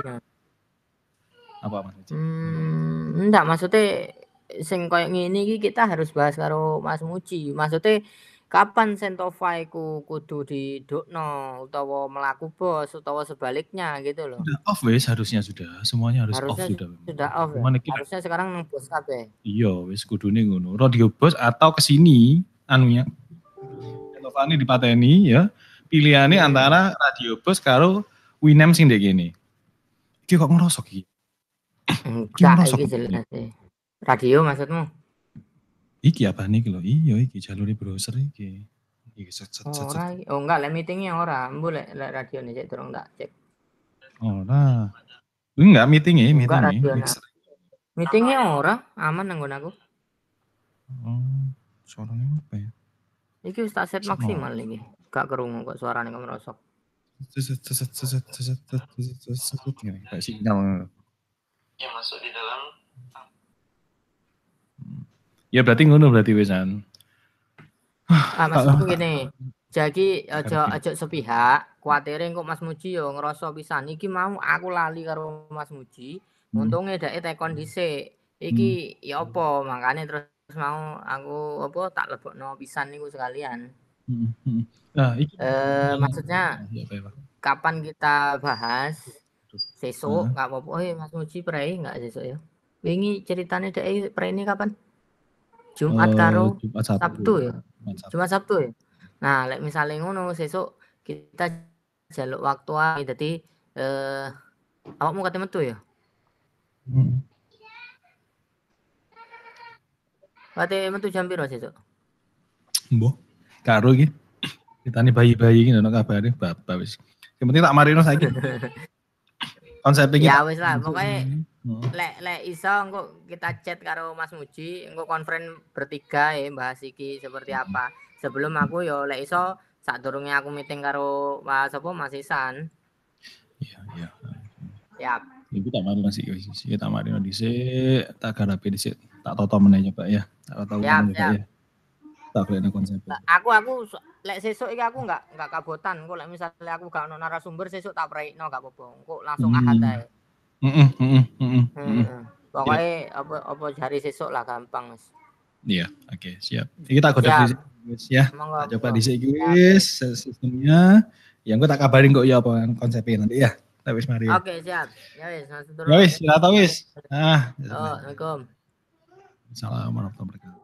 Apa Mas? Hmm, enggak maksudnya sing koyo ngene iki kita harus bahas karo Mas Muji. Maksudnya kapan Sentova iku kudu didukno utawa melaku bos utawa sebaliknya gitu loh. Sudah off wis harusnya sudah. Semuanya harus off Harusnya sudah. Sudah off ya. Cuman iki Harusnya sekarang nang bos kabeh. Iya, wis kudune ngono. Radio bos atau ke sini anunya. Telovani dipateni ya. Pilihannya Hmm. antara radio bos karo Winem sing dek gini. Iki kok ngerosok iki? Enggak iki jelas. Radio maksudmu? Iki apa nih lho? Iya iki jalur browser iki. Iki set set set. Ora. Oh enggak, lek meetingnya ora. Lek lek radio nih cek durung tak cek. Oh nah. Enggak meeting ya, meeting Enggak. Meetingnya ora, aman nang nggon aku. Oh, suaranya apa ya? Iki wis tak set maksimal iki kak kerungu kok suaranya kamu merosot. Kayak sinyal. Ya dalam. Ya berarti ngono berarti wisan. Ah, ah, maksudku gini. Jadi aja aja sepihak, kuatirin kok Mas Muji yo ngerasa pisan iki mau aku lali karo Mas Muji. Hmm. dak e tekon dhisik. Iki hmm. ya apa makane terus mau aku apa tak lebokno pisan niku sekalian. Nah, iki Eh maksudnya Ya, apa, apa. kapan kita bahas Heeh. nggak apa-apa. Oh, Mas Muji prei nggak sesuk ya? Wingi ceritane dek prei ini kapan? Jumat Eh, karo Jumat Sabtu. Sabtu ya? Jumat Sabtu. Cuma Sabtu ya. Nah, lek misalnya ngono sesuk kita jaluk waktu ae dadi eh awakmu kate metu ya? Hmm. Kate metu jam piro sesuk? Mbok. Karo iki. Ditani bayi-bayi iki ono kabare bapak wis. Yang penting tak marino saiki. Konsep iki. Ya wis lah, pokoknya Hmm. lek lek iso engko kita chat karo Mas Muji engko konferen bertiga ya bahas iki seperti apa sebelum aku yo lek iso sadurunge aku meeting karo Mas apa Mas Isan Iya, iya. ya Ibu tak mari nasi wis iki tak mari dhisik, tak garapi dhisik, tak toto meneh coba ya. Tak tahu meneh Pak, siap. Ya. Tak kena konsep. Lah, aku aku lek sesuk iki aku enggak enggak kabotan engko lek misalnya aku gak ono narasumber sesuk tak preikno gak apa-apa engko langsung Hmm. ahad ae Heeh, heeh, heeh. Pokoknya apa apa hari sesuk lah gampang Mas Iya, oke, siap. Iki tak godok Siap. dhisik wis ya. monggo coba dhisik iki wis sistemnya. Ya engko tak kabarin kok ya apa konsepnya nanti ya. Tak wis mari. ya. oke siap ya wis Ya wis, ya tau wis. Ah, Oh, Assalamualaikum Assalamualaikum warahmatullahi wabarakatuh.